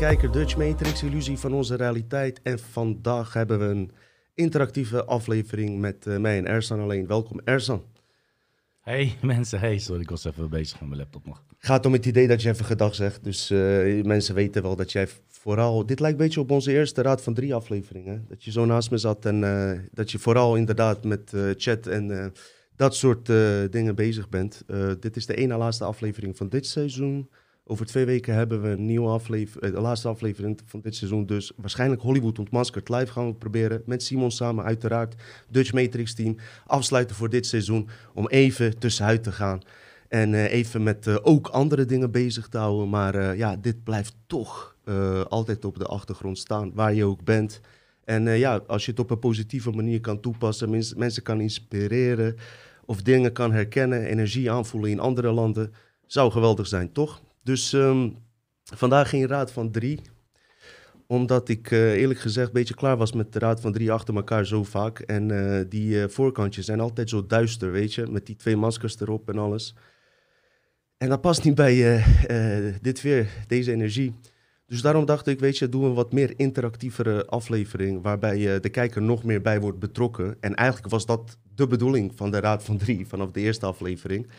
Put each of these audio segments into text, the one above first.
kijker, Dutch Matrix, illusie van onze realiteit. En vandaag hebben we een interactieve aflevering met uh, mij en Ersan alleen. Welkom Ersan. Hey mensen, hey, sorry, ik was even bezig met mijn laptop nog. Gaat om het idee dat je even gedag zegt, dus uh, mensen weten wel dat jij vooral... Dit lijkt een beetje op onze eerste Raad van Drie afleveringen. Dat je zo naast me zat en uh, dat je vooral inderdaad met chat en dat soort dingen bezig bent. dit is de ene laatste aflevering van dit seizoen. Over twee weken hebben we een nieuwe aflevering, eh, de laatste aflevering van dit seizoen. Dus waarschijnlijk Hollywood ontmaskerd live gaan we proberen. Met Simon samen uiteraard, Dutch Matrix team. Afsluiten voor dit seizoen om even tussenuit te gaan. En uh, even met uh, ook andere dingen bezig te houden. Maar ja, dit blijft toch altijd op de achtergrond staan, waar je ook bent. En ja, als je het op een positieve manier kan toepassen, mens, mensen kan inspireren of dingen kan herkennen, energie aanvoelen in andere landen, zou geweldig zijn, toch? Dus um, vandaag geen raad van drie. Omdat ik uh, eerlijk gezegd een beetje klaar was met de raad van drie achter elkaar zo vaak. En uh, die uh, voorkantjes zijn altijd zo duister, weet je. Met die twee maskers erop en alles. En dat past niet bij dit weer, deze energie. Dus daarom dacht ik, weet je, doen we een wat meer interactievere aflevering. Waarbij de kijker nog meer bij wordt betrokken. En eigenlijk was dat de bedoeling van de Raad van Drie vanaf de eerste aflevering.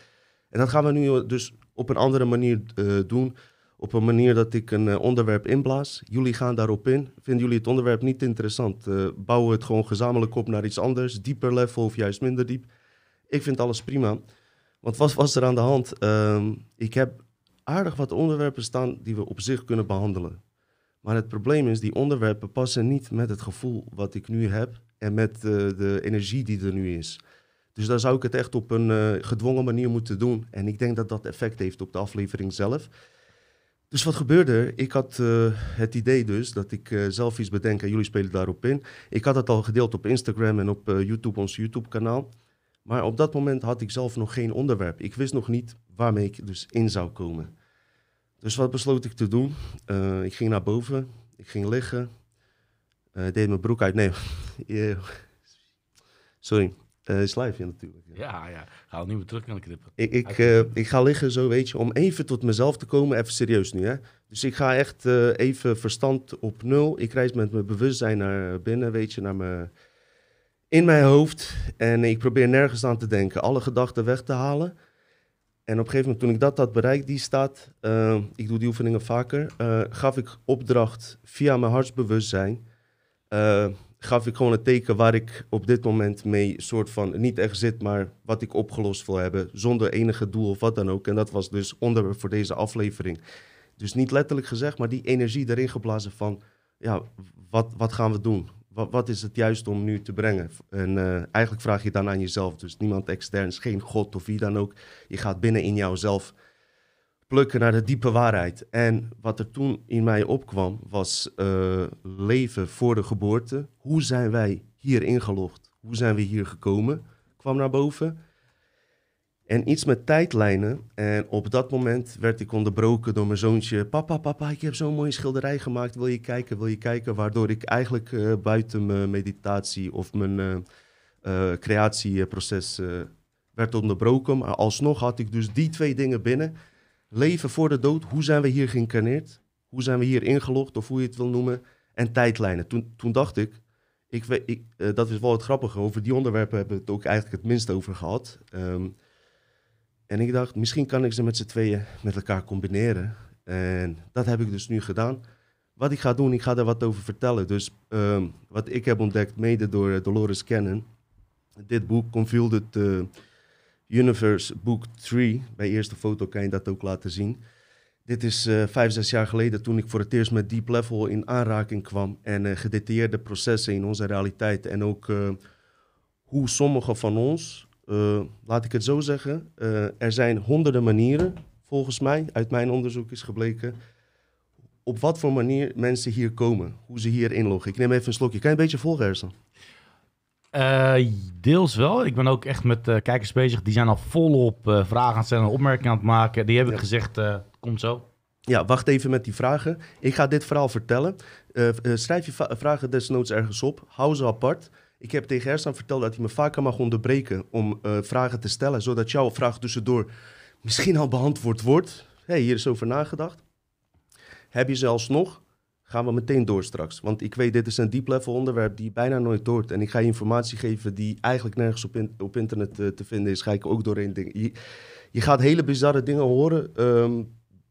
En dat gaan we nu dus op een andere manier uh, doen. Op een manier dat ik een uh, onderwerp inblaas. Jullie gaan daarop in. Vinden jullie het onderwerp niet interessant? Uh, bouwen we het gewoon gezamenlijk op naar iets anders. Dieper level of juist minder diep. Ik vind alles prima. Want wat was er aan de hand? Ehm, ik heb aardig wat onderwerpen staan die we op zich kunnen behandelen. Maar het probleem is, die onderwerpen passen niet met het gevoel wat ik nu heb en met de energie die er nu is. Dus daar zou ik het echt op een uh, gedwongen manier moeten doen. En ik denk dat dat effect heeft op de aflevering zelf. Dus wat gebeurde? Ik had uh, het idee dus dat ik uh, zelf iets bedenk en jullie spelen daarop in. Ik had het al gedeeld op Instagram en op YouTube, ons YouTube-kanaal. Maar op dat moment had ik zelf nog geen onderwerp. Ik wist nog niet waarmee ik dus in zou komen. Dus wat besloot ik te doen? ik ging naar boven, ik ging liggen, deed mijn broek uit. Nee, sorry. Uh, is live, ja, natuurlijk. Ja, ja. Ga al niet meer terug aan de knippen. Ik, ik, uh, ik ga liggen zo, weet je, om even tot mezelf te komen. Even serieus nu, hè. Dus ik ga echt uh, even verstand op nul. Ik reis met mijn bewustzijn naar binnen, weet je, naar mijn... In mijn hoofd. En ik probeer nergens aan te denken. Alle gedachten weg te halen. En op een gegeven moment, toen ik dat had bereikt, die staat... ik doe die oefeningen vaker. gaf ik opdracht via mijn hartsbewustzijn gaf ik gewoon een teken waar ik op dit moment mee soort van niet echt zit, maar wat ik opgelost wil hebben, zonder enige doel of wat dan ook. En dat was dus onderwerp voor deze aflevering. Dus niet letterlijk gezegd, maar die energie erin geblazen van, ja, wat, wat gaan we doen? Wat, wat is het juist om nu te brengen? En uh, eigenlijk vraag je dan aan jezelf, dus niemand extern, geen god of wie dan ook. Je gaat binnen in jouzelf plukken naar de diepe waarheid. En wat er toen in mij opkwam, was uh, leven voor de geboorte. Hoe zijn wij hier ingelogd? Hoe zijn we hier gekomen? Kwam naar boven. En iets met tijdlijnen. En op dat moment werd ik onderbroken door mijn zoontje. Papa, papa, ik heb zo'n mooie schilderij gemaakt. Wil je kijken? Wil je kijken? Waardoor ik eigenlijk uh, buiten mijn meditatie of mijn uh, creatieproces werd onderbroken. Maar alsnog had ik dus die twee dingen binnen leven voor de dood, hoe zijn we hier geïncarneerd? Hoe zijn we hier ingelogd, of hoe je het wil noemen? En tijdlijnen. Toen, toen dacht ik, ik, uh, dat is wel het grappige, over die onderwerpen hebben we het ook eigenlijk het minst over gehad. Um, en ik dacht, misschien kan ik ze met z'n tweeën met elkaar combineren. En dat heb ik dus nu gedaan. Wat ik ga doen, ik ga daar wat over vertellen. Dus um, wat ik heb ontdekt, mede door Dolores Cannon. Dit boek, Confulded... Uh, Universe Book 3. Bij eerste foto kan je dat ook laten zien. Dit is uh, vijf, zes jaar geleden toen ik voor het eerst met Deep Level in aanraking kwam. En uh, gedetailleerde processen in onze realiteit. En ook uh, hoe sommige van ons, laat ik het zo zeggen, er zijn honderden manieren, volgens mij, uit mijn onderzoek is gebleken, op wat voor manier mensen hier komen. Hoe ze hier inloggen. Ik neem even een slokje. Kan je een beetje volgen, Ersan? Uh, deels wel. Ik ben ook echt met uh, kijkers bezig. Die zijn al volop uh, vragen aan het stellen, opmerkingen aan het maken. Die heb ik gezegd, komt zo. Ja, wacht even met die vragen. Ik ga dit verhaal vertellen. schrijf je vragen desnoods ergens op. Hou ze apart. Ik heb tegen Ersan verteld dat hij me vaker mag onderbreken om vragen te stellen, zodat jouw vraag tussendoor misschien al beantwoord wordt. hey, hier is over nagedacht. Heb je zelfs nog gaan we meteen door straks. Want ik weet, dit is een deep level onderwerp die bijna nooit hoort. En ik ga je informatie geven die eigenlijk nergens op, in- op internet eh, te vinden is. Ga ik ook doorheen dingen. Je, je gaat hele bizarre dingen horen ehm,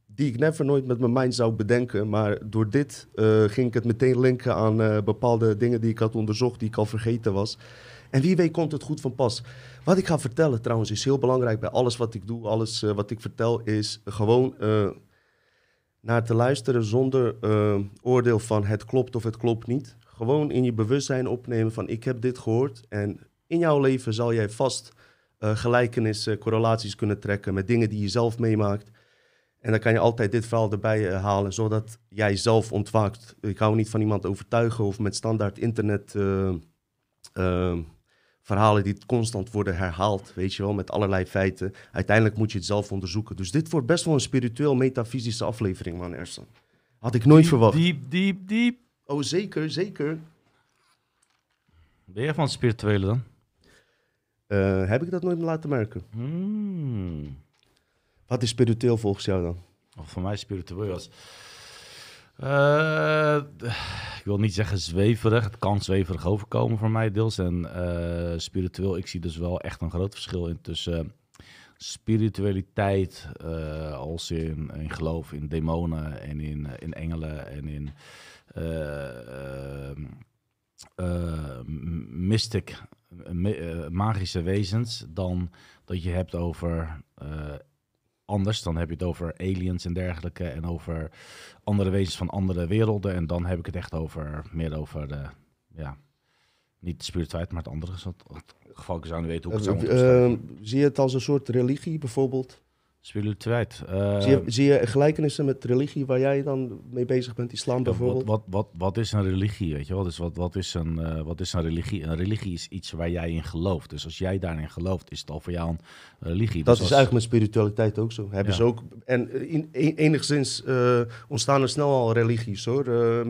die ik never nooit met mijn mind zou bedenken. Maar door dit eh, ging ik het meteen linken aan eh, bepaalde dingen die ik had onderzocht, die ik al vergeten was. En wie weet komt het goed van pas. Wat ik ga vertellen trouwens is heel belangrijk bij alles wat ik doe, alles wat ik vertel, is gewoon naar te luisteren zonder eh, oordeel van het klopt of het klopt niet. Gewoon in je bewustzijn opnemen van ik heb dit gehoord en in jouw leven zal jij vast eh, gelijkenissen, correlaties kunnen trekken met dingen die je zelf meemaakt. En dan kan je altijd dit verhaal erbij eh, halen, zodat jij zelf ontwaakt. Ik hou niet van iemand overtuigen of met standaard internet eh, eh, verhalen die constant worden herhaald, weet je wel, met allerlei feiten. Uiteindelijk moet je het zelf onderzoeken. Dus dit wordt best wel een spiritueel, metafysische aflevering, man, Ersan. Had ik nooit verwacht. Diep, diep, diep. Oh, zeker, zeker. Ben jij van het spirituele dan? Eh, heb ik dat nooit laten merken? Hmm. Wat is spiritueel volgens jou dan? Of voor mij spiritueel was. Eh, ik wil niet zeggen zweverig. Het kan zweverig overkomen voor mij deels. En eh, spiritueel, ik zie dus wel echt een groot verschil in tussen spiritualiteit eh, als in, in geloof in demonen en in, in engelen en in mystic, magische wezens, dan dat je hebt over anders. Dan heb je het over aliens en dergelijke en over andere wezens van andere werelden. En dan heb ik het echt over meer over de, ja, niet de spiritualiteit, maar het andere. Zodat het geval ik zou niet weten hoe ik het zou Eh, moeten eh, beschrijven. zie je het als een soort religie bijvoorbeeld? Spiritualiteit. eh, zie, je, zie je gelijkenissen met religie waar jij dan mee bezig bent, islam Ja, bijvoorbeeld? Wat, wat, wat, wat is een religie, weet je wel? Dus wat, wat, is een, eh, wat is een religie? Een religie is iets waar jij in gelooft. Dus als jij daarin gelooft, is het al voor jou een religie. Dat Dus is als- eigenlijk met spiritualiteit ook zo. Hebben Ja. ze ook. En eh, in, en- enigszins eh, ontstaan er snel al religies hoor. Eh, eh,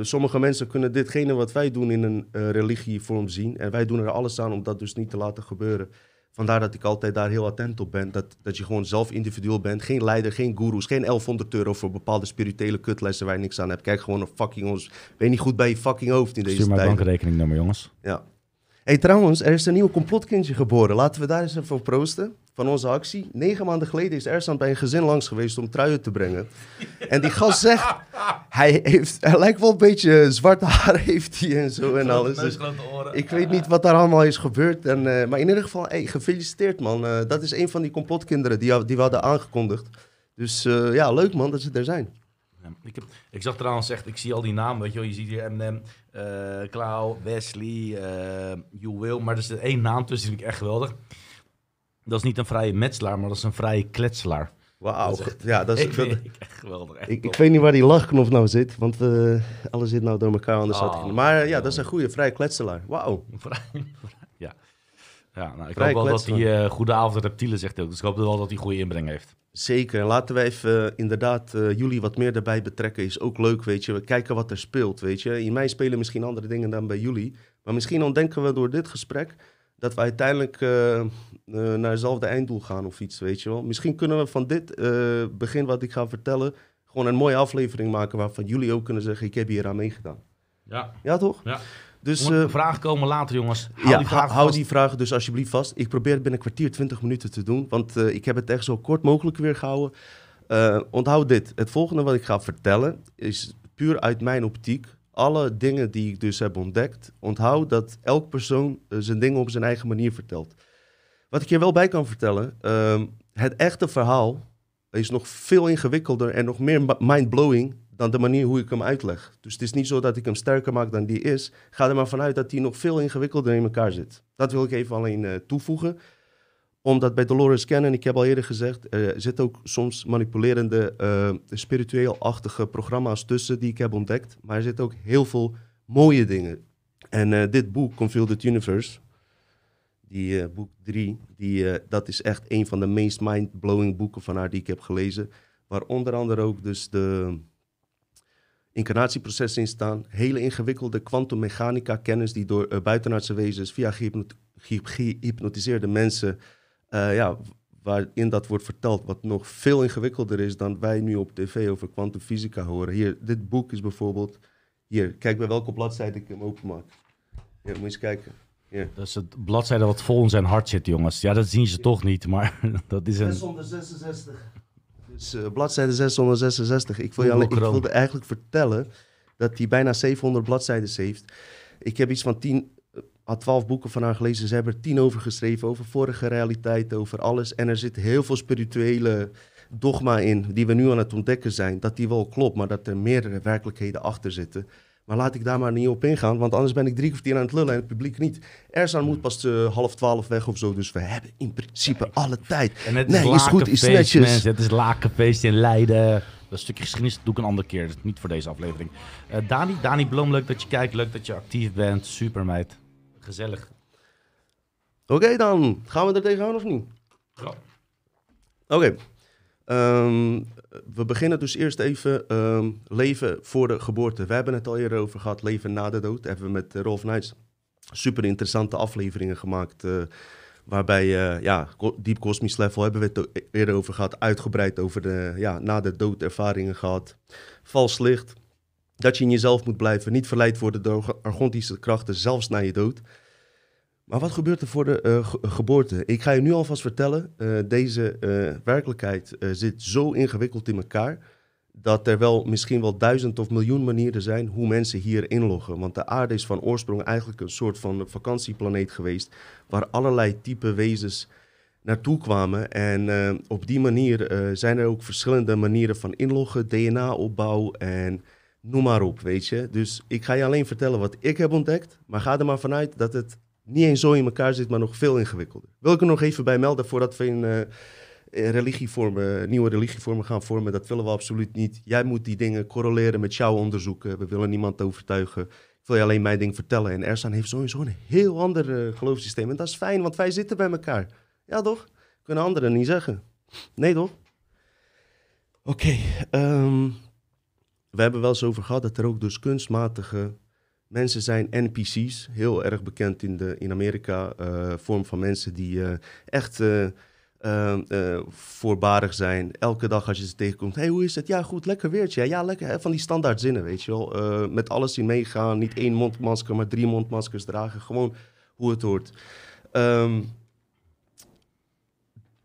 sommige mensen kunnen ditgene wat wij doen in een eh, religievorm zien. En wij doen er alles aan om dat dus niet te laten gebeuren. Vandaar dat ik altijd daar heel attent op ben. Dat, dat je gewoon zelf individueel bent. Geen leider, geen goeroes, geen 1100 euro voor bepaalde spirituele kutlessen waar je niks aan hebt. Kijk gewoon een fucking ons. Ben je niet goed bij je fucking hoofd in deze Stuur mijn tijd. bankrekeningnummer, jongens. Ja. Hey, trouwens, er is een nieuw complotkindje geboren. Laten we daar eens even op proosten. Van onze actie. Negen maanden geleden is Ersan bij een gezin langs geweest om truien te brengen. En die gast zegt, hij, heeft, hij lijkt wel een beetje zwarte haar heeft hij en zo en alles. Dus ik weet niet wat daar allemaal is gebeurd. En, eh, maar in ieder geval, hey, gefeliciteerd man. Eh, dat is een van die complotkinderen die, die we hadden aangekondigd. Dus eh, ja, leuk man dat ze er zijn. Ja, ik, heb, ik zag trouwens echt, ik zie al die namen, weet je wel. Je ziet hier Eminem, eh Klauw, Wesley, You Will. Maar er zit één naam tussen, die vind ik echt geweldig. Dat is niet een vrije metselaar, maar dat is een vrije kletselaar. Wauw. Is Ja, dat is, ik vind dat- ik echt geweldig. Echt Ik, ik weet niet waar die lachknop nou zit, want eh, alles zit nou door elkaar, anders had ik... Oh. Maar ja, dat is een goede, vrij kletselaar. Wauw. Ja. Ja, nou, ik hoop wel dat hij eh goede avond reptielen zegt ook. Dus ik hoop wel dat hij goede inbreng heeft. Zeker. En laten we even eh, inderdaad eh, jullie wat meer daarbij betrekken. Is ook leuk, weet je. We kijken wat er speelt, weet je. In mij spelen misschien andere dingen dan bij jullie. Maar misschien ontdekken we door dit gesprek dat we uiteindelijk eh, naar hetzelfde einddoel gaan of iets, weet je wel. Misschien kunnen we van dit begin wat ik ga vertellen... gewoon een mooie aflevering maken waarvan jullie ook kunnen zeggen... ik heb hier aan meegedaan. Ja. Ja, toch? ja. Dus... Dus, eh, vragen komen later, jongens. Hou ja, die hou die vragen dus alsjeblieft vast. Ik probeer het binnen een kwartier, 20 minuten te doen. Want eh, ik heb het echt zo kort mogelijk weer gehouden. Eh, onthoud dit. Het volgende wat ik ga vertellen is puur uit mijn optiek. Alle dingen die ik dus heb ontdekt. Onthoud dat elk persoon zijn dingen op zijn eigen manier vertelt. Wat ik je wel bij kan vertellen. ehm, het echte verhaal is nog veel ingewikkelder en nog meer mind-blowing dan de manier hoe ik hem uitleg. Dus het is niet zo dat ik hem sterker maak dan die is. Ga er maar vanuit dat die nog veel ingewikkelder in elkaar zit. Dat wil ik even alleen eh, toevoegen. Omdat bij Dolores Cannon, ik heb al eerder gezegd, er zitten ook soms manipulerende, eh, spiritueel-achtige programma's tussen die ik heb ontdekt. Maar er zitten ook heel veel mooie dingen. En eh, dit boek, Concealed Universe, die eh, boek 3, die, eh, dat is echt een van de meest mind-blowing boeken van haar die ik heb gelezen. Waar onder andere ook dus de incarnatieprocessen in staan. Hele ingewikkelde kwantummechanica kennis die door eh, buitenaardse wezens via gehypnot- ge- gehypnotiseerde mensen, eh, ja, waarin dat wordt verteld, wat nog veel ingewikkelder is dan wij nu op tv over kwantumfysica horen. Hier, dit boek is bijvoorbeeld, hier, kijk bij welke bladzijde ik hem openmaak. Hier, moet je eens kijken. Hier. Dat is het bladzijde wat vol in zijn hart zit, jongens. Ja, dat zien ze toch niet, maar dat is een... 666. Dus eh, bladzijde 666. Ik, wil je ik wilde eigenlijk vertellen dat hij bijna 700 bladzijden heeft. Ik heb iets van 10 à 12 boeken van haar gelezen. Ze hebben er 10 over geschreven, over vorige realiteit, over alles. En er zit heel veel spirituele dogma in, die we nu aan het ontdekken zijn. Dat die wel klopt, maar dat er meerdere werkelijkheden achter zitten. Maar laat ik daar maar niet op ingaan, want anders ben ik drie kwartier aan het lullen en het publiek niet. Erzan moet pas eh, half twaalf weg of zo, dus we hebben in principe alle tijd. En het is Nee, is goed, is netjes. mensen. Het is lakenfeest in Leiden. Dat stukje geschiedenis doe ik een andere keer. Dat is niet voor deze aflevering. Eh, Dani, Dani Bloem, leuk dat je kijkt. Leuk dat je actief bent. Super, meid. Gezellig. Oké dan, gaan we er tegenaan of niet? Oké. Ehm, we beginnen dus eerst even ehm, leven voor de geboorte. We hebben het al eerder over gehad, leven na de dood. Hebben we met eh, Rolf Nijs super interessante afleveringen gemaakt. eh, waarbij, eh, ja, ko- Deep Cosmic Level hebben we het eerder over gehad. Uitgebreid over de ja, na de dood ervaringen gehad. Vals licht. Dat je in jezelf moet blijven. Niet verleid worden door argontische krachten, zelfs na je dood. Maar wat gebeurt er voor de eh, ge- geboorte? Ik ga je nu alvast vertellen, eh, deze eh, werkelijkheid zit zo ingewikkeld in elkaar dat er wel misschien wel duizend of miljoen manieren zijn hoe mensen hier inloggen. Want de aarde is van oorsprong eigenlijk een soort van vakantieplaneet geweest waar allerlei type wezens naartoe kwamen. En op die manier zijn er ook verschillende manieren van inloggen, DNA-opbouw en noem maar op, weet je. Dus ik ga je alleen vertellen wat ik heb ontdekt, maar ga er maar vanuit dat het niet eens zo in elkaar zit, maar nog veel ingewikkelder. Wil ik er nog even bij melden voordat we eh, religievormen, nieuwe religievormen gaan vormen. Dat willen we absoluut niet. Jij moet die dingen correleren met jouw onderzoeken. We willen niemand overtuigen. Ik wil je alleen mijn ding vertellen. En Ersan heeft sowieso een heel ander eh, geloofssysteem. En dat is fijn, want wij zitten bij elkaar. Ja, toch? Kunnen anderen niet zeggen. Nee, toch? Oké. ehm, we hebben wel eens over gehad dat er ook dus kunstmatige mensen zijn, NPC's. Heel erg bekend in, de, in Amerika. eh, vorm van mensen die eh, echt eh, voorbarig zijn. Elke dag als je ze tegenkomt. hey, hoe is het? Ja, goed. Lekker weertje. Ja, lekker. Hè? Van die standaard zinnen, weet je wel. Met alles in meegaan. Niet één mondmasker, maar drie mondmaskers dragen. Gewoon hoe het hoort. Ehm,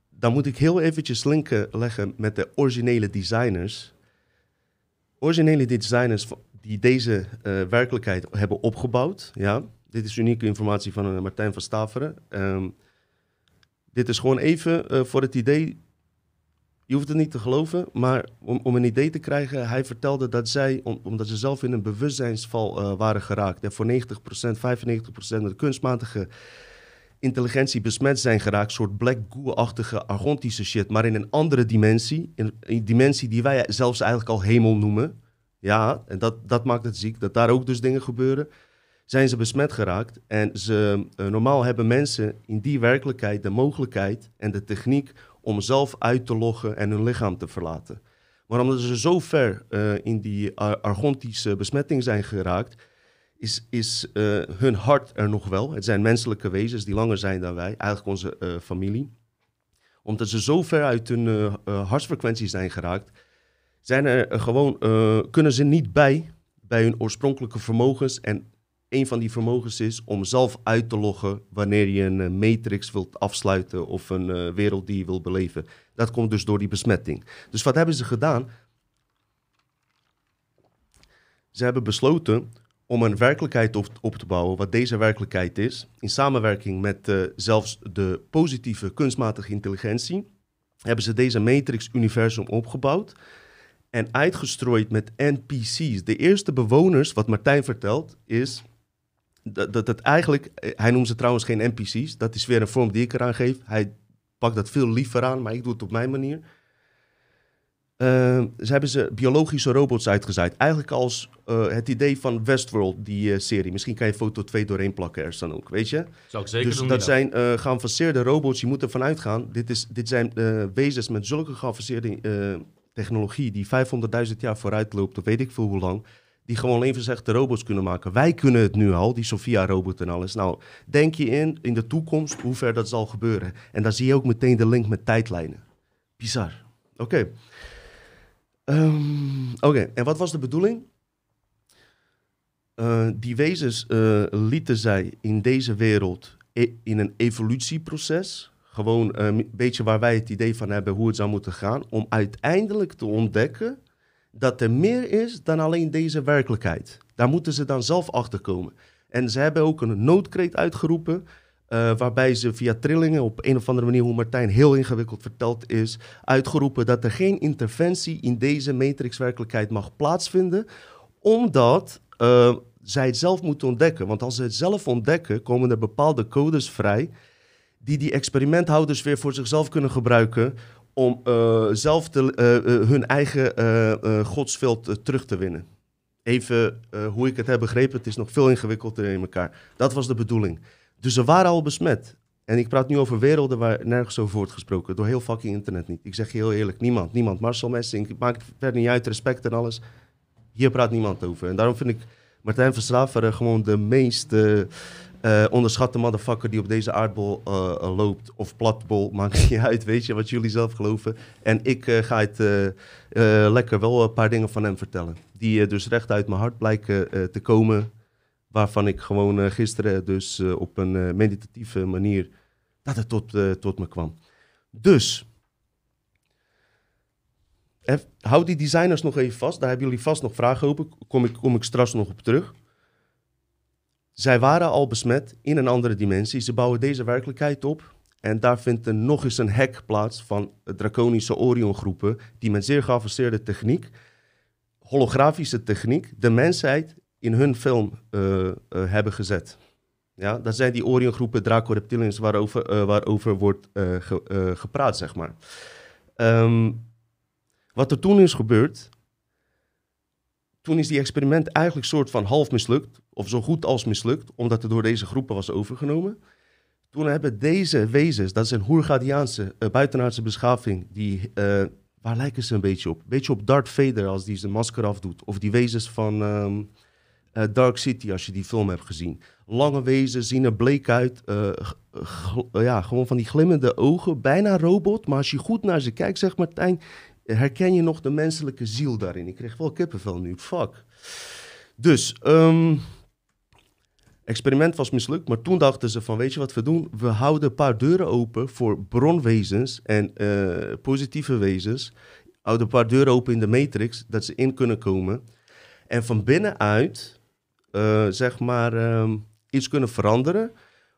dan moet ik heel eventjes linken leggen met de originele designers. Originele designers die deze eh, werkelijkheid hebben opgebouwd. Ja, dit is unieke informatie van eh, Martijn van Staveren. Ehm, dit is gewoon even eh, voor het idee. Je hoeft het niet te geloven, maar om, om een idee te krijgen, hij vertelde dat zij, om- omdat ze zelf in een bewustzijnsval waren geraakt, en voor 90%, 95% met kunstmatige intelligentie besmet zijn geraakt, soort black goo-achtige argontische shit, maar in een andere dimensie, in een dimensie die wij zelfs eigenlijk al hemel noemen. Ja, en dat, dat maakt het ziek, dat daar ook dus dingen gebeuren. Zijn ze besmet geraakt en ze, eh, normaal hebben mensen in die werkelijkheid de mogelijkheid en de techniek om zelf uit te loggen en hun lichaam te verlaten. Maar omdat ze zo ver eh, in die ar- argontische besmetting zijn geraakt, is, is eh, hun hart er nog wel. Het zijn menselijke wezens die langer zijn dan wij, eigenlijk onze familie. Omdat ze zo ver uit hun hartsfrequentie zijn geraakt, zijn er eh, gewoon, eh, kunnen ze niet bij, bij hun oorspronkelijke vermogens. En een van die vermogens is om zelf uit te loggen wanneer je een eh, matrix wilt afsluiten of een wereld die je wilt beleven. Dat komt dus door die besmetting. Dus wat hebben ze gedaan? Ze hebben besloten om een werkelijkheid op, op te bouwen, wat deze werkelijkheid is, in samenwerking met zelfs de positieve kunstmatige intelligentie, hebben ze deze Matrix-universum opgebouwd en uitgestrooid met NPC's. De eerste bewoners, wat Martijn vertelt, is dat, dat het eigenlijk, eh, hij noemt ze trouwens geen NPC's, dat is weer een vorm die ik eraan geef. Hij pakt dat veel liever aan, maar ik doe het op mijn manier. Eh, ze hebben ze biologische robots uitgezaaid. Eigenlijk als eh, het idee van Westworld, die eh, serie. Misschien kan je foto 2 doorheen plakken er dan ook, weet je? Zou ik zeker dus doen. dat zijn geavanceerde robots. Je moet ervan uitgaan. Dit, is, dit zijn wezens met zulke geavanceerde technologie die 500.000 jaar vooruit loopt, of weet ik veel hoe lang. die gewoon levensechte robots kunnen maken. Wij kunnen het nu al, die Sophia-robot en alles. Nou, denk je in, in de toekomst, hoe ver dat zal gebeuren. En daar zie je ook meteen de link met tijdlijnen. Bizar. Oké. Ehm, Oké, en wat was de bedoeling? Eh, die wezens eh, lieten zij in deze wereld e- in een evolutieproces. Gewoon eh, een beetje waar wij het idee van hebben hoe het zou moeten gaan. Om uiteindelijk te ontdekken dat er meer is dan alleen deze werkelijkheid. Daar moeten ze dan zelf achter komen. En ze hebben ook een noodkreet uitgeroepen. eh, waarbij ze via trillingen op een of andere manier, hoe Martijn heel ingewikkeld verteld is, uitgeroepen dat er geen interventie in deze matrixwerkelijkheid mag plaatsvinden, omdat eh, zij het zelf moeten ontdekken. Want als ze het zelf ontdekken, komen er bepaalde codes vrij die die experimenthouders weer voor zichzelf kunnen gebruiken om eh, zelf te, eh, eh, hun eigen godsveld terug te winnen. Even hoe ik het heb begrepen, het is nog veel ingewikkelder in elkaar. Dat was de bedoeling. Dus ze waren al besmet. En ik praat nu over werelden waar nergens over wordt gesproken. Door heel fucking internet niet. Ik zeg je heel eerlijk, niemand. Niemand. Marcel Messing, maakt verder niet uit, respect en alles. Hier praat niemand over. En daarom vind ik Martijn Verstraver gewoon de meest eh, eh, onderschatte motherfucker die op deze aardbol eh, eh, loopt. Of platbol, maakt niet uit, weet je, wat jullie zelf geloven. En ik ga het lekker wel een paar dingen van hem vertellen. Die dus recht uit mijn hart blijken te komen. Waarvan ik gewoon gisteren dus op een meditatieve manier, dat het tot, tot me kwam. Dus, hou die designers nog even vast. Daar hebben jullie vast nog vragen over. Kom ik, kom ik straks nog op terug. Zij waren al besmet in een andere dimensie. Ze bouwen deze werkelijkheid op. En daar vindt er nog eens een hack plaats van draconische Orion-groepen... die met zeer geavanceerde techniek, holografische techniek... de mensheid in hun film eh, eh, hebben gezet. Ja, dat zijn die Orion-groepen, Draco Reptilians... waarover, eh, waarover wordt ge- gepraat, zeg maar. Ehm, wat er toen is gebeurd, toen is die experiment eigenlijk soort van half mislukt, of zo goed als mislukt, omdat het door deze groepen was overgenomen. Toen hebben deze wezens, dat is een Hoergadiaanse uh, buitenaardse beschaving, die, eh, waar lijken ze een beetje op? Een beetje op Darth Vader als die zijn masker afdoet, of die wezens van ehm, eh, Dark City, als je die film hebt gezien. Lange wezens, zien er bleek uit, eh, ja, gewoon van die glimmende ogen, bijna robot, maar als je goed naar ze kijkt, zegt Martijn, herken je nog de menselijke ziel daarin. Ik kreeg wel kippenvel nu, fuck. Dus, ehm experiment was mislukt, maar toen dachten ze van, weet je wat we doen? We houden een paar deuren open voor bronwezens en eh, positieve wezens. Houden een paar deuren open in de matrix, dat ze in kunnen komen. En van binnenuit, eh, zeg maar, ehm, iets kunnen veranderen.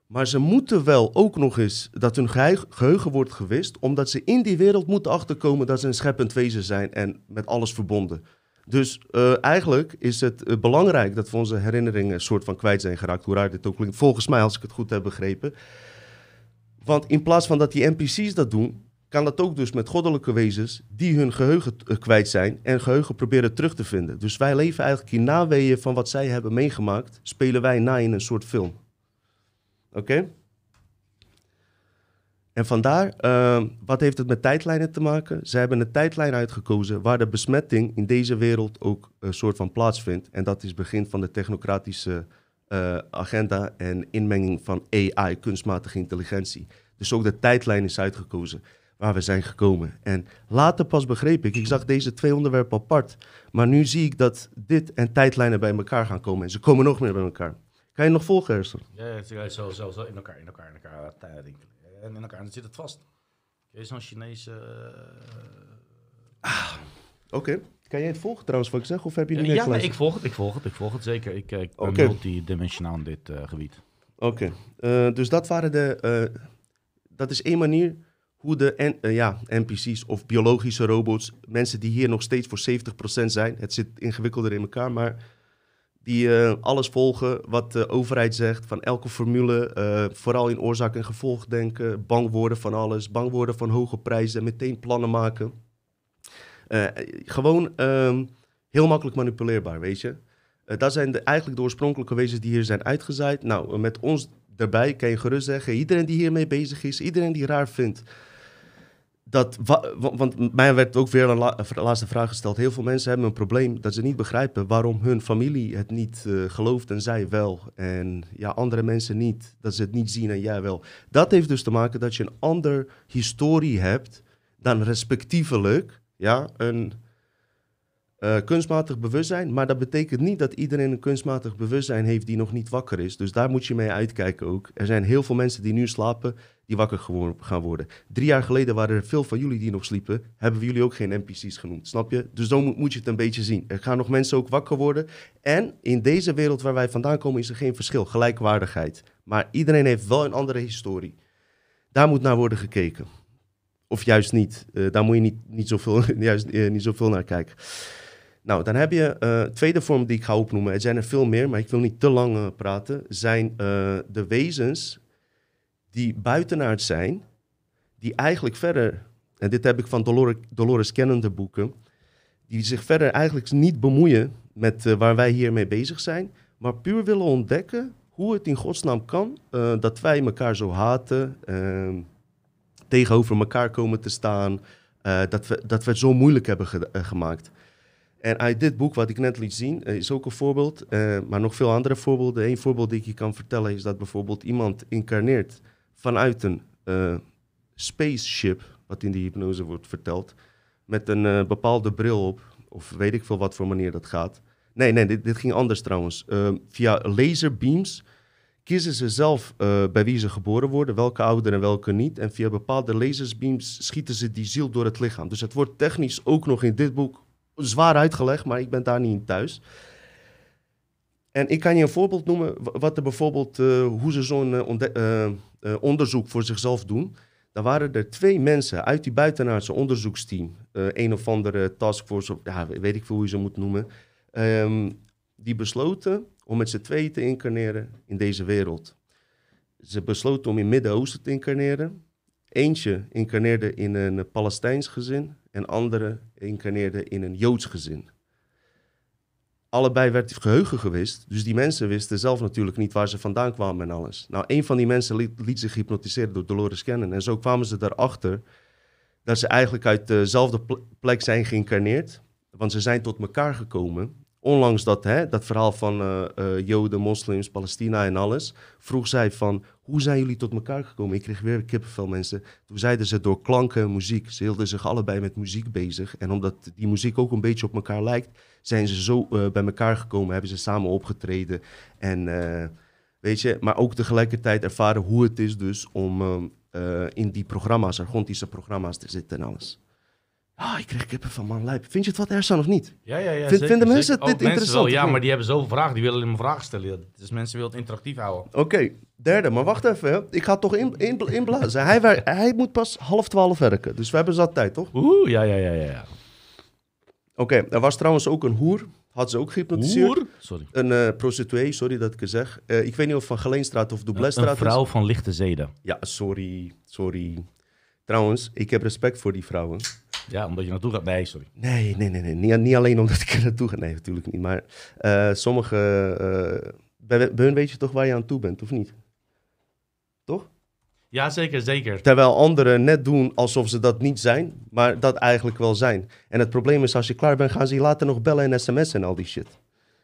Maar ze moeten wel ook nog eens dat hun gehe- geheugen wordt gewist, omdat ze in die wereld moeten achterkomen dat ze een scheppend wezen zijn en met alles verbonden. Dus eh, eigenlijk is het eh, belangrijk dat we onze herinneringen een soort van kwijt zijn geraakt, hoe raar dit ook klinkt. Volgens mij, als ik het goed heb begrepen. Want in plaats van dat die NPC's dat doen, kan dat ook dus met goddelijke wezens die hun geheugen eh, kwijt zijn en geheugen proberen terug te vinden. Dus wij leven eigenlijk in naweeën van wat zij hebben meegemaakt, spelen wij na in een soort film. Oké? En vandaar, eh, wat heeft het met tijdlijnen te maken? Ze hebben een tijdlijn uitgekozen waar de besmetting in deze wereld ook een soort van plaatsvindt. En dat is het begin van de technocratische eh, agenda en inmenging van AI, kunstmatige intelligentie. Dus ook de tijdlijn is uitgekozen waar we zijn gekomen. En later pas begreep ik, ik zag deze twee onderwerpen apart. Maar nu zie ik dat dit en tijdlijnen bij elkaar gaan komen. En ze komen nog meer bij elkaar. Kan je nog volgen, Erster? Ja, ja, zo, zo in elkaar, in elkaar, in elkaar. Eh. En in elkaar, en dan zit het vast. Je zo'n Chinese... eh, Oké. Kan jij het volgen trouwens, wat ik zeg? Of heb je Ja, niet meer nee, ik volg het, ik volg het, ik volg het zeker. Ik, eh, ik ben Oké. multidimensionaal in dit eh, gebied. Oké, eh, dus dat waren de. eh, dat is één manier hoe de N- eh, ja, NPC's of biologische robots, mensen die hier nog steeds voor 70% zijn, het zit ingewikkelder in elkaar, maar die eh, alles volgen wat de overheid zegt, van elke formule, eh, vooral in oorzaak en gevolg denken, bang worden van alles, bang worden van hoge prijzen, meteen plannen maken. Eh, gewoon ehm, heel makkelijk manipuleerbaar, weet je. Dat zijn de, eigenlijk de oorspronkelijke wezens die hier zijn uitgezaaid. Nou, met ons daarbij kan je gerust zeggen, iedereen die hiermee bezig is, iedereen die raar vindt dat, wa- wa- want mij werd ook weer een laatste vraag gesteld. Heel veel mensen hebben een probleem dat ze niet begrijpen waarom hun familie het niet eh, gelooft en zij wel. En ja, andere mensen niet, dat ze het niet zien en jij wel. Dat heeft dus te maken dat je een ander historie hebt dan respectievelijk ja, een eh, kunstmatig bewustzijn. Maar dat betekent niet dat iedereen een kunstmatig bewustzijn heeft die nog niet wakker is. Dus daar moet je mee uitkijken ook. Er zijn heel veel mensen die nu slapen, die wakker gaan worden. Drie jaar geleden waren er veel van jullie die nog sliepen. Hebben we jullie ook geen NPC's genoemd, snap je? Dus zo moet, moet je het een beetje zien. Er gaan nog mensen ook wakker worden. En in deze wereld waar wij vandaan komen is er geen verschil, gelijkwaardigheid. Maar iedereen heeft wel een andere historie. Daar moet naar worden gekeken. Of juist niet. Eh, daar moet je niet, niet, zoveel, juist, eh, niet zoveel naar kijken. Nou, dan heb je eh tweede vorm die ik ga opnoemen. Er zijn er veel meer, maar ik wil niet te lang eh, praten. Zijn eh, de wezens die buitenaard zijn, die eigenlijk verder, en dit heb ik van Dolores, Dolores Cannon de boeken, die zich verder eigenlijk niet bemoeien met waar wij hiermee bezig zijn, maar puur willen ontdekken hoe het in godsnaam kan dat wij elkaar zo haten, ehm, tegenover elkaar komen te staan, dat, we, dat we het zo moeilijk hebben ge- gemaakt. En uit dit boek, wat ik net liet zien, eh, is ook een voorbeeld, eh, maar nog veel andere voorbeelden. Eén voorbeeld die ik je kan vertellen is dat bijvoorbeeld iemand incarneert vanuit een eh, spaceship, wat in die hypnose wordt verteld, met een bepaalde bril op, of weet ik veel wat voor manier dat gaat. Nee, nee, dit, dit ging anders trouwens. Eh, via laserbeams kiezen ze zelf bij wie ze geboren worden, welke ouder en welke niet. En via bepaalde laserbeams schieten ze die ziel door het lichaam. Dus het wordt technisch ook nog in dit boek zwaar uitgelegd, maar ik ben daar niet in thuis. En ik kan je een voorbeeld noemen, wa- wat er bijvoorbeeld, eh, hoe ze zo'n eh, eh, onderzoek voor zichzelf doen. Dan waren er twee mensen uit die buitenaardse onderzoeksteam, een of andere taskforce, of, ja, weet ik veel hoe je ze moet noemen, ehm, die besloten om met z'n tweeën te incarneren in deze wereld. Ze besloten om in Midden-Oosten te incarneren. Eentje incarneerde in een Palestijns gezin en andere incarneerde in een Joods gezin. Allebei werd geheugen gewist, dus die mensen wisten zelf natuurlijk niet waar ze vandaan kwamen en alles. Nou, een van die mensen liet, zich hypnotiseren door Dolores Cannon en zo kwamen ze erachter dat ze eigenlijk uit dezelfde pl- plek zijn geïncarneerd, want ze zijn tot elkaar gekomen. Onlangs dat, hè, dat verhaal van eh, eh, Joden, moslims, Palestina en alles, vroeg zij van, hoe zijn jullie tot elkaar gekomen? Ik kreeg weer kippenvel mensen. Toen zeiden ze door klanken en muziek. Ze hielden zich allebei met muziek bezig. En omdat die muziek ook een beetje op elkaar lijkt, zijn ze zo eh, bij elkaar gekomen, hebben ze samen opgetreden. En weet je, maar ook tegelijkertijd ervaren hoe het is dus om ehm, eh, in die programma's, argontische programma's te zitten en alles. Ah, ik kreeg kippen van man lijp. Vind je het wat erg of niet? Ja, ja, ja. Vind- zeker, vinden mensen zeker. dit mensen interessant, Wel, ja, maar die hebben zoveel vragen. Die willen maar vragen stellen. Dus mensen willen het interactief houden. Oké, derde. Maar wacht even. hè. Ik ga toch in, in, inblazen. hij, wer- hij moet pas half twaalf werken. Dus we hebben zat tijd, toch? Oeh, ja, ja, ja, ja. ja. Oké, er was trouwens ook een hoer. Had ze ook gehypnotiseerd. Hoer? Sorry. Een eh, prostituee, sorry dat ik het zeg. Eh, ik weet niet of van Geleenstraat of Een Dublesstraat vrouw van lichte zeden. Ja, sorry, sorry. Trouwens, ik heb respect voor die vrouwen. Ja, omdat je naartoe gaat. Nee, sorry. Nee, nee, nee, nee. Niet, niet alleen omdat ik er naartoe ga. Nee, natuurlijk niet. Maar eh, sommige... bij, bij hun weet je toch waar je aan toe bent, of niet? Toch? Ja, zeker, zeker. Terwijl anderen net doen alsof ze dat niet zijn, maar dat eigenlijk wel zijn. En het probleem is, als je klaar bent, gaan ze je later nog bellen en sms'en en al die shit.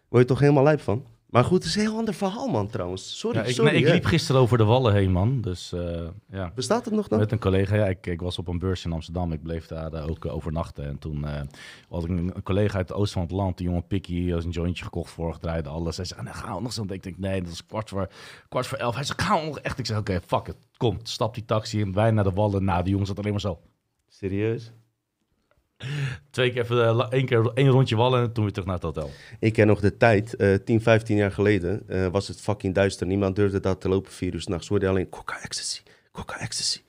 Word je toch helemaal lijp van? Maar goed, het is een heel ander verhaal, man, trouwens. Sorry, Ja, ik, sorry. nee, ik liep gisteren over de wallen heen, man. Dus eh, ja. Bestaat het nog dan? Met een collega, ja, ik, ik was op een beurs in Amsterdam. Ik bleef daar eh, ook eh, overnachten. En toen had ik een, collega uit het oosten van het land, die jonge Pikkie, als een jointje gekocht, voorgedraaid, alles. Hij zei, nou, gaan we nog zo? Ik denk, nee, dat is kwart voor, kwart voor elf. Hij zei, gaan we nog echt? Ik zei, oké, fuck it. Kom, stap die taxi in, wij naar de wallen. Nou, die jongen zat alleen maar zo. Serieus? Twee keer even, eh, één keer één rondje wallen en toen weer terug naar het hotel. Ik ken nog de tijd, eh 10, 15 jaar geleden, eh, was het fucking duister. Niemand durfde daar te lopen vier uur s'nachts. Hoorde alleen coca ecstasy, coca ecstasy.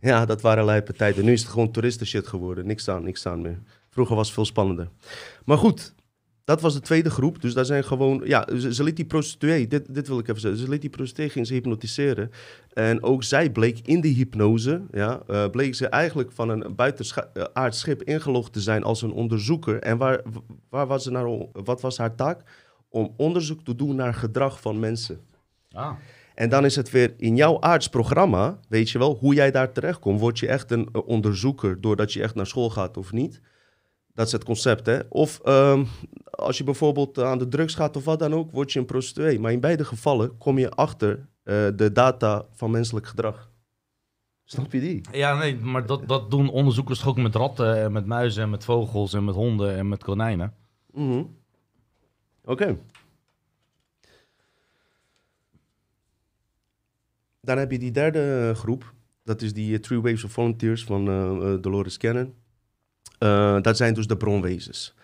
Ja, dat waren lijpe tijden. Nu is het gewoon toeristen shit geworden. Niks aan, niks aan meer. Vroeger was het veel spannender. Maar goed, dat was de tweede groep. Dus daar zijn gewoon... Ja, ze, ze liet die prostituee... Dit, dit wil ik even zeggen. Ze liet die prostituee ging ze hypnotiseren. En ook zij bleek in die hypnose... Ja, eh, bleek ze eigenlijk van een buitenaards schip ingelogd te zijn als een onderzoeker. En waar, waar was ze naar... Wat was haar taak? Om onderzoek te doen naar gedrag van mensen. Ah. En dan is het weer in jouw aardsprogramma, weet je wel, hoe jij daar terechtkomt. Word je echt een eh, onderzoeker doordat je echt naar school gaat of niet? Dat is het concept, hè? Of ehm, als je bijvoorbeeld aan de drugs gaat of wat dan ook, word je een prostituee. Maar in beide gevallen kom je achter eh, de data van menselijk gedrag. Snap je die? Ja, nee, maar dat, dat doen onderzoekers toch ook met ratten en met muizen en met vogels en met honden en met konijnen. Mhm. Oké. Dan heb je die derde eh, groep. Dat is die eh, Three Waves of Volunteers van eh, eh, Dolores Cannon. Eh, dat zijn dus de bronwezens.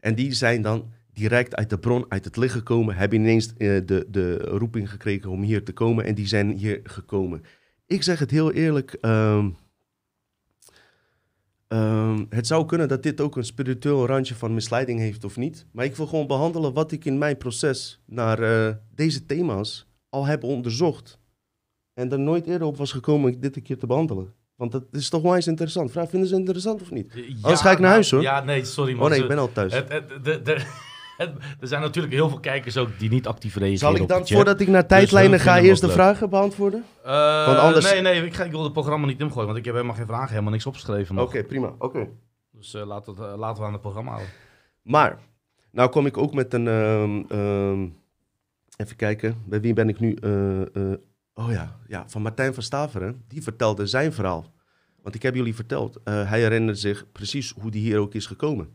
En die zijn dan direct uit de bron, uit het licht gekomen. Hebben ineens eh, de, de roeping gekregen om hier te komen. En die zijn hier gekomen. Ik zeg het heel eerlijk. ehm, ehm, het zou kunnen dat dit ook een spiritueel randje van misleiding heeft of niet. Maar ik wil gewoon behandelen wat ik in mijn proces naar eh, deze thema's al heb onderzocht. En er nooit eerder op was gekomen om dit een keer te behandelen. Want dat is toch wel eens interessant. Vraag, vinden ze het interessant of niet? Anders ga ik naar huis, hoor. Ja, nee, sorry. Maar Oh nee, ze- ik ben al thuis. het, het, de, de, het- er zijn natuurlijk heel veel kijkers ook die niet actief reageren Zal ik dan, voordat ik naar hun tijdlijnen ga, eerst de vragen beantwoorden? Want anders- Nee, nee, ik, ga, ik wil het programma niet ingooien, want ik heb helemaal geen vragen, helemaal niks opgeschreven. Oké, prima. Oké. Dus eh, laat het, eh, laten we aan het programma houden. Maar, nou kom ik ook met een... ehm, ehm, even kijken, bij wie ben ik nu? Oh ja, ja, van Martijn van Staveren. Die vertelde zijn verhaal. Want ik heb jullie verteld, eh, hij herinnert zich precies hoe die hier ook is gekomen.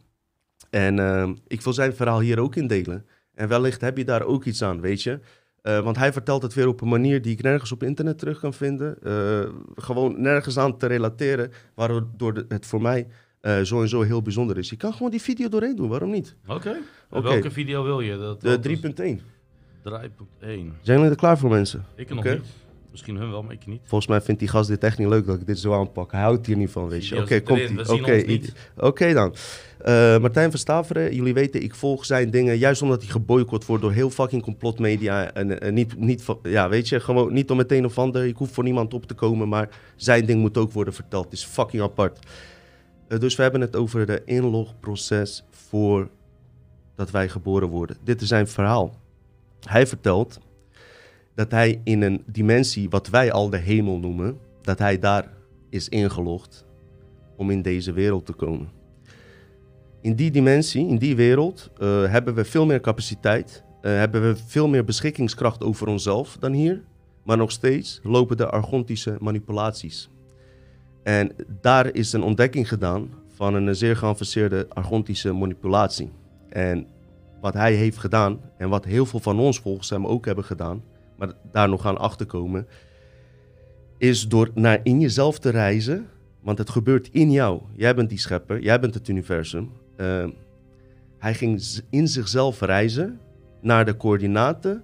En ehm, ik wil zijn verhaal hier ook in delen. En wellicht heb je daar ook iets aan, weet je. Eh, want hij vertelt het weer op een manier die ik nergens op internet terug kan vinden. Eh, gewoon nergens aan te relateren, waardoor het voor mij eh zo en zo heel bijzonder is. Je kan gewoon die video doorheen doen, waarom niet? Oké. Welke video wil je? Dat, De dat is 3.1. 3.1. Zijn jullie er klaar voor, mensen? Ik nog niet. Misschien hun wel, maar ik niet. Volgens mij vindt die gast dit echt niet leuk dat ik dit zo aanpak. Hij houdt hier niet van, weet je. Oké, komt ie. Oké, dan. Eh, Martijn van Staveren, jullie weten, ik volg zijn dingen juist omdat hij geboycott wordt door heel fucking complotmedia. En, en niet, niet, ja, weet je, gewoon niet om meteen of ander. Ik hoef voor niemand op te komen, maar zijn ding moet ook worden verteld. Het is fucking apart. Eh, dus we hebben het over de inlogproces voor dat wij geboren worden. Dit is zijn verhaal. Hij vertelt dat hij in een dimensie, wat wij al de hemel noemen, dat hij daar is ingelogd om in deze wereld te komen. In die dimensie, in die wereld, eh, hebben we veel meer capaciteit, eh, hebben we veel meer beschikkingskracht over onszelf dan hier, maar nog steeds lopen de argontische manipulaties. En daar is een ontdekking gedaan van een zeer geavanceerde argontische manipulatie. En wat hij heeft gedaan, en wat heel veel van ons volgens hem ook hebben gedaan, maar daar nog aan achterkomen, is door naar in jezelf te reizen, want het gebeurt in jou. Jij bent die schepper, jij bent het universum. Eh, hij ging in zichzelf reizen naar de coördinaten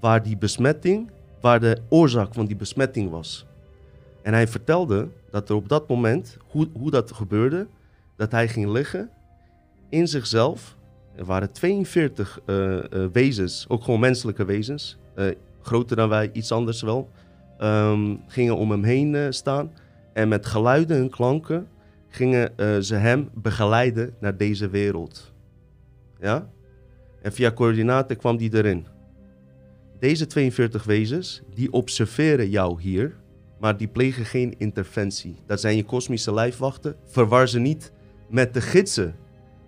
waar die besmetting, waar de oorzaak van die besmetting was. En hij vertelde dat er op dat moment, hoe, hoe dat gebeurde, dat hij ging liggen in zichzelf. Er waren 42 eh, eh, wezens, ook gewoon menselijke wezens, eh, groter dan wij, iets anders wel, ehm, gingen om hem heen staan. En met geluiden en klanken gingen ze hem begeleiden naar deze wereld. Ja? En via coördinaten kwam die erin. Deze 42 wezens, die observeren jou hier, maar die plegen geen interventie. Dat zijn je kosmische lijfwachten. Verwar ze niet met de gidsen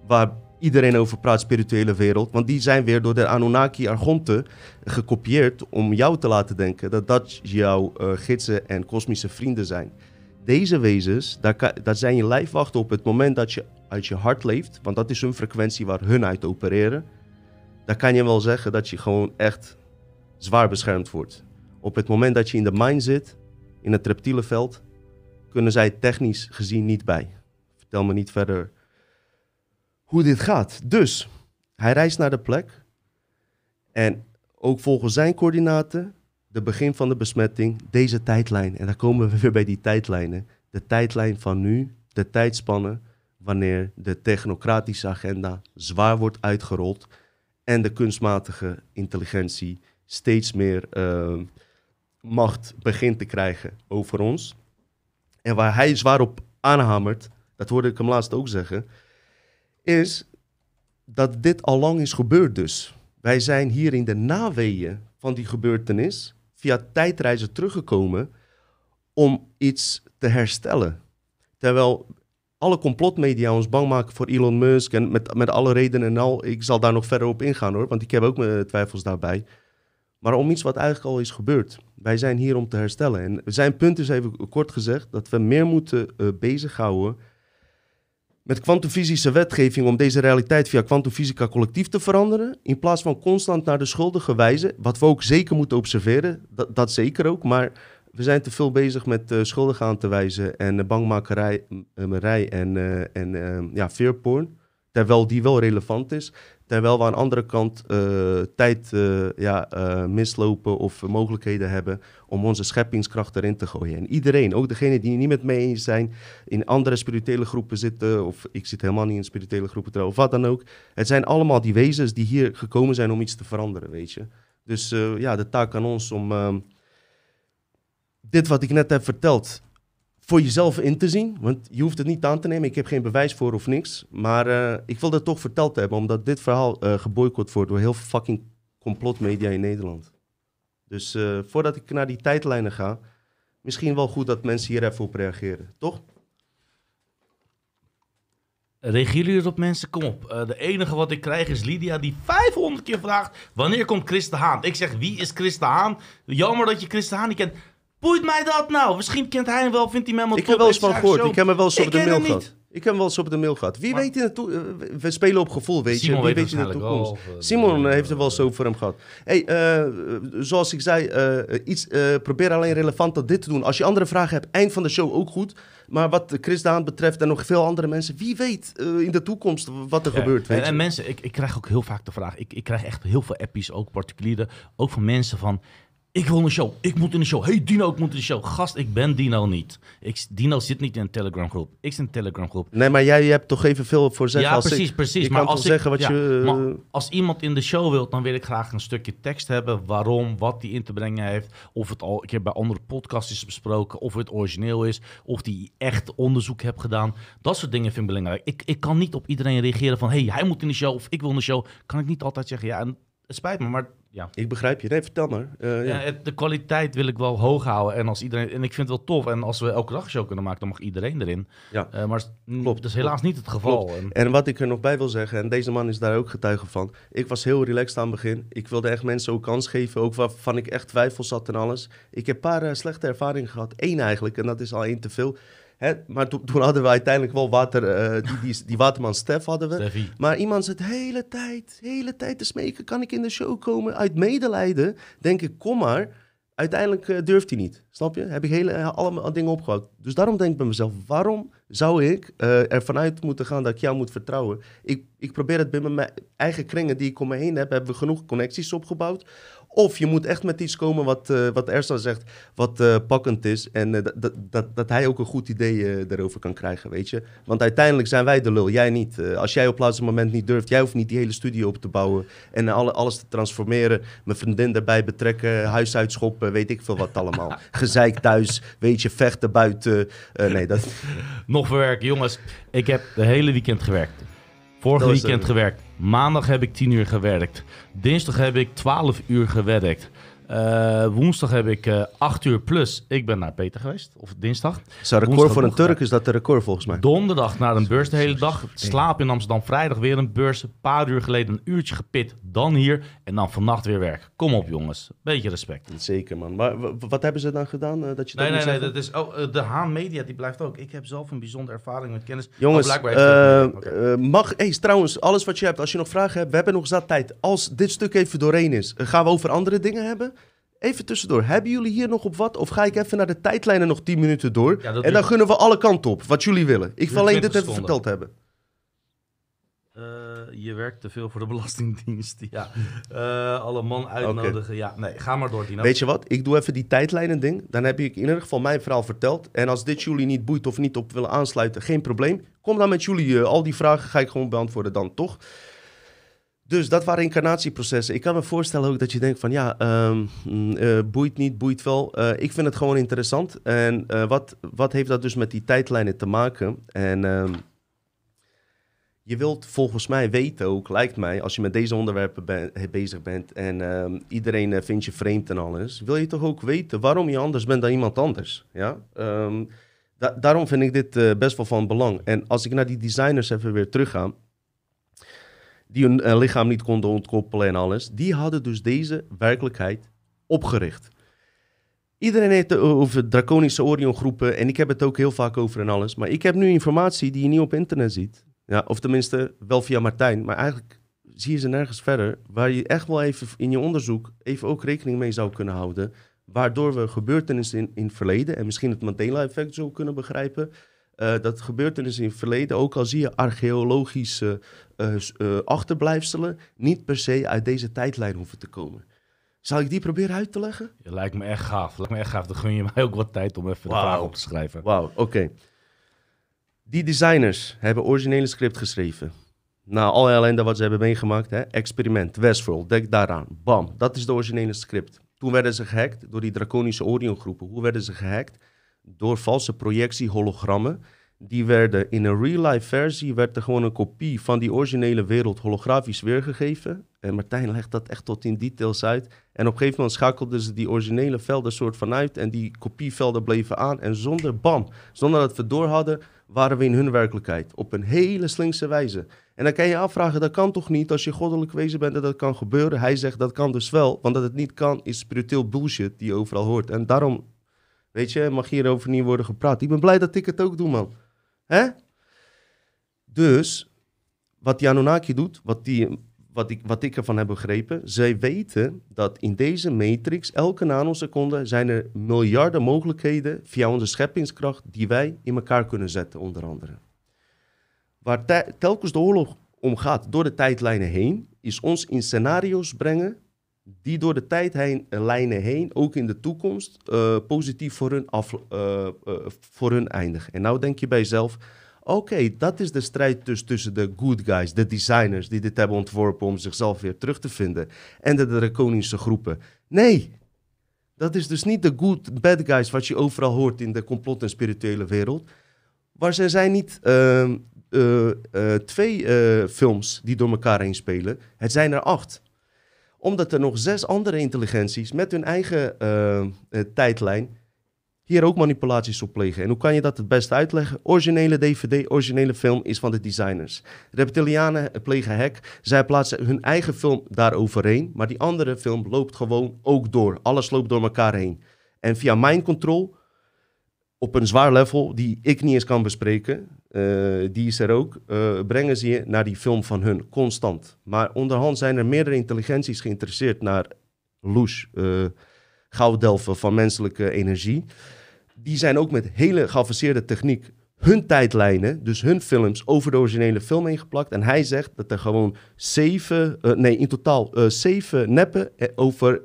waar iedereen over praat, spirituele wereld. Want die zijn weer door de Anunnaki Argonte gekopieerd om jou te laten denken dat dat jouw eh, gidsen en kosmische vrienden zijn. Deze wezens, daar, zijn je lijfwachten op het moment dat je uit je hart leeft. Want dat is hun frequentie waar hun uit opereren. Dan kan je wel zeggen dat je gewoon echt zwaar beschermd wordt. Op het moment dat je in de mind zit, in het reptiele veld, kunnen zij technisch gezien niet bij. Vertel me niet verder hoe dit gaat. Dus, hij reist naar de plek. En ook volgens zijn coördinaten, de begin van de besmetting, deze tijdlijn. En daar komen we weer bij die tijdlijnen. De tijdlijn van nu, de tijdspannen, wanneer de technocratische agenda zwaar wordt uitgerold en de kunstmatige intelligentie steeds meer eh, macht begint te krijgen over ons. En waar hij zwaar op aanhamert, dat hoorde ik hem laatst ook zeggen, is dat dit al lang is gebeurd dus. Wij zijn hier in de naweeën van die gebeurtenis. via tijdreizen teruggekomen om iets te herstellen. Terwijl alle complotmedia ons bang maken voor Elon Musk en met, met alle redenen en al. Ik zal daar nog verder op ingaan hoor, want ik heb ook mijn twijfels daarbij. Maar om iets wat eigenlijk al is gebeurd. Wij zijn hier om te herstellen. En zijn punt is even kort gezegd dat we meer moeten uh, bezighouden met kwantumfysische wetgeving om deze realiteit via kwantumfysica collectief te veranderen. In plaats van constant naar de schuldige wijzen, wat we ook zeker moeten observeren, dat, dat zeker ook. Maar we zijn te veel bezig met uh, schuldigen aan te wijzen en uh, bangmakerij en, en ja, fearporn. Terwijl die wel relevant is. Terwijl we aan de andere kant tijd ja, mislopen of mogelijkheden hebben om onze scheppingskracht erin te gooien. En iedereen, ook degenen die niet met mij eens zijn, in andere spirituele groepen zitten, of ik zit helemaal niet in spirituele groepen trouwens, of wat dan ook. Het zijn allemaal die wezens die hier gekomen zijn om iets te veranderen, weet je. Dus ja, de taak aan ons om ehm, dit wat ik net heb verteld voor jezelf in te zien. Want je hoeft het niet aan te nemen. Ik heb geen bewijs voor of niks. Maar uh, ik wil dat toch verteld hebben. Omdat dit verhaal uh, geboycott wordt door heel fucking complotmedia in Nederland. Dus uh, voordat ik naar die tijdlijnen ga. Misschien wel goed dat mensen hier even op reageren. Toch? Reageren jullie erop, mensen? Kom op. De enige wat ik krijg is Lydia die 500 keer vraagt... Wanneer komt Chris Haan? Ik zeg, wie is Chris Haan? Jammer dat je Chris Haan niet kent. Boeit mij dat nou? Misschien kent hij hem wel, vindt hij hem wel Ik heb wel eens van gehoord. Ik heb hem wel eens op de mail gehad. Ik heb hem wel eens op de mail gehad. Wie maar, weet in het toe... We spelen op gevoel, weet Simon je. Wie weet, weet in de toekomst. Wel, of, Simon uh, heeft er wel zo voor hem gehad. hey, uh, zoals ik zei, uh, iets, probeer alleen relevant tot dit te doen. Als je andere vragen hebt, eind van de show ook goed. Maar wat Chris Daan betreft en nog veel andere mensen, wie weet in de toekomst wat er ja. gebeurt. Weet en, je? en mensen, ik, ik krijg ook heel vaak de vraag. Ik, ik krijg echt heel veel appies, ook particulieren. Ook van mensen van ik wil een show. Ik moet in de show. Hey Dino, ik moet in de show. Gast, ik ben Dino niet. Ik, Dino zit niet in een Telegram groep. Ik zit in een Telegram groep. Nee, maar jij hebt toch even veel voor zeggen ja, als precies, ik. precies. Je maar kan als zeggen wat ja, je... maar als iemand in de show wilt, dan wil ik graag een stukje tekst hebben. Waarom, wat die in te brengen heeft. Of het al, ik heb bij andere podcasts is besproken. Of het origineel is. Of die echt onderzoek heb gedaan. Dat soort dingen vind ik belangrijk. Ik, ik kan niet op iedereen reageren van... hey, hij moet in de show of ik wil in de show. Kan ik niet altijd zeggen, ja, en het spijt me, maar ja. Ik begrijp je. Nee, vertel maar. Uh, ja. ja. de kwaliteit wil ik wel hoog houden. En, als iedereen, en ik vind het wel tof. En als we elke dag een show kunnen maken, dan mag iedereen erin. Ja. Uh, maar Klopt. dat is helaas niet het geval. En... en... wat ik er nog bij wil zeggen, en deze man is daar ook getuige van. Ik was heel relaxed aan het begin. Ik wilde echt mensen ook kans geven. Ook waarvan ik echt twijfels had en alles. Ik heb een paar uh, slechte ervaringen gehad. Eén eigenlijk, en dat is al één te veel. Hè, maar to, toen hadden we uiteindelijk wel water, uh, die, die, die, waterman Stef hadden we. Maar iemand zit de hele tijd, hele tijd te smeken, kan ik in de show komen? Uit medelijden denk ik, kom maar. Uiteindelijk uh, durft hij niet, snap je? Heb ik hele, uh, allemaal dingen opgehouden. Dus daarom denk ik bij mezelf, waarom zou ik ervan uit moeten gaan dat ik jou moet vertrouwen? Ik, ik probeer het binnen mijn eigen kringen die ik om me heen heb, hebben we genoeg connecties opgebouwd. Of je moet echt met iets komen wat, uh, wat Ersan zegt, wat uh, pakkend is. En uh, dat, dat, dat hij ook een goed idee erover kan krijgen, weet je. Want uiteindelijk zijn wij de lul, jij niet. als jij op het laatste moment niet durft, jij hoeft niet die hele studio op te bouwen. En alle, alles te transformeren, mijn vriendin erbij betrekken, huis uitschoppen, weet ik veel wat allemaal. Gezeik thuis, weet je, vechten buiten. nee, dat... Nog verwerken, jongens. Ik heb de hele weekend gewerkt. Vorige weekend gewerkt. Maandag heb ik 10 uur gewerkt. Dinsdag heb ik 12 uur gewerkt. Uh, woensdag heb ik uh, 8 uur plus. Ik ben naar Peter geweest. Of dinsdag. Is dat record voor een Turk? Is dat de record volgens mij? Donderdag naar een beurs de hele dag. Slaap in Amsterdam. Vrijdag weer een beurs. Een paar uur geleden een uurtje gepit. Dan hier. En dan vannacht weer werk. Kom op jongens. Beetje respect. Zeker man. Maar wat hebben ze dan gedaan? Uh, dat je nee, nee, nee. Dat is, oh, de Haan Media die blijft ook. Ik heb zelf een bijzondere ervaring met kennis. Jongens, oh, okay. mag... Hey, trouwens, alles wat je hebt. Als je nog vragen hebt. We hebben nog zat tijd. Als dit stuk even doorheen is. gaan we over andere dingen hebben? Even tussendoor, hebben jullie hier nog op wat? Of ga ik even naar de tijdlijnen nog 10 minuten door? Ja, en dan gunnen we alle kanten op, wat jullie willen. Ik wil alleen dit even stonden. verteld hebben. Uh, je werkt te veel voor de Belastingdienst. Ja. Uh, alle man uitnodigen. Okay. Ja, nee, ga maar door, Dino. Weet je wat? Ik doe even die tijdlijnen ding. Dan heb ik in ieder geval mijn verhaal verteld. En als dit jullie niet boeit of niet op willen aansluiten, geen probleem. Kom dan met jullie. Uh, al die vragen ga ik gewoon beantwoorden dan, toch? Dus dat waren incarnatieprocessen. Ik kan me voorstellen ook dat je denkt van ja, um, uh, boeit niet, boeit wel. Uh, ik vind het gewoon interessant. En uh, wat, wat heeft dat dus met die tijdlijnen te maken? En um, je wilt volgens mij weten ook, lijkt mij, als je met deze onderwerpen eh, bezig bent en ehm, iedereen eh, vindt je vreemd en alles, wil je toch ook weten waarom je anders bent dan iemand anders. Ja? Ehm, da- daarom vind ik dit eh, best wel van belang. En als ik naar die designers even weer terugga, die hun eh, lichaam niet konden ontkoppelen en alles, die hadden dus deze werkelijkheid opgericht. Iedereen heeft over draconische Orion-groepen en ik heb het ook heel vaak over en alles. Maar ik heb nu informatie die je niet op internet ziet. Ja, of tenminste wel via Martijn, maar eigenlijk zie je ze nergens verder. Waar je echt wel even in je onderzoek even ook rekening mee zou kunnen houden. Waardoor we gebeurtenissen in, in het verleden en misschien het Mandela-effect zo kunnen begrijpen. eh, dat gebeurtenissen in het verleden, ook al zie je archeologische eh, achterblijfselen, niet per se uit deze tijdlijn hoeven te komen. Zal ik die proberen uit te leggen? Ja, lijkt me echt gaaf. Lijkt me echt gaaf. Dan gun je mij ook wat tijd om even Wauw. de vraag op te schrijven. Wauw, oké. Die designers hebben originele script geschreven. Na alle ellende wat ze hebben meegemaakt, hè? experiment, Westworld, denk daaraan. Bam, dat is de originele script. Toen werden ze gehackt door die draconische Orion-groepen. Hoe werden ze gehackt? Door valse projectie-hologrammen. Die werden in een real-life versie, werd er gewoon een kopie van die originele wereld holografisch weergegeven. En Martijn legt dat echt tot in details uit. En op een gegeven moment schakelden ze die originele velden soort van uit. En die kopievelden bleven aan. En zonder bam, zonder dat we door hadden, waren we in hun werkelijkheid. Op een hele slinkse wijze. En dan kan je afvragen, dat kan toch niet als je goddelijk wezen bent dat dat kan gebeuren? Hij zegt, dat kan dus wel. Want dat het niet kan, is spiritueel bullshit die overal hoort. En daarom, weet je, mag hierover niet worden gepraat. Ik ben blij dat ik het ook doe, man. Hè? Dus, wat die Anunnaki doet, wat, die, wat, ik, wat ik ervan heb begrepen, zij weten dat in deze matrix, elke nanoseconde, zijn er miljarden mogelijkheden via onze scheppingskracht die wij in elkaar kunnen zetten, onder andere. Waar te- telkens de oorlog om gaat, door de tijdlijnen heen, is ons in scenario's brengen die door de tijdlijnen heen, ook in de toekomst, eh, positief voor hun, af, eh, eh, voor hun eindigen. En nou denk je bij jezelf, oké, dat is de strijd dus tussen de good guys, de designers die dit hebben ontworpen om zichzelf weer terug te vinden, en de draconische groepen. Nee, dat is dus niet de good bad guys wat je overal hoort in de complot- en spirituele wereld. Waar ze zijn niet ehm, eh, eh, twee eh, films die door elkaar heen spelen. Het zijn er acht. Omdat er nog zes andere intelligenties met hun eigen eh, eh, tijdlijn hier ook manipulaties op plegen. En hoe kan je dat het beste uitleggen? Originele DVD, originele film is van de designers. Reptilianen plegen hack. Zij plaatsen hun eigen film daar overheen. Maar die andere film loopt gewoon ook door. Alles loopt door elkaar heen. En via mind control, op een zwaar level, die ik niet eens kan bespreken, eh, die is er ook, eh, brengen ze je naar die film van hun, constant. Maar onderhand zijn er meerdere intelligenties geïnteresseerd naar Loes, eh gouddelven van menselijke energie. Die zijn ook met hele geavanceerde techniek hun tijdlijnen, dus hun films, over de originele film heen geplakt. En hij zegt dat er gewoon zeven, nee, in totaal zeven neppen over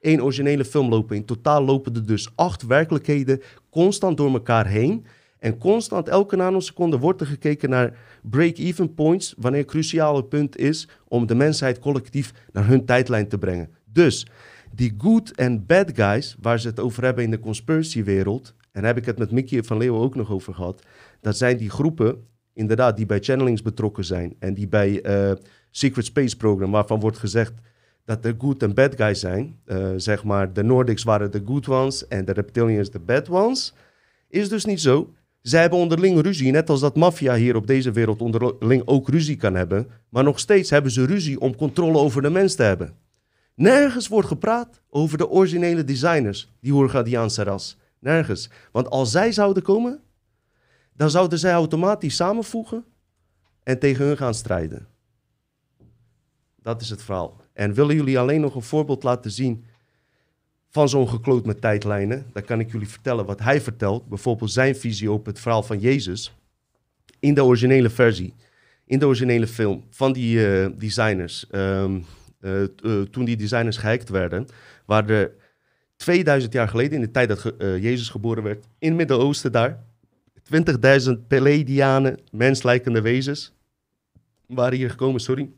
één originele film lopen. In totaal lopen er dus acht werkelijkheden constant door elkaar heen. En constant, elke nanoseconde, wordt er gekeken naar break-even points, wanneer een cruciale punt is om de mensheid collectief naar hun tijdlijn te brengen. Dus die good en bad guys, waar ze het over hebben in de conspiracy-wereld, en heb ik het met Mickey van Leeuwen ook nog over gehad, dat zijn die groepen, inderdaad, die bij channelings betrokken zijn en die bij eh, Secret Space Program, waarvan wordt gezegd dat de good en bad guys zijn. Eh, zeg maar, de Nordics waren de good ones en de reptilians de bad ones. Is dus niet zo. Zij hebben onderling ruzie, net als dat maffia hier op deze wereld onderling ook ruzie kan hebben. Maar nog steeds hebben ze ruzie om controle over de mens te hebben. Nergens wordt gepraat over de originele designers, die Hoergadiaanse ras. Nergens. Want als zij zouden komen, dan zouden zij automatisch samenvoegen en tegen hun gaan strijden. Dat is het verhaal. En willen jullie alleen nog een voorbeeld laten zien van zo'n gekloot met tijdlijnen? Dan kan ik jullie vertellen wat hij vertelt. Bijvoorbeeld zijn visie op het verhaal van Jezus. In de originele versie, in de originele film van die eh, designers. ehm, eh, eh, toen die designers gehackt werden, waren er 2000 jaar geleden, in de tijd dat Jezus geboren werd, in het Midden-Oosten daar, 20.000 Palladianen, menslijkende wezens, waren hier gekomen, sorry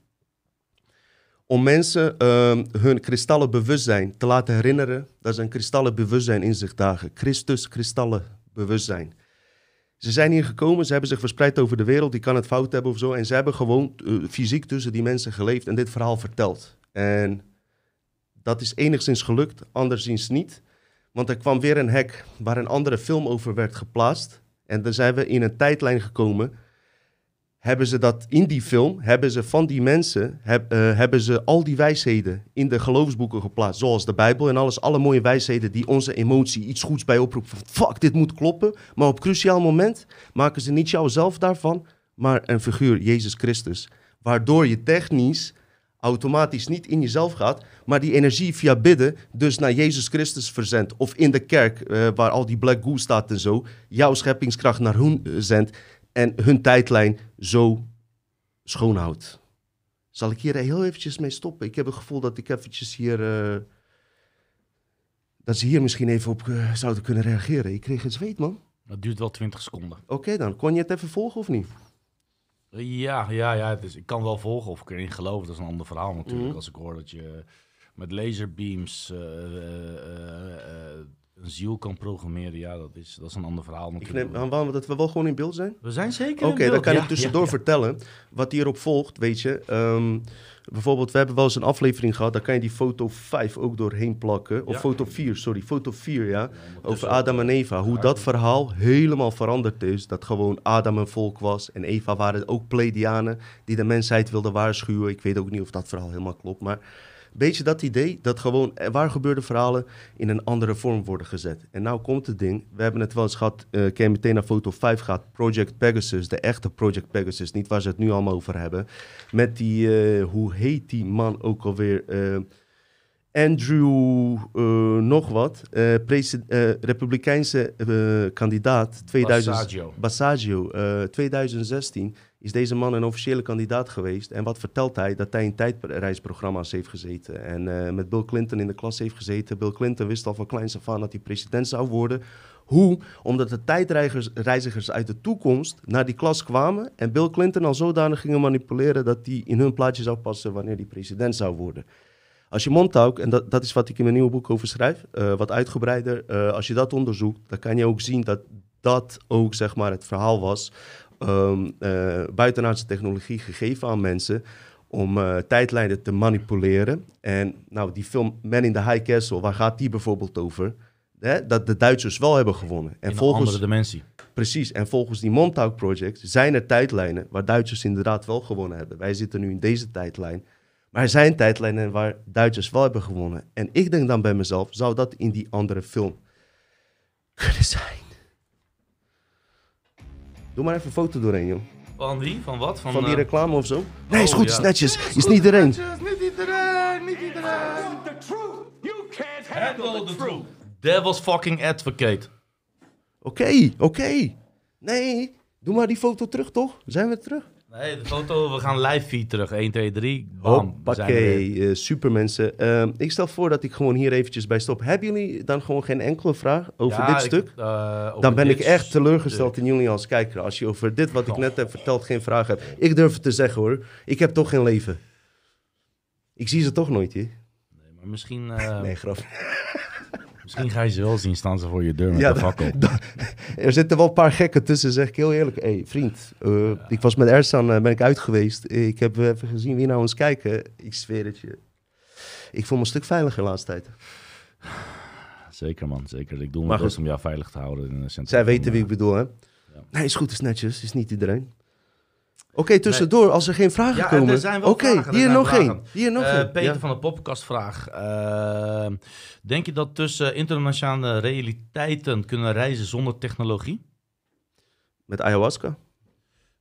om mensen ehm, hun kristallen bewustzijn te laten herinneren dat ze een kristallen bewustzijn in zich dragen. Christus kristallen bewustzijn. Ze zijn hier gekomen, ze hebben zich verspreid over de wereld. Die kan het fout hebben of zo. En ze hebben gewoon eh, fysiek tussen die mensen geleefd en dit verhaal verteld. En dat is enigszins gelukt, anderszins niet. Want er kwam weer een hack waar een andere film over werd geplaatst. En dan zijn we in een tijdlijn gekomen. Hebben ze dat in die film, hebben ze van die mensen, eh, hebben ze al die wijsheden in de geloofsboeken geplaatst. Zoals de Bijbel en alles, alle mooie wijsheden die onze emotie iets goeds bij oproepen. Van, fuck, dit moet kloppen. Maar op cruciaal moment maken ze niet jouzelf daarvan, maar een figuur, Jezus Christus. Waardoor je technisch automatisch niet in jezelf gaat, maar die energie via bidden dus naar Jezus Christus verzendt. Of in de kerk, eh, waar al die black goo staat en zo, jouw scheppingskracht naar hun eh, zendt en hun tijdlijn zo schoonhoudt. Zal ik hier heel eventjes mee stoppen? Ik heb het gevoel dat ik eventjes hier... eh, dat ze hier misschien even op eh, zouden kunnen reageren. Ik kreeg het zweet, man. Dat duurt wel 20 seconden. Oké dan, kon je het even volgen of niet? Ja, ja, ja. Dus ik kan wel volgen of ik erin geloof. Dat is een ander verhaal natuurlijk. Mhm. Als ik hoor dat je met laserbeams eh, een ziel kan programmeren. Ja, dat is, dat is een ander verhaal Ik neem aan dat we wel gewoon in beeld zijn. We zijn zeker Oké, dan kan Ja, ik tussendoor ja, ja. vertellen wat hierop volgt, weet je. Ehm, bijvoorbeeld, we hebben wel eens een aflevering gehad, daar kan je die foto 5 ook doorheen plakken. Of Ja. foto 4, sorry, foto 4, ja. Over Adam en Eva. Hoe dat verhaal helemaal veranderd is. Dat gewoon Adam een volk was en Eva waren ook Pleiadianen die de mensheid wilden waarschuwen. Ik weet ook niet of dat verhaal helemaal klopt, maar... Beetje dat idee dat gewoon eh, waar gebeurde verhalen in een andere vorm worden gezet. En nou komt het ding, we hebben het wel eens gehad, eh kan je meteen naar foto 5 gaat, Project Pegasus, de echte Project Pegasus, niet waar ze het nu allemaal over hebben. Met die, eh, hoe heet die man ook alweer? Andrew eh, nog wat, eh, Republikeinse kandidaat 2000, Passaggio. Bassagio, eh, 2016 is deze man een officiële kandidaat geweest. En wat vertelt hij? Dat hij in tijdreisprogramma's heeft gezeten. En eh, met Bill Clinton in de klas heeft gezeten. Bill Clinton wist al van kleins af aan dat hij president zou worden. Hoe? Omdat de tijdreizigers uit de toekomst naar die klas kwamen. En Bill Clinton al zodanig gingen manipuleren dat hij in hun plaatje zou passen wanneer hij president zou worden. Als je Montauk, en dat, dat is wat ik in mijn nieuwe boek over schrijf, eh, wat uitgebreider, eh, als je dat onderzoekt, dan kan je ook zien dat dat ook zeg maar het verhaal was. Eh, buitenaardse technologie gegeven aan mensen om eh, tijdlijnen te manipuleren. En nou, die film Man in the High Castle, waar gaat die bijvoorbeeld over? Hè? Dat de Duitsers wel hebben gewonnen. En in een volgens, andere dimensie. Precies, en volgens die Montauk Project zijn er tijdlijnen waar Duitsers inderdaad wel gewonnen hebben. Wij zitten nu in deze tijdlijn. Maar er zijn tijdlijnen waar Duitsers wel hebben gewonnen. En ik denk dan bij mezelf, zou dat in die andere film kunnen zijn? Doe maar even een foto doorheen, joh. Van wie? Van wat? Van, Van die eh, reclame of zo? Nee, is oh, goed, ja. is netjes. Is niet iedereen. Niet iedereen, niet iedereen. The truth. You can't Handle handle the the truth. Devil's fucking advocate. Oké, oké. Nee, doe maar die foto terug, toch? Zijn we terug? Nee, de foto, we gaan live feed terug. 1, 2, 3. Bam. Hoppakee, eh, super mensen. Ehm, ik stel voor dat ik gewoon hier eventjes bij stop. Hebben jullie dan gewoon geen enkele vraag over Ja, dit ik- stuk? eh, over Dan ben ik echt teleurgesteld stuk. in jullie als kijker. Als je over dit wat ik Oh. net heb verteld geen vraag hebt. Ik durf het te zeggen hoor. Ik heb toch geen leven. Ik zie ze toch nooit hier. Nee, maar misschien, eh, Nee, grap. Misschien ga je ze wel zien staan ze voor je deur met Ja, de fakkel. er zitten wel een paar gekken tussen, zeg ik heel eerlijk. Hé, hey, vriend, eh, ik was met Ersan eh, ben ik uit geweest. Ik heb even gezien wie nou eens kijken. Ik zweer het je. Ik voel me een stuk veiliger de laatste tijd. Zeker man, zeker. Ik doe mijn best om jou veilig te houden. In Zij weten wie eh, ik bedoel, hè? Ja. Nee, is goed, is netjes. Is niet iedereen. Oké, tussendoor, als er geen vragen Ja, komen. zijn wel Oké, er hier nog vragen. één. Hier nog Eh, één. Peter Ja. van de podcast vraag. eh, denk je dat tussen internationale realiteiten kunnen reizen zonder technologie? Met ayahuasca.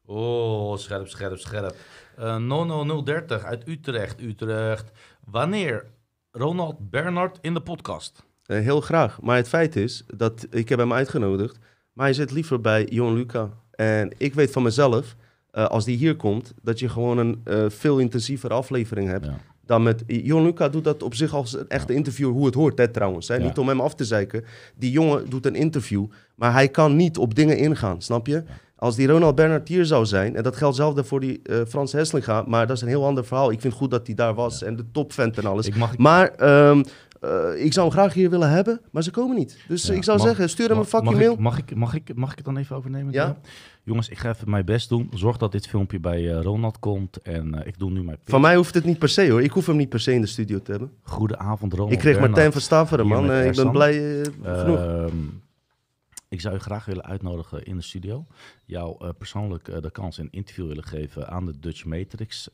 Oh, scherp, scherp, scherp. Eh 00030 uit Utrecht, Utrecht. Wanneer Ronald Bernard in de podcast? Eh, heel graag. Maar het feit is dat ik heb hem uitgenodigd. Maar hij zit liever bij Jon Luca. En ik weet van mezelf, eh, als die hier komt, dat je gewoon een eh, veel intensievere aflevering hebt. Ja. Dan met Jon Luca doet dat op zich als een echte interview, hoe het hoort, hè, trouwens. Hè? Ja. Niet om hem af te zeiken. Die jongen doet een interview, maar hij kan niet op dingen ingaan, snap je? Als die Ronald Bernard hier zou zijn, en dat geldt zelfde voor die eh, Frans Heslinga, maar dat is een heel ander verhaal. Ik vind goed dat hij daar was en de topvent en alles. Ik mag, Maar ehm, eh, ik zou hem graag hier willen hebben, maar ze komen niet. Dus Ja, ik zou mag- zeggen, stuur hem een fucking mag mail. Ik, mag, ik, mag, ik, mag ik het dan even overnemen? Ja. Jongens, ik ga even mijn best doen. Zorg dat dit filmpje bij eh, Ronald komt. En eh, ik doe nu mijn pitch. Van mij hoeft het niet per se hoor. Ik hoef hem niet per se in de studio te hebben. Goedenavond, Ronald. ik kreeg. Martijn van Staveren, man. Eh, ik ben blij eh, genoeg. Ehm, ik zou je graag willen uitnodigen in de studio. Jou persoonlijk de kans een interview willen geven aan de Dutch Matrix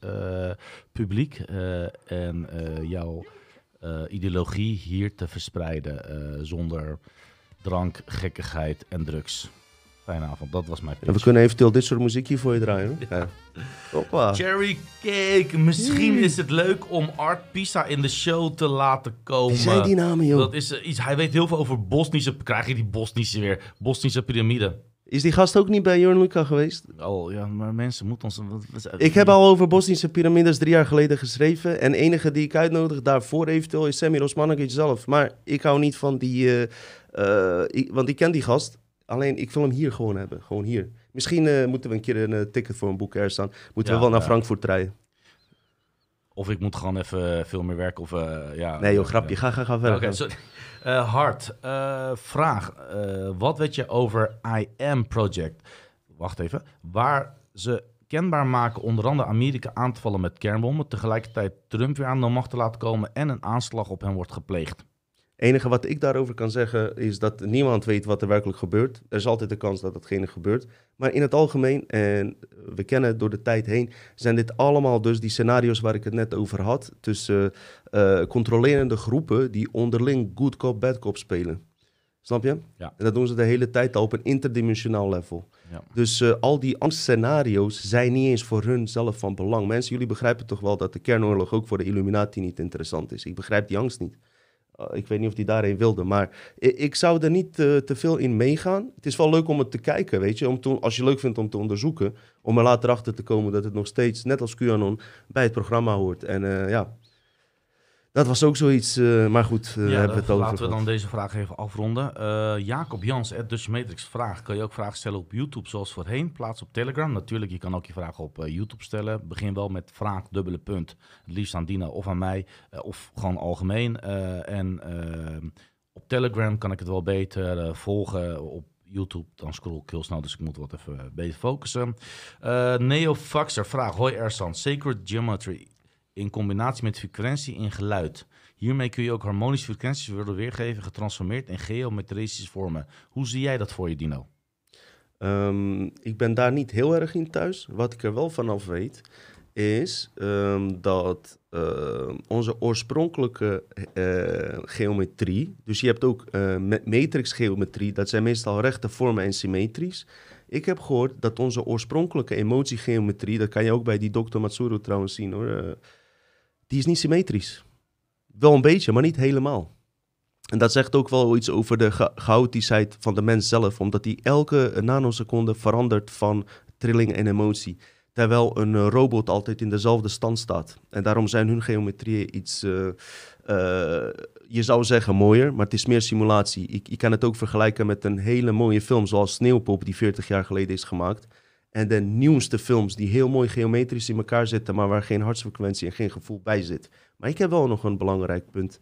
publiek. en jouw ideologie hier te verspreiden zonder drank, gekkigheid en drugs. Fijne avond, dat was mijn En we kunnen eventueel dit soort muziek hier voor je draaien. Hoor. Ja. Hoppa. Cherry Cake, misschien is het leuk om Art Pisa in de show te laten komen. Wie zijn die namen, joh? Dat is eh, iets, hij weet heel veel over Bosnische, krijg je die Bosnische weer, Bosnische piramide. Is die gast ook niet bij Jorn Luca geweest? Oh ja, maar mensen moeten ons... Ik heb al over Bosnische piramides drie jaar geleden geschreven. En enige die ik uitnodig daarvoor eventueel is Semir Osmanagic zelf. Maar ik hou niet van die... eh, eh, ik- want ik ken die gast. Alleen ik wil hem hier gewoon hebben. Gewoon hier. Misschien eh, moeten we een keer een eh, ticket voor een boek staan. Moeten Ja, we wel naar ja. Frankfurt rijden. Of ik moet gewoon even veel meer werken of eh, ja... Nee joh, grapje. Ga, ga, ga verder. Oké, sorry. Eh, Hart, eh, vraag. Eh, wat weet je over I Am Project? Wacht even. Waar ze kenbaar maken onder andere Amerika aan te vallen met kernbommen. Tegelijkertijd Trump weer aan de macht te laten komen en een aanslag op hem wordt gepleegd. Enige wat ik daarover kan zeggen is dat niemand weet wat er werkelijk gebeurt. Er is altijd de kans dat datgene gebeurt. Maar in het algemeen, en we kennen het door de tijd heen, zijn dit allemaal dus die scenario's waar ik het net over had. Tussen eh, controlerende groepen die onderling good cop, bad cop spelen. Snap je? Ja. En dat doen ze de hele tijd al op een interdimensionaal level. Ja. Dus eh, al die angstscenario's zijn niet eens voor hun zelf van belang. Mensen, jullie begrijpen toch wel dat de kernoorlog ook voor de Illuminati niet interessant is. Ik begrijp die angst niet. Uh, ik weet niet of die daarheen wilde, maar ik, zou er niet eh, te veel in meegaan. Het is wel leuk om het te kijken, weet je. Om als je leuk vindt om te onderzoeken. Om er later achter te komen dat het nog steeds, net als QAnon, bij het programma hoort. En eh, ja, dat was ook zoiets. eh, maar goed, eh, Ja, hebben we het over laten we gehad. dan deze vraag even afronden. Eh, Jacob Jans, at Dutch Matrix, vraagt... Kan je ook vragen stellen op YouTube zoals voorheen? Plaats op Telegram. Natuurlijk, je kan ook je vragen op eh, YouTube stellen. Begin wel met vraag, dubbele punt. Het liefst aan Dina of aan mij. eh, of gewoon algemeen. Eh, en eh, op Telegram kan ik het wel beter eh, volgen. Op YouTube, dan scroll ik heel snel, dus ik moet wat even eh, beter focussen. Eh Neo Faxer vraagt... Hoi Ersan, Sacred Geometry in combinatie met frequentie in geluid. Hiermee kun je ook harmonische frequenties worden weergegeven, getransformeerd in geometrische vormen. Hoe zie jij dat voor je, Dino? Ehm, ik ben daar niet heel erg in thuis. Wat ik er wel vanaf weet, is ehm, dat ehm, onze oorspronkelijke eh, geometrie, dus je hebt ook me- matrixgeometrie, dat zijn meestal rechte vormen en symmetrisch. Ik heb gehoord dat onze oorspronkelijke emotiegeometrie, dat kan je ook bij die Dr. Matsuru trouwens zien hoor, eh, die is niet symmetrisch. Wel een beetje, maar niet helemaal. En dat zegt ook wel iets over de cha- chaotischheid van de mens zelf, omdat die elke nanoseconde verandert van trilling en emotie. Terwijl een robot altijd in dezelfde stand staat. En daarom zijn hun geometrieën iets, eh, eh, je zou zeggen mooier, maar het is meer simulatie. Ik, je kan het ook vergelijken met een hele mooie film zoals Sneeuwpop, die 40 jaar geleden is gemaakt. En de nieuwste films die heel mooi geometrisch in elkaar zitten, maar waar geen hartsfrequentie en geen gevoel bij zit. Maar ik heb wel nog een belangrijk punt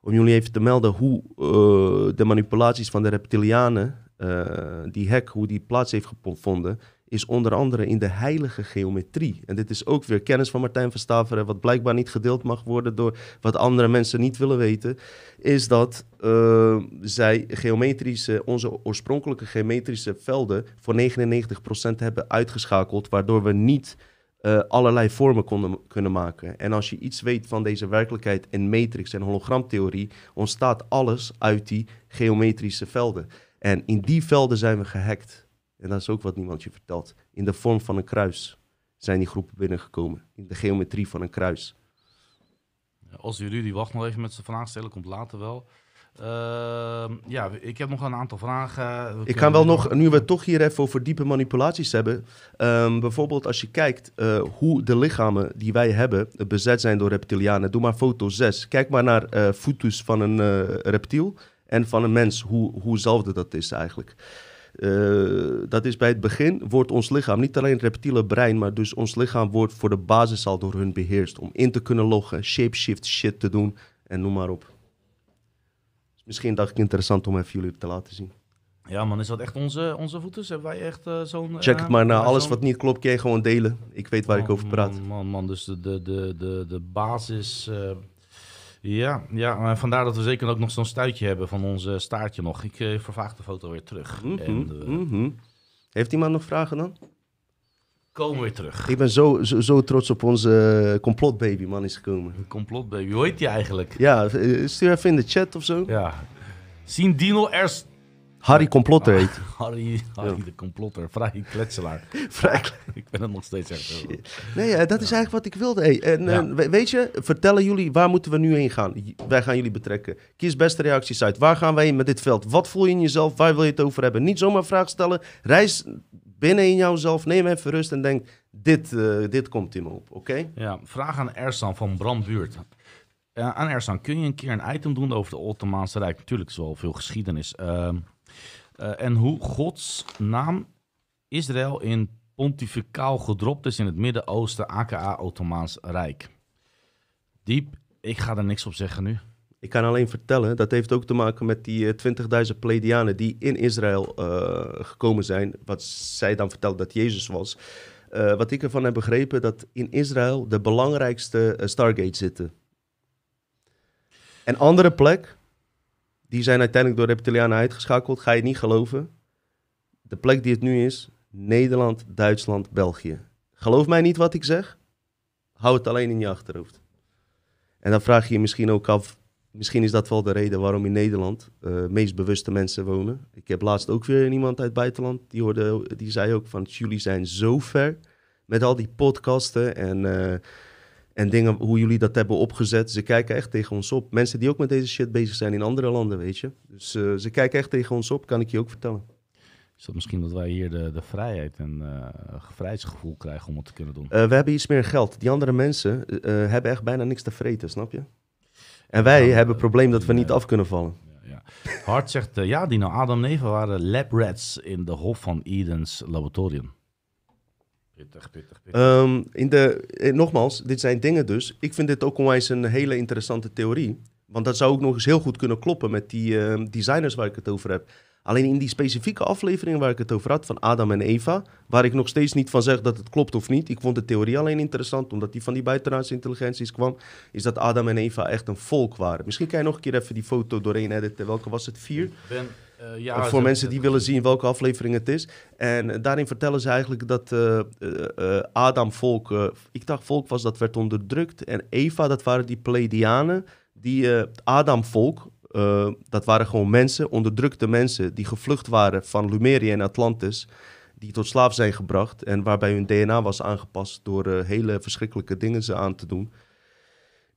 om jullie even te melden hoe eh, de manipulaties van de reptilianen, eh, die hack, hoe die plaats heeft gevonden, is onder andere in de heilige geometrie. En dit is ook weer kennis van Martijn van Staveren, wat blijkbaar niet gedeeld mag worden door wat andere mensen niet willen weten, is dat eh, zij geometrische, onze oorspronkelijke geometrische velden voor 99% hebben uitgeschakeld, waardoor we niet eh, allerlei vormen konden, kunnen maken. En als je iets weet van deze werkelijkheid en matrix en hologramtheorie, ontstaat alles uit die geometrische velden. En in die velden zijn we gehackt. En dat is ook wat niemand je vertelt. In de vorm van een kruis zijn die groepen binnengekomen. In de geometrie van een kruis. Als jullie die wacht nog even met zijn vraag stellen, komt later wel. Ehm, ja, ik heb nog een aantal vragen. We Ik kan wel nog, nu we het toch hier even over diepe manipulaties hebben. ehm, bijvoorbeeld als je kijkt eh, hoe de lichamen die wij hebben eh, bezet zijn door reptilianen. Doe maar foto 6. Kijk maar naar foto's van een reptiel en van een mens. Hoe, hoezelfde dat is eigenlijk. Eh, dat is bij het begin wordt ons lichaam, niet alleen het reptiele brein, maar dus ons lichaam wordt voor de basis al door hun beheerst. Om in te kunnen loggen, shapeshift shit te doen en noem maar op. Misschien dacht ik interessant om even jullie te laten zien. Ja, man, is dat echt onze, onze voeters? Hebben wij echt eh, zo'n... Check eh, het maar na. eh, Alles wat niet klopt, kun je gewoon delen. Ik weet waar ik over praat. Man, man, man, dus de, de, de, de, de basis... ja, ja, vandaar dat we zeker ook nog zo'n stuitje hebben van onze staartje nog. Ik eh, vervaag de foto weer terug. Mhm, En eh, mhm. Heeft iemand nog vragen dan? komen weer terug. Ik ben zo, zo, zo trots op onze eh, complotbaby man is gekomen. Een complotbaby. Hoe heet die eigenlijk? Ja, stuur even in de chat of zo. Ja. Zien Dino Ers... Harry Complotter heet. hij. Harry, Harry de complotter. Vrij kletselaar. Vrij Ik ben het nog steeds echt... Nee, eh, dat is eigenlijk wat ik wilde. Hey, en, eh, we- weet je, vertellen jullie, waar moeten we nu heen gaan? Wij gaan jullie betrekken. Kies beste reacties uit. Waar gaan wij heen met dit veld? Wat voel je in jezelf? Waar wil je het over hebben? Niet zomaar vragen stellen. Reis binnen in jouzelf. Neem even rust en denk, dit, eh, dit komt in me op, oké? Ja, vraag aan Ersan van Bram Buurt. Eh, aan Ersan, kun je een keer een item doen over de Ottomaanse Rijk? Natuurlijk is wel veel geschiedenis. Ehm, eh, en hoe Gods naam Israël in pontificaal gedropt is in het Midden-Oosten, aka Ottomaans Rijk. Diep, ik ga er niks op zeggen nu. Ik kan alleen vertellen, dat heeft ook te maken met die eh, 20.000 Pleiadianen die in Israël eh, gekomen zijn. Wat zij dan vertelt dat Jezus was. Eh, wat ik ervan heb begrepen, dat in Israël de belangrijkste eh, Stargates zitten. En andere plek, die zijn uiteindelijk door reptilianen uitgeschakeld, ga je niet geloven. De plek die het nu is, Nederland, Duitsland, België. Geloof mij niet wat ik zeg? Hou het alleen in je achterhoofd. En dan vraag je je misschien ook af, misschien is dat wel de reden waarom in Nederland eh meest bewuste mensen wonen. Ik heb laatst ook weer iemand uit het buitenland, die, hoorde, die zei ook van, jullie zijn zo ver met al die podcasten en, eh, en dingen, hoe jullie dat hebben opgezet. Ze kijken echt tegen ons op. Mensen die ook met deze shit bezig zijn in andere landen, weet je. Dus eh, ze kijken echt tegen ons op, kan ik je ook vertellen. Is dat misschien dat wij hier de, de vrijheid en eh vrijheidsgevoel krijgen om het te kunnen doen? Eh, we hebben iets meer geld. Die andere mensen hebben echt bijna niks te vreten, snap je? En wij Ja, hebben het probleem dat we niet af kunnen vallen. Ja. Hart zegt, ja Dino, Adam en Eva waren lab rats in de Hof van Edens laboratorium. Pittig, pittig, pittig. Ehm, in de, eh, nogmaals, dit zijn dingen dus. Ik vind dit ook onwijs een hele interessante theorie. Want dat zou ook nog eens heel goed kunnen kloppen met die ehm, designers waar ik het over heb. Alleen in die specifieke aflevering waar ik het over had, van Adam en Eva, waar ik nog steeds niet van zeg dat het klopt of niet. Ik vond de theorie alleen interessant, omdat die van die buitenaardse intelligenties kwam, is dat Adam en Eva echt een volk waren. Misschien kan je nog een keer even die foto doorheen editen. Welke was het? Vier? Ben, eh, ja, voor mensen die willen zien welke aflevering het is. En eh, daarin vertellen ze eigenlijk dat eh, eh, Adam volk, ik dacht volk was dat werd onderdrukt. En Eva, dat waren die Pleiadianen. Die Adam volk, dat waren gewoon mensen, onderdrukte mensen die gevlucht waren van Lumerië en Atlantis. Die tot slaaf zijn gebracht en waarbij hun DNA was aangepast door hele verschrikkelijke dingen ze aan te doen.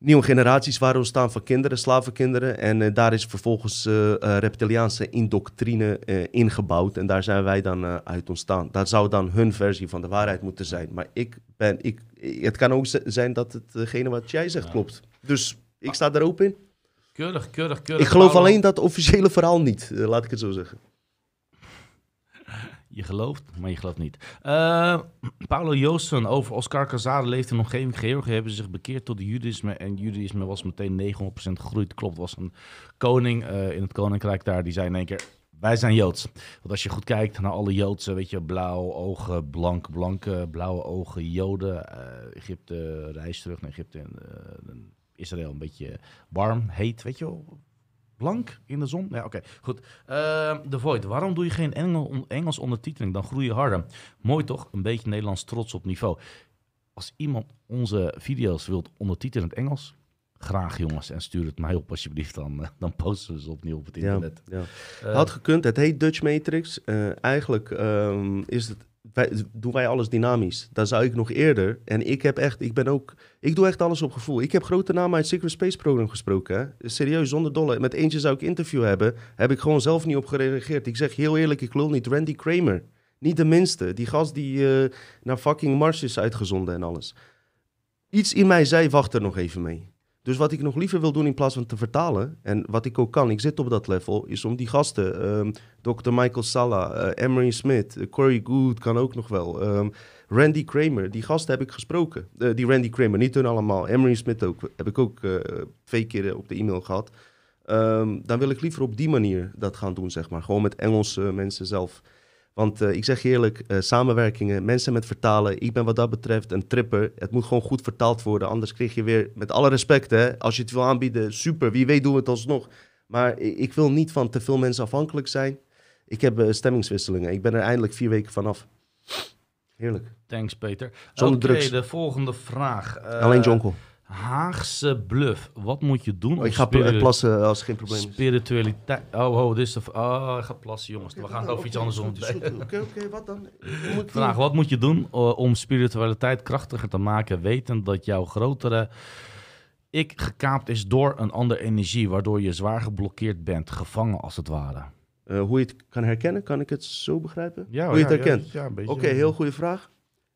Nieuwe generaties waren ontstaan van kinderen, slavenkinderen. En eh, daar is vervolgens eh, eh, reptiliaanse indoctrine ingebouwd. En daar zijn wij dan uit ontstaan. Dat zou dan hun versie van de waarheid moeten zijn. Maar ik ben, ik, het kan ook zijn dat hetgene wat jij zegt Ja. klopt. Dus ik sta er open in. Keurig, keurig, keurig. Ik geloof alleen dat officiële verhaal niet. laat ik het zo zeggen. Je gelooft, maar je gelooft niet. Eh Paulo Joosten over Oscar Cazade leeft in de omgeving. Georgië hebben zich bekeerd tot judaïsme. En judaïsme was meteen 900% gegroeid. Klopt, was een koning eh, in het koninkrijk daar. Die zei in één keer, wij zijn Joods. Want als je goed kijkt naar alle Joodse, weet je, blauwe ogen, blank, blanke, blauwe ogen, Joden. eh, Egypte, reis terug naar Egypte en Israël een beetje warm, heet, weet je wel. Blank in de zon? Ja, oké, goed. Uh, The Void, waarom doe je geen Engel, Engels ondertiteling? Dan groei je harder. Mooi toch? Een beetje Nederlands trots op niveau. Als iemand onze video's wilt ondertitelen in het Engels, graag jongens. En stuur het mij op alsjeblieft, dan, eh, dan posten we ze opnieuw op het Ja, internet. ja. Eh, Had gekund. Het heet Dutch Matrix. Eh, eigenlijk ehm, is het, doen wij alles dynamisch. Dat zou ik nog eerder. En ik heb echt, ik ben ook, ik doe echt alles op gevoel. Ik heb grote namen uit Secret Space Program gesproken. Serieus, zonder dolle. Met eentje zou ik interview hebben. Heb ik gewoon zelf niet op gereageerd. Ik zeg heel eerlijk, ik lul niet. Randy Kramer. Niet de minste. Die gast die eh, naar fucking Mars is uitgezonden en alles. Iets in mij zei, wacht er nog even mee. Dus wat ik nog liever wil doen in plaats van te vertalen, en wat ik ook kan, ik zit op dat level, is om die gasten, ehm, Dr. Michael Salla, eh, Emery Smith, eh, Corey Good kan ook nog wel, ehm, Randy Kramer, die gasten heb ik gesproken. Eh, die Randy Kramer, niet hun allemaal, Emery Smith ook, heb ik ook eh, twee keer op de e-mail gehad. Ehm, dan wil ik liever op die manier dat gaan doen, zeg maar. Gewoon met Engelse mensen zelf. Want eh, ik zeg je eerlijk, eh, samenwerkingen, mensen met vertalen. Ik ben wat dat betreft een tripper. Het moet gewoon goed vertaald worden. Anders krijg je weer, met alle respect, hè, als je het wil aanbieden, super. Wie weet doen we het alsnog. Maar ik wil niet van te veel mensen afhankelijk zijn. Ik heb eh, stemmingswisselingen. Ik ben er eindelijk vier weken vanaf. Heerlijk. Thanks, Peter. Zonder Oké, drugs. de volgende vraag. Alleen Jonkel. Haagse bluff. Wat moet je doen Oh, ik ga plassen als er geen probleem is. spiritualiteit... Oh, oh, dit is de... v- Oh, hij gaat plassen, jongens. We gaan het over iets anders om. Oké, oké, wat dan? Moet ik Vraag, wat moet je doen eh, om spiritualiteit krachtiger te maken, wetend dat jouw grotere ik gekaapt is door een andere energie, waardoor je zwaar geblokkeerd bent, gevangen als het ware? Eh, hoe je het kan herkennen, kan ik het zo begrijpen? Ja, hoe je het herkent? Ja. Oké, heel goede vraag.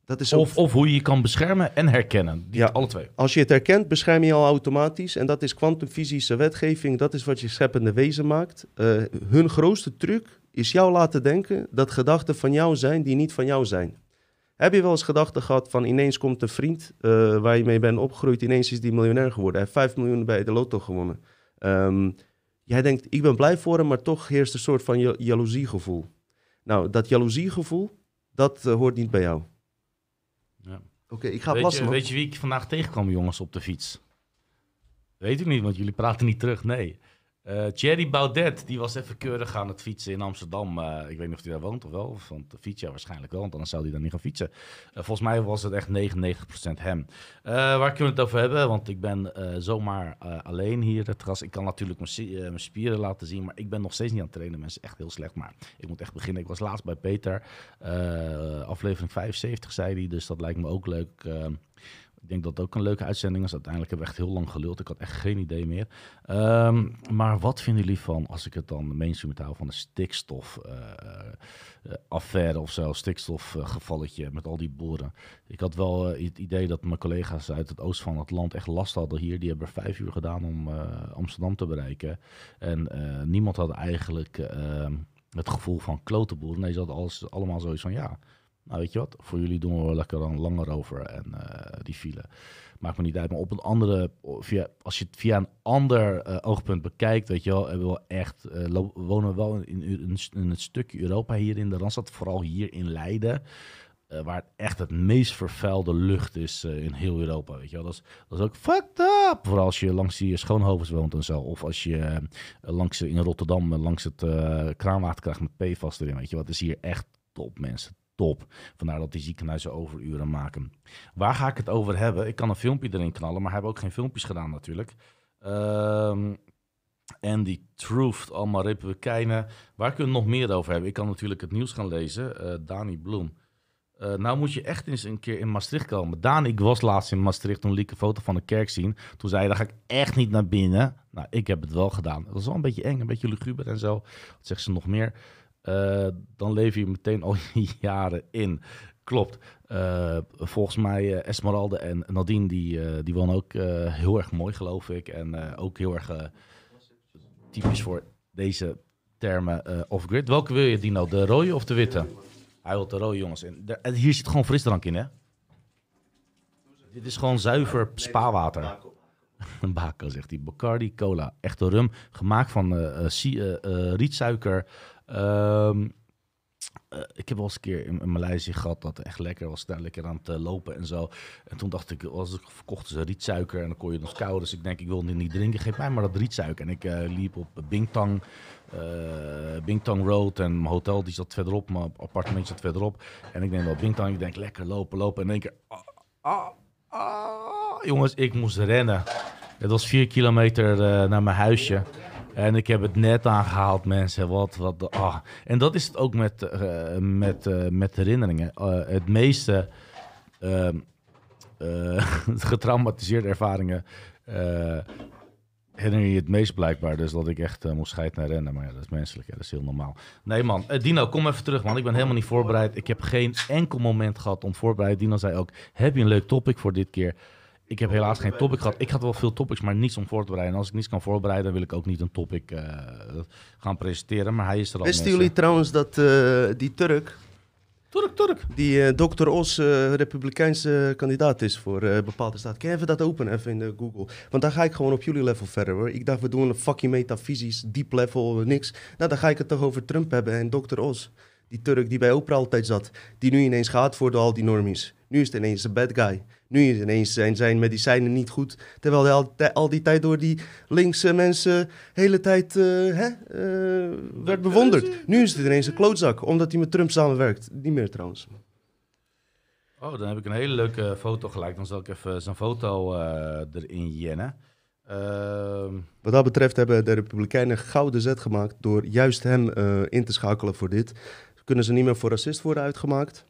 Dat is ook, Of, of hoe je je kan beschermen en herkennen. Die Ja. alle twee. Als je het herkent, bescherm je al automatisch. En dat is kwantumfysische wetgeving. Dat is wat je scheppende wezen maakt. Eh, hun grootste truc is jou laten denken dat gedachten van jou zijn die niet van jou zijn. Heb je wel eens gedachten gehad van ineens komt een vriend eh, waar je mee bent opgegroeid, ineens is die miljonair geworden. Hij heeft 5 miljoen bij de loto gewonnen. Ehm, jij denkt, ik ben blij voor hem, maar toch heerst een soort van ja- jaloeziegevoel. Nou, dat jaloeziegevoel, dat eh, hoort niet bij jou. Oké, ik ga Weet plassen, je, weet je wie ik vandaag tegenkwam, jongens, op de fiets? Weet ik niet, want jullie praten niet terug. Nee. Eh Thierry Baudet, die was even keurig aan het fietsen in Amsterdam. Eh, ik weet niet of hij daar woont of wel. Want de fiets, ja, waarschijnlijk wel, want anders zou hij daar niet gaan fietsen. Eh, volgens mij was het echt 99% hem. Waar kunnen we het over hebben? Want ik ben zomaar alleen hier het gras. Ik kan natuurlijk mijn, spieren laten zien, maar ik ben nog steeds niet aan het trainen. Mensen, echt heel slecht. Maar ik moet echt beginnen. Ik was laatst bij Peter. Aflevering 75 zei hij, dus dat lijkt me ook leuk. Eh, ik denk dat het ook een leuke uitzending is. Uiteindelijk hebben we echt heel lang geluld. Ik had echt geen idee meer. Ehm, maar wat vinden jullie van, als ik het dan mainstream hou, van een stikstofaffaire of zo, stikstofgevalletje met al die boeren. Ik had wel eh, het idee dat mijn collega's uit het oosten van het land echt last hadden hier. Die hebben vijf uur gedaan om eh, Amsterdam te bereiken. En eh, niemand had eigenlijk eh, het gevoel van klote boeren. Nee, ze hadden alles, allemaal zoiets van ja. Nou, weet je wat? Voor jullie doen we lekker dan langer over en eh, die file. Maakt me niet uit. Maar op een andere, via, als je het via een ander eh, oogpunt bekijkt, weet je wel, we echt, eh, wonen we wel in, in, in het stukje Europa hier in de Randstad, vooral hier in Leiden. waar het echt het meest vervuilde lucht is in heel Europa, weet je wel. Dat is, dat is ook fucked up. Vooral als je langs die Schoonhovens woont en zo. Of als je langs, in Rotterdam langs het eh, kraanwater krijgt met PFAS erin, weet je wat. Is hier echt top, mensen. Top. Vandaar dat die ziekenhuizen overuren maken. Waar ga ik het over hebben? Ik kan een filmpje erin knallen, maar hebben ook geen filmpjes gedaan natuurlijk. Ehm Andy Truth, allemaal republikeinen. Waar kunnen we nog meer over hebben? Ik kan natuurlijk het nieuws gaan lezen. Eh Dani Bloem. Eh, nou moet je echt eens een keer in Maastricht komen. Daan, ik was laatst in Maastricht toen liet ik een foto van de kerk zien. Toen zei hij, daar ga ik echt niet naar binnen. Nou, ik heb het wel gedaan. Het was wel een beetje eng, een beetje luguber en zo. Wat zegt ze nog meer? Eh, dan leef je meteen al jaren in. Klopt. Eh, volgens mij eh, Esmeralda en Nadine, die, die wonen ook heel erg mooi, geloof ik. En ook heel erg typisch voor deze termen off-grid. Welke wil je, Dino? De rode of de witte? Hij wil de rode, jongens. En hier zit gewoon frisdrank in, hè? Dit is gewoon zuiver spaarwater. Een zegt hij. Bacardi Cola. Echte rum. Gemaakt van rietsuiker. Ehm, eh, ik heb wel eens een keer in, Maleisië gehad dat echt lekker was. Daar lekker aan het eh, lopen en zo. En toen dacht ik, als ik verkochten ze rietsuiker en dan kon je nog koud. Dus ik denk, ik wil dit niet drinken. Geef mij maar dat rietsuiker. En ik eh, liep op Bingtang, eh Bingtang Road en mijn hotel die zat verderop. Mijn appartement zat verderop. En ik denk wel Bingtang. Ik denk, lekker lopen, lopen. En in één keer, ah, ah, ah. jongens, ik moest rennen. Het was vier kilometer eh, naar mijn huisje. En ik heb het net aangehaald, mensen. Wat, wat, ah. En dat is het ook met, eh, met, eh, met herinneringen. Eh, het meeste ehm, eh, getraumatiseerde ervaringen herinner je het meest blijkbaar. Dus dat ik echt moest scheiden naar rennen. Maar ja, dat is menselijk. Dat is heel normaal. Nee man, Dino, kom even terug man. Ik ben helemaal niet voorbereid. Ik heb geen enkel moment gehad om voorbereid. Dino zei ook, heb je een leuk topic voor dit keer? Ik heb helaas geen topic gehad. Ik had wel veel topics, maar niets om voor te bereiden. En als ik niets kan voorbereiden, wil ik ook niet een topic eh, gaan presenteren. Maar hij is er al. Wisten jullie trouwens dat eh, die Turk, Turk, Turk. Die eh Dr. Os, republikeinse kandidaat is voor bepaalde staat. Kan je even dat openen, even in de Google? Want dan ga ik gewoon op jullie level verder hoor. Ik dacht, we doen een fucking metafysisch, deep level, niks. Nou, dan ga ik het toch over Trump hebben en Dr. Os. Die Turk die bij Oprah altijd zat. Die nu ineens gaat voor al die normies. Nu is het ineens een bad guy. Nu is ineens zijn, zijn medicijnen niet goed. Terwijl hij al, al die tijd door die linkse mensen de hele tijd eh, hè, eh, werd bewonderd. Nu is het ineens een klootzak, omdat hij met Trump samenwerkt. Niet meer trouwens. Oh, dan heb ik een hele leuke foto gelijk. Dan zal ik even zijn foto eh, erin jennen. Ehm, Wat dat betreft hebben de Republikeinen gouden zet gemaakt door juist hem in te schakelen voor dit. Kunnen ze niet meer voor racist worden uitgemaakt.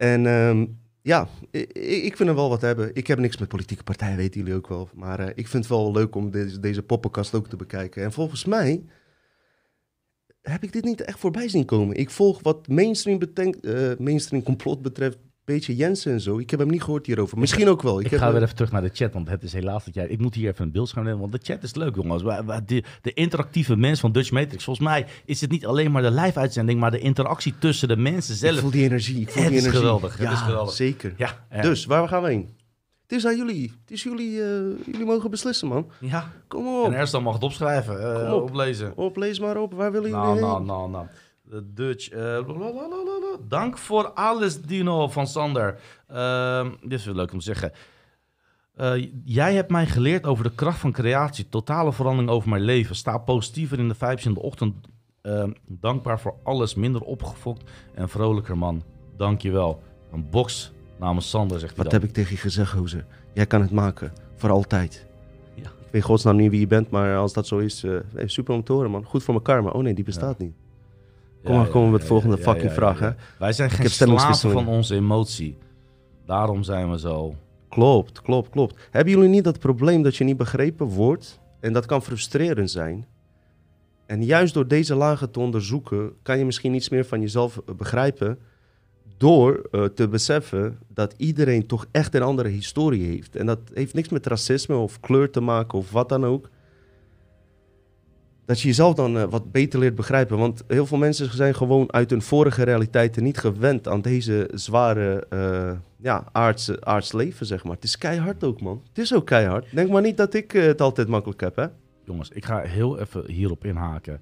En ehm, ja, ik, ik vind er wel wat hebben. Ik heb niks met politieke partijen, weten jullie ook wel. Maar eh, ik vind het wel leuk om deze, deze poppenkast ook te bekijken. En volgens mij heb ik dit niet echt voorbij zien komen. Ik volg wat mainstream, betenk, eh, mainstream complot betreft, beetje Jensen en zo. Ik heb hem niet gehoord hierover. Misschien ook wel. Ik, ik heb, ga eh, weer even terug naar de chat, want het is helaas dat jij... Ik moet hier even een beeldscherm nemen, want de chat is leuk, jongens. De, de interactieve mens van Dutch Matrix. Volgens mij is het niet alleen maar de live-uitzending, maar de interactie tussen de mensen ik zelf. voel die energie. Ik voel Het die is energie. geweldig, het Ja, is geweldig. zeker. Ja, Dus, waar gaan we heen? Het is aan jullie. Het is jullie, eh, jullie mogen beslissen, man. ja. Kom En op. Erstan mag het opschrijven, Kom op. oplezen. Op, lees maar op. Waar willen jullie Nou, heen? nou, nou, nou. De Dutch. eh. Dank voor alles, Dino van Sander. Ehm, dit is wel leuk om te zeggen. Eh, jij hebt mij geleerd over de kracht van creatie. Totale verandering over mijn leven. Sta positiever in de vibes in de ochtend. Ehm, dankbaar voor alles. Minder opgefokt en vrolijker, man. Dank je wel. Een box namens Sander, zegt hij Wat heb ik tegen je gezegd, gozer? Jij kan het maken. Voor altijd. Ja. Ik weet godsnaam niet wie je bent, maar als dat zo is, hey, super om te horen, man. Goed voor elkaar, maar oh nee, die bestaat niet. Kom maar, komen we met de volgende fucking vraag, hè? Wij zijn geen slaven van onze emotie. Daarom zijn we zo. Klopt, klopt, klopt. Hebben jullie niet dat probleem dat je niet begrepen wordt? En dat kan frustrerend zijn. En juist door deze lagen te onderzoeken, kan je misschien iets meer van jezelf eh, begrijpen. Door eh, te beseffen dat iedereen toch echt een andere historie heeft. En dat heeft niks met racisme of kleur te maken of wat dan ook. Dat je jezelf dan eh, wat beter leert begrijpen. Want heel veel mensen zijn gewoon uit hun vorige realiteiten niet gewend aan deze zware eh, ja, aardse, aards leven, zeg maar. Het is keihard ook, man. Het is ook keihard. Denk maar niet dat ik eh, het altijd makkelijk heb, hè? Jongens, ik ga heel even hierop inhaken.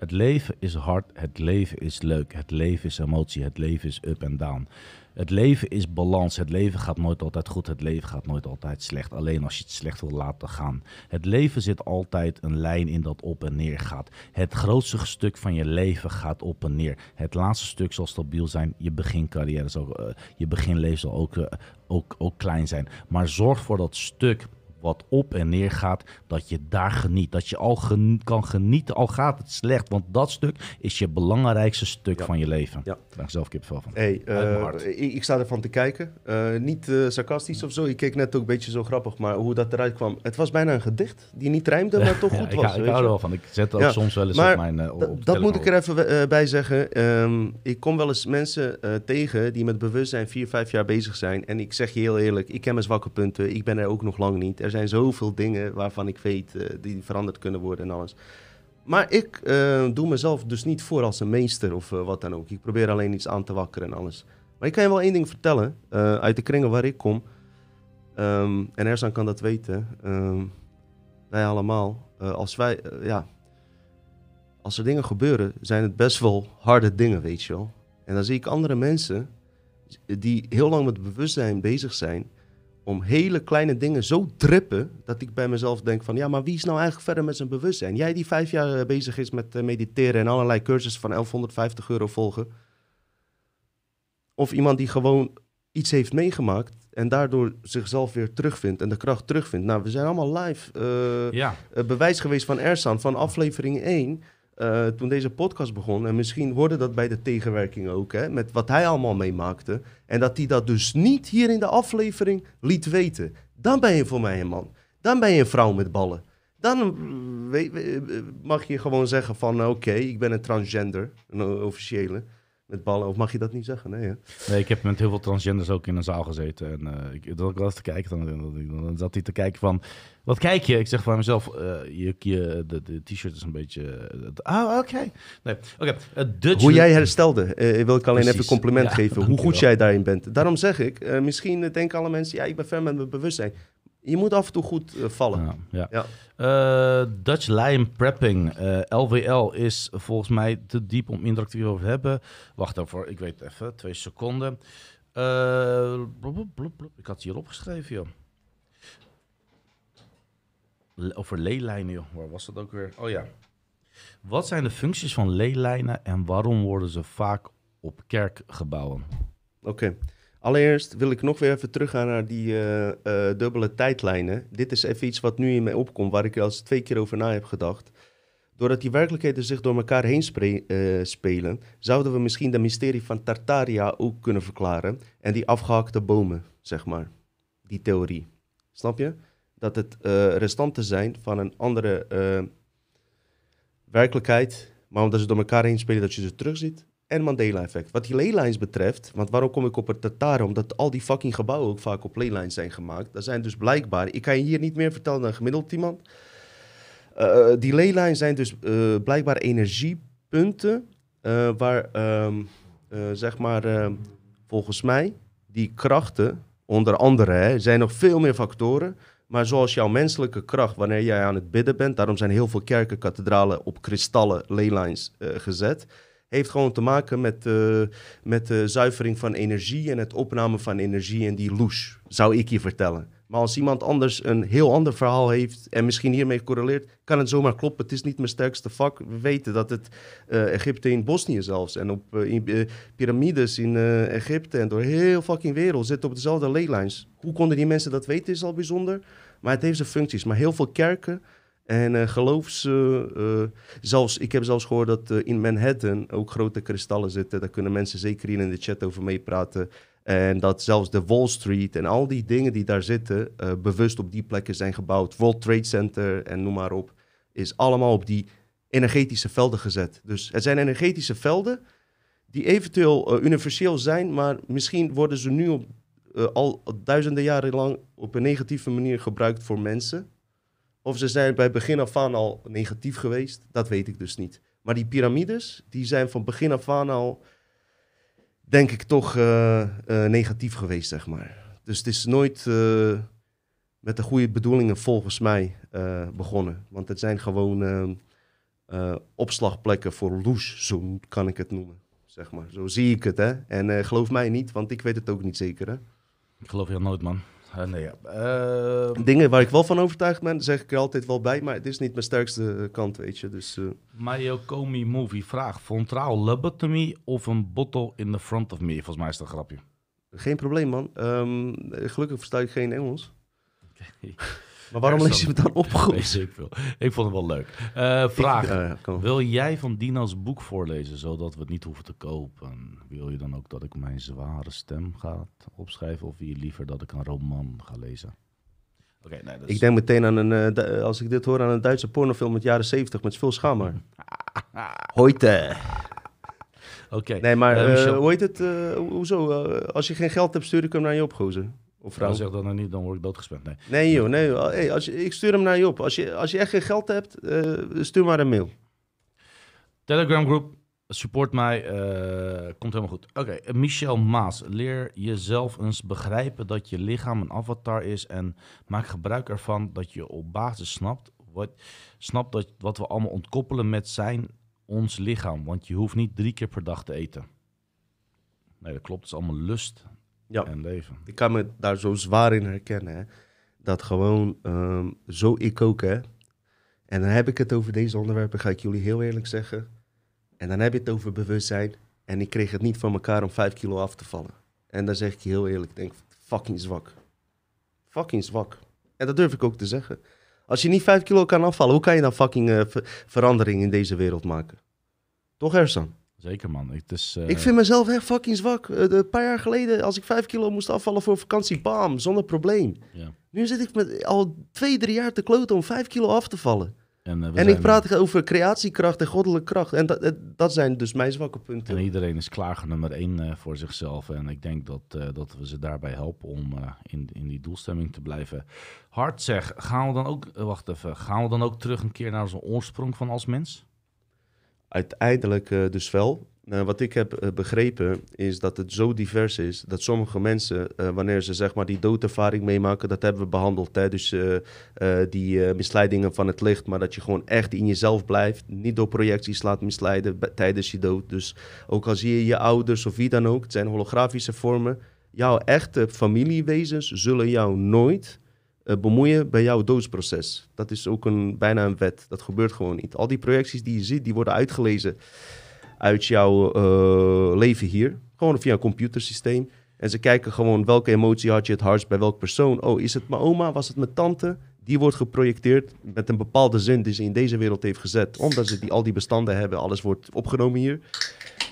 Het leven is hard, het leven is leuk, het leven is emotie, het leven is up en down. Het leven is balans, het leven gaat nooit altijd goed, het leven gaat nooit altijd slecht. Alleen als je het slecht wil laten gaan. Het leven zit altijd een lijn in dat op en neer gaat. Het grootste stuk van je leven gaat op en neer. Het laatste stuk zal stabiel zijn, je begincarrière zal, eh, je beginleven zal ook, eh, ook, ook klein zijn. Maar zorg voor dat stuk wat op en neer gaat, dat je daar geniet. Dat je al kan genieten, al gaat het slecht. Want dat stuk is je belangrijkste stuk Ja. van je leven. Ja. Daar krijg ik zelf kipvel van. Hey, eh, ik, ik sta ervan te kijken. Eh, niet eh, sarcastisch of zo. Ik keek net ook een beetje zo grappig, maar hoe dat eruit kwam. Het was bijna een gedicht die niet rijmde, maar toch goed ik, was. ik weet hou er wel van. Ik zet ook soms wel eens maar op mijn... op dat moet ik er even bij zeggen. Ehm, ik kom wel eens mensen tegen die met bewustzijn vier, vijf jaar bezig zijn. En ik zeg je heel eerlijk, ik ken mijn zwakke punten. Ik ben er ook nog lang niet. Er zijn zoveel dingen waarvan ik weet eh, die veranderd kunnen worden en alles. Maar ik eh, doe mezelf dus niet voor als een meester of eh, wat dan ook. Ik probeer alleen iets aan te wakkeren en alles. Maar ik kan je wel één ding vertellen. uit de kringen waar ik kom. ehm, en Ersan kan dat weten. ehm, wij allemaal. als wij, ja, als er dingen gebeuren, zijn het best wel harde dingen, weet je wel. En dan zie ik andere mensen die heel lang met bewustzijn bezig zijn, om hele kleine dingen zo trippen, dat ik bij mezelf denk van, ja, maar wie is nou eigenlijk verder met zijn bewustzijn? Jij die vijf jaar eh, bezig is met eh, mediteren en allerlei cursussen van 1150 euro volgen. Of iemand die gewoon iets heeft meegemaakt en daardoor zichzelf weer terugvindt en de kracht terugvindt. Nou, we zijn allemaal live. Ja, eh, bewijs geweest van Ersan van aflevering 1. Eh, toen deze podcast begon. En misschien hoorde dat bij de tegenwerking ook. Hè, met wat hij allemaal meemaakte. En dat hij dat dus niet hier in de aflevering liet weten. Dan ben je voor mij een man. Dan ben je een vrouw met ballen. Dan we- we- mag je gewoon zeggen van... Oké, ik ben een transgender. Een officiële. Met ballen, of mag je dat niet zeggen? Nee, hè? Nee, ik heb met heel veel transgenders ook in een zaal gezeten. En eh, ik, dat ik was te kijken, dan, dan, dan zat hij te kijken van... Wat kijk je? Ik zeg van mezelf, eh, je, je, de, de t-shirt is een beetje... eh, Ah, oké. Nee, oké. eh, Dutch... Hoe jij herstelde, wil ik alleen Precies. even compliment Ja, geven. Hoe goed jij daarin bent. Daarom zeg ik, misschien denken alle mensen, ja, ik ben fan met mijn bewustzijn. Je moet af en toe goed eh, vallen. Ja, ja. Ja. Eh, Dutch Lion Prepping, eh, LWL, is volgens mij te diep om interactief over te hebben. Wacht even, ik weet even, twee seconden. Ik had het hier opgeschreven, joh. Le- Over leelijnen, joh. Waar was dat ook weer? Oh ja. Wat zijn de functies van leelijnen en waarom worden ze vaak op kerkgebouwen? Oké. Allereerst wil ik nog weer even teruggaan naar die eh, eh, dubbele tijdlijnen. Dit is even iets wat nu in mij opkomt, waar ik al eens twee keer over na heb gedacht. Doordat die werkelijkheden zich door elkaar heen eh, spelen, zouden we misschien de mysterie van Tartaria ook kunnen verklaren. En die afgehakte bomen, zeg maar. Die theorie. Snap je? Dat het restanten zijn van een andere werkelijkheid, maar omdat ze door elkaar heen spelen, dat je ze terugziet. En Mandela-effect. Wat die leylines betreft, want waarom kom ik op het Tataren? Omdat al die fucking gebouwen ook vaak op leylines zijn gemaakt. Dat zijn dus blijkbaar, ik kan je hier niet meer vertellen dan gemiddeld iemand. Eh, die leylines zijn dus eh, blijkbaar energiepunten waar, ehm, eh, zeg maar, volgens mij, die krachten, onder andere, hè, zijn nog veel meer factoren. Maar zoals jouw menselijke kracht, wanneer jij aan het bidden bent, daarom zijn heel veel kerken, kathedralen op kristallen leylines gezet heeft gewoon te maken met, eh, met de zuivering van energie en het opname van energie en die loes, zou ik je vertellen. Maar als iemand anders een heel ander verhaal heeft en misschien hiermee correleert, kan het zomaar kloppen. Het is niet mijn sterkste vak. We weten dat het eh, Egypte in Bosnië zelfs en op eh, in, piramides in Egypte en door heel fucking wereld zitten op dezelfde leylines. Hoe konden die mensen dat weten is al bijzonder. Maar het heeft zijn functies. Maar heel veel kerken en eh, geloofs... eh, eh, zelfs, ik heb zelfs gehoord dat eh, in Manhattan ook grote kristallen zitten. Daar kunnen mensen zeker in de chat over meepraten. En dat zelfs de Wall Street en al die dingen die daar zitten... bewust op die plekken zijn gebouwd. World Trade Center en noem maar op. Is allemaal op die energetische velden gezet. Dus het zijn energetische velden die eventueel universeel zijn... maar misschien worden ze nu al duizenden jaren lang... op een negatieve manier gebruikt voor mensen... Of ze zijn bij begin af aan al negatief geweest, dat weet ik dus niet. Maar die piramides, die zijn van begin af aan al, denk ik, toch eh, eh, negatief geweest, zeg maar. Dus het is nooit eh, met de goede bedoelingen volgens mij begonnen. Want het zijn gewoon opslagplekken voor loes, zo kan ik het noemen. Zeg maar. Zo zie ik het, hè. En geloof mij niet, want ik weet het ook niet zeker, hè. Ik geloof je nooit, man. Eh, nee, ja. Eh, Dingen waar ik wel van overtuigd ben, zeg ik er altijd wel bij. Maar het is niet mijn sterkste eh, kant, weet je. Dus... eh, Mayo Komi Movie vraagt: Frontaal lobotomy of een bottle in the front of me? Volgens mij is dat een grapje. Geen probleem, man. Ehm, gelukkig versta ik geen Engels. Maar waarom lees je me dan op? Weet ik veel. Ik vond het wel leuk. Eh, vraag. Wil jij van Dino's boek voorlezen, zodat we het niet hoeven te kopen? Wil je dan ook dat ik mijn zware stem ga opschrijven, of wil je liever dat ik een roman ga lezen? Oké, nee, is... Ik denk meteen aan een, eh, als ik dit hoor, aan een Duitse pornofilm uit de jaren 70 met veel schaamhaar. Hoite. Oké. Nee, maar Michel. hoe heet het? ho- hoezo? Als je geen geld hebt, stuur ik hem naar je op, gozer. Of vrouw. Zegt dat nou niet, dan word ik doodgespend. Nee. Nee joh, nee joh. Hey, als je, ik stuur hem naar je op. Als je, als je echt geen geld hebt, eh, stuur maar een mail. Telegram groep, support mij, eh, komt helemaal goed. Oké, eh, Michel Maas, leer jezelf eens begrijpen dat je lichaam een avatar is en maak gebruik ervan dat je op basis snapt wat, snapt dat, wat we allemaal ontkoppelen met zijn, ons lichaam. Want je hoeft niet drie keer per dag te eten. Nee, dat klopt. Het is allemaal lust Ja. en leven. Ik kan me daar zo zwaar in herkennen. Hè? Dat gewoon ehm, zo ik ook, hè. En dan heb ik het over deze onderwerpen, ga ik jullie heel eerlijk zeggen. En dan heb je het over bewustzijn. En ik kreeg het niet van elkaar om vijf kilo af te vallen. En dan zeg ik je heel eerlijk, ik denk fucking zwak. Fucking zwak. En dat durf ik ook te zeggen. Als je niet vijf kilo kan afvallen, hoe kan je dan fucking eh, ver- verandering in deze wereld maken? Toch, Ersan? Zeker man. Het is, eh, Ik vind mezelf echt fucking zwak. Eh, Een paar jaar geleden, als ik vijf kilo moest afvallen voor vakantie, bam, zonder probleem. ja. Nu zit ik met al twee, drie jaar te kloten om vijf kilo af te vallen. En, eh, En ik praat over creatiekracht en goddelijke kracht. En dat, dat- zijn dus mijn zwakke punten. En iedereen is klaar nummer één voor zichzelf. En ik denk dat, dat we ze daarbij helpen om in, in die doelstemming te blijven. Hard zeg, gaan we dan ook, wacht even, gaan we dan ook terug een keer naar onze oorsprong van als mens? Uiteindelijk eh, dus wel. Nou, wat ik heb eh, begrepen is dat het zo divers is dat sommige mensen, eh, wanneer ze zeg maar die doodervaring meemaken, dat hebben we behandeld. Hè? Dus eh, eh, die eh, misleidingen van het licht, maar dat je gewoon echt in jezelf blijft, niet door projecties laat misleiden tijdens je dood. Dus ook al zie je je ouders of wie dan ook, het zijn holografische vormen. Jouw echte familiewezens zullen jou nooit eh, bemoeien bij jouw doodsproces. Dat is ook een, bijna een wet. Dat gebeurt gewoon niet. Al die projecties die je ziet, die worden uitgelezen uit jouw eh, leven hier. Gewoon via een computersysteem. En ze kijken gewoon welke emotie had je het hardst bij welke persoon. Oh, is het mijn oma? Was het mijn tante? Die wordt geprojecteerd met een bepaalde zin die ze in deze wereld heeft gezet. Omdat ze die, al die bestanden hebben. Alles wordt opgenomen hier.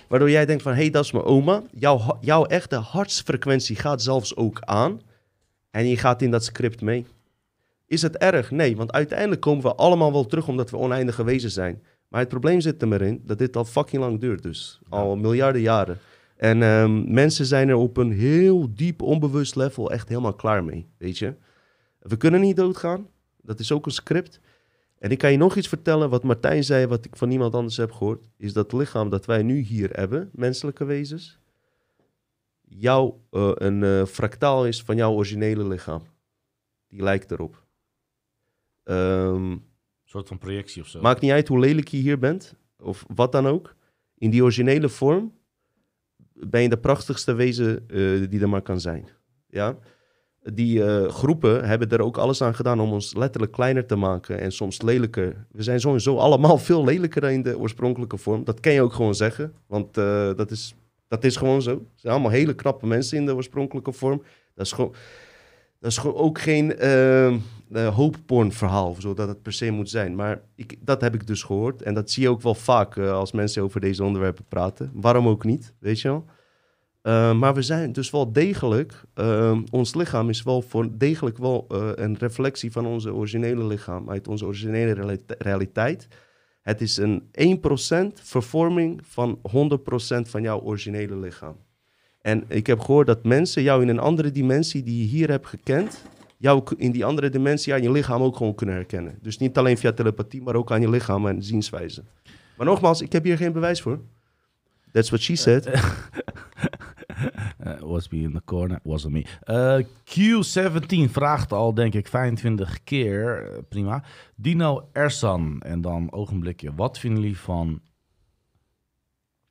Waardoor jij denkt van, hé, hey, dat is mijn oma. Jouw, jouw echte hartsfrequentie gaat zelfs ook aan. En je gaat in dat script mee. Is het erg? Nee, want uiteindelijk komen we allemaal wel terug omdat we oneindige wezens zijn. Maar het probleem zit er maar in dat dit al fucking lang duurt dus. Al miljarden jaren. En ehm, mensen zijn er op een heel diep onbewust level echt helemaal klaar mee, weet je. We kunnen niet doodgaan. Dat is ook een script. En ik kan je nog iets vertellen wat Martijn zei, wat ik van niemand anders heb gehoord. Is dat het lichaam dat wij nu hier hebben, menselijke wezens, jouw, eh, een eh, fractaal is van jouw originele lichaam. Die lijkt erop. Ehm, Een soort van projectie of zo. Maakt niet uit hoe lelijk je hier bent, of wat dan ook. In die originele vorm ben je de prachtigste wezen eh, die er maar kan zijn. Ja? Die groepen hebben er ook alles aan gedaan om ons letterlijk kleiner te maken en soms lelijker. We zijn sowieso allemaal veel lelijker dan in de oorspronkelijke vorm. Dat kan je ook gewoon zeggen, want dat, is, dat is gewoon zo. Het zijn allemaal hele knappe mensen in de oorspronkelijke vorm. Dat is gewoon, dat is ook geen eh, eh, hoopporn verhaal, zodat het per se moet zijn. Maar ik, dat heb ik dus gehoord. En dat zie je ook wel vaak eh, als mensen over deze onderwerpen praten. Waarom ook niet, weet je wel? Eh, maar we zijn dus wel degelijk, eh, ons lichaam is wel voor degelijk wel een reflectie van onze originele lichaam, uit onze originele realite- realiteit. Het is een 1% vervorming van 100% van jouw originele lichaam. En ik heb gehoord dat mensen jou in een andere dimensie die je hier hebt gekend, jou in die andere dimensie aan je lichaam ook gewoon kunnen herkennen. Dus niet alleen via telepathie, maar ook aan je lichaam en zienswijze. Maar nogmaals, ik heb hier geen bewijs voor. That's what she said. Eh, was me in the corner, wasn't me. Eh, Q17 vraagt al, denk ik, 25 keer. Eh, prima. Dino Ersan. En dan ogenblikje. Wat vinden jullie van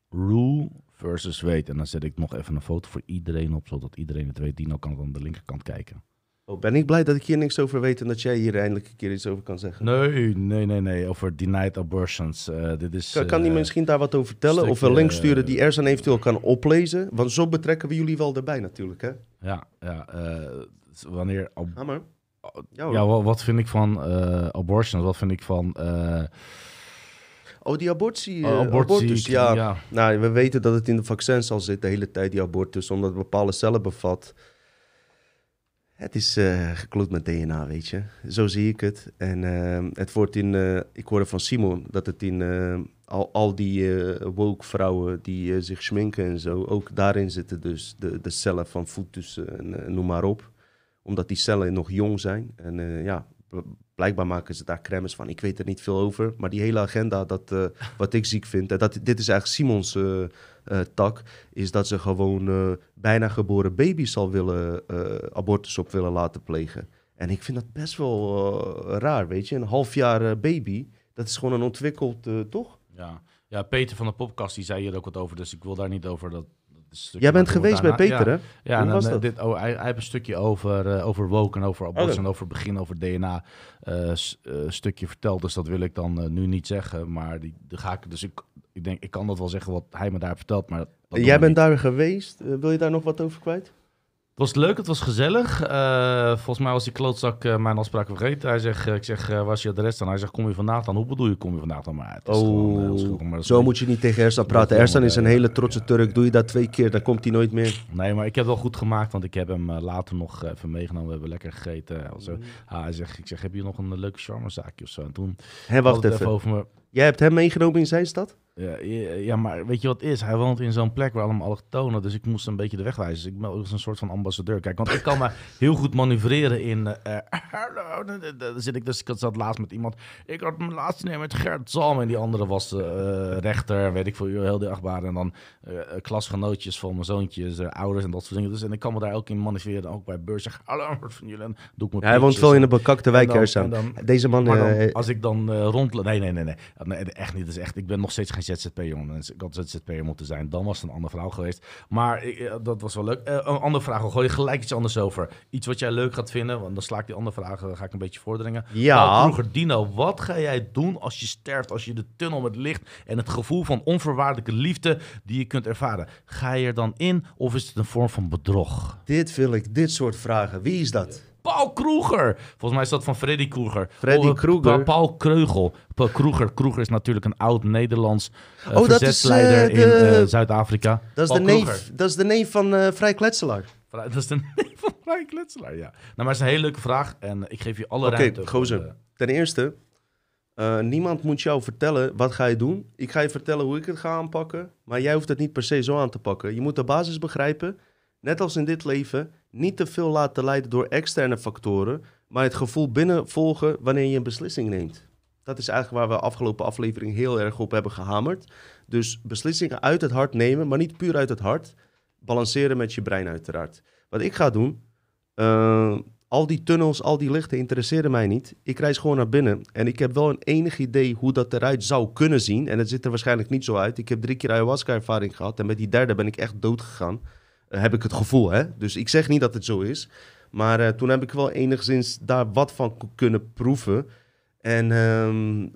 Rule versus Wade? En dan zet ik nog even een foto voor iedereen op, zodat iedereen het weet. Dino kan aan de linkerkant kijken. Oh, ben ik blij dat ik hier niks over weet en dat jij hier eindelijk een keer iets over kan zeggen. Nee, nee, nee, nee. Over denied abortions. Eh, dit is... Kan, kan die eh, misschien daar wat over vertellen? of een link sturen eh, die Erzan eventueel kan oplezen? Want zo betrekken we jullie wel erbij natuurlijk, hè? Ja, ja. eh, wanneer... maar. Ja, ja, wat vind ik van eh, abortions? Wat vind ik van... eh, Oh, die abortie. Oh, eh, abortie, abortus, ja. ja. Nou, we weten dat het in de vaccins al zit de hele tijd, die abortus, omdat het bepaalde cellen bevat. Het is eh gekloot met DNA, weet je. Zo zie ik het. En eh, het wordt in, eh, ik hoorde van Simon dat het in eh, al, al die woke vrouwen die zich schminken en zo, ook daarin zitten dus de, de cellen van voetussen en noem maar op. Omdat die cellen nog jong zijn. En ja, blijkbaar maken ze daar crèmes van. Ik weet er niet veel over. Maar die hele agenda, dat, wat ik ziek vind, dat, dit is eigenlijk Simons tak, is dat ze gewoon eh, bijna geboren baby's al willen, eh, abortus op willen laten plegen. En ik vind dat best wel eh, raar, weet je. Een half jaar eh, baby, dat is gewoon een ontwikkeld, eh, toch? Ja. ja, Peter van de podcast die zei hier ook wat over, dus ik wil daar niet over dat. Jij bent geweest bij Peter, ja. hè? Ja, Hoe was eh, dat? Dit, oh, hij, hij heeft een stukje over, eh, over woke en over abortus Oh. en over begin over DNA eh, s- eh, stukje verteld. Dus dat wil ik dan eh, nu niet zeggen. Maar die, die ga ik, dus ik, ik denk, ik kan dat wel zeggen wat hij me daar heeft verteld. Maar dat Jij bent niet. daar geweest. Eh, wil je daar nog wat over kwijt? Het was leuk, het was gezellig. Eh, volgens mij was die klootzak eh, mijn afspraak vergeten. Hij zegt, ik zeg, eh, waar is je adres dan? Hij zegt, kom je vandaag dan? Hoe bedoel je, kom je vandaag dan? Maar het is gewoon maar Oh, is zo niet- moet je niet tegen Ersan praten. Dat is Ersan is een hele trotse ja, Turk. Doe je dat twee keer, dan komt hij nooit meer. Nee, maar ik heb wel goed gemaakt, want ik heb hem later nog even meegenomen. We hebben lekker gegeten. of zo. Ah, hij zegt, ik zeg, heb je nog een leuke charmezaakje of zo? En toen Hé, wacht even. over me. Jij hebt hem meegenomen in zijn stad? Ja, ja, maar weet je wat het is? Hij woont in zo'n plek waar allemaal allochtonen, dus ik moest een beetje de weg wijzen. Dus ik ben ook een soort van ambassadeur. Kijk, want ik kan me heel goed manoeuvreren in... hallo, dan zit ik dus, ik zat laatst met iemand... Ik had mijn laatste neer met Gert Zalm en die andere was eh, rechter, weet ik veel, heel de achtbare. En dan klasgenootjes van mijn zoontjes, ouders en dat soort dingen. Dus, en ik kan me daar ook in manoeuvreren, ook bij beurs. Zeg, hallo, wat van jullie? En doe ik mijn Ja, hij woont wel in een bekakte wijk, Deze man... dan, als ik dan rond... Nee, nee, nee, nee. Nee, echt niet. Dat is echt, ik ben nog steeds geen ZZP, jongen. Dus Ik had ZZP'er moeten zijn. Dan was het een andere verhaal geweest. Maar ik, eh, dat was wel leuk. Eh, een andere vraag. We gooien gelijk iets anders over. Iets wat jij leuk gaat vinden. Want dan sla ik die andere vragen ga ik een beetje voordringen. Ja. Paul Kroeger, Dino, wat ga jij doen als je sterft? Als je de tunnel met licht en het gevoel van onvoorwaardelijke liefde die je kunt ervaren. Ga je er dan in of is het een vorm van bedrog? Dit wil ik, dit soort vragen. Wie is dat? Paul Kroeger. Volgens mij is dat van Freddy Kroeger. Freddy Oh, Kroeger. Pa- Paul Kreugel. Paul Kroeger. Kroeger is natuurlijk een oud Nederlands uh, Oh, dat is, verzetsleider in eh, Zuid-Afrika. Dat is, de neef, Kroeger. dat is de neef van Vrij Kletselaar. Dat is de neef van Vrij Kletselaar, ja. Nou, maar het is een hele leuke vraag en ik geef je alle Oké, ruimte. voor, gozer. Ten eerste, niemand moet jou vertellen wat ga je doen. Ik ga je vertellen hoe ik het ga aanpakken, maar jij hoeft het niet per se zo aan te pakken. Je moet de basis begrijpen, net als in dit leven, niet te veel laten leiden door externe factoren, maar het gevoel binnen volgen wanneer je een beslissing neemt. Dat is eigenlijk waar we afgelopen aflevering heel erg op hebben gehamerd. Dus beslissingen uit het hart nemen, maar niet puur uit het hart. Balanceren met je brein uiteraard. Wat ik ga doen, eh, al die tunnels, al die lichten interesseren mij niet. Ik reis gewoon naar binnen. En ik heb wel een enig idee hoe dat eruit zou kunnen zien. En het ziet er waarschijnlijk niet zo uit. Ik heb drie keer ayahuasca-ervaring gehad. En met die derde ben ik echt dood gegaan. Heb ik het gevoel, hè? Dus ik zeg niet dat het zo is. Maar eh, toen heb ik wel enigszins daar wat van kunnen proeven. En ehm,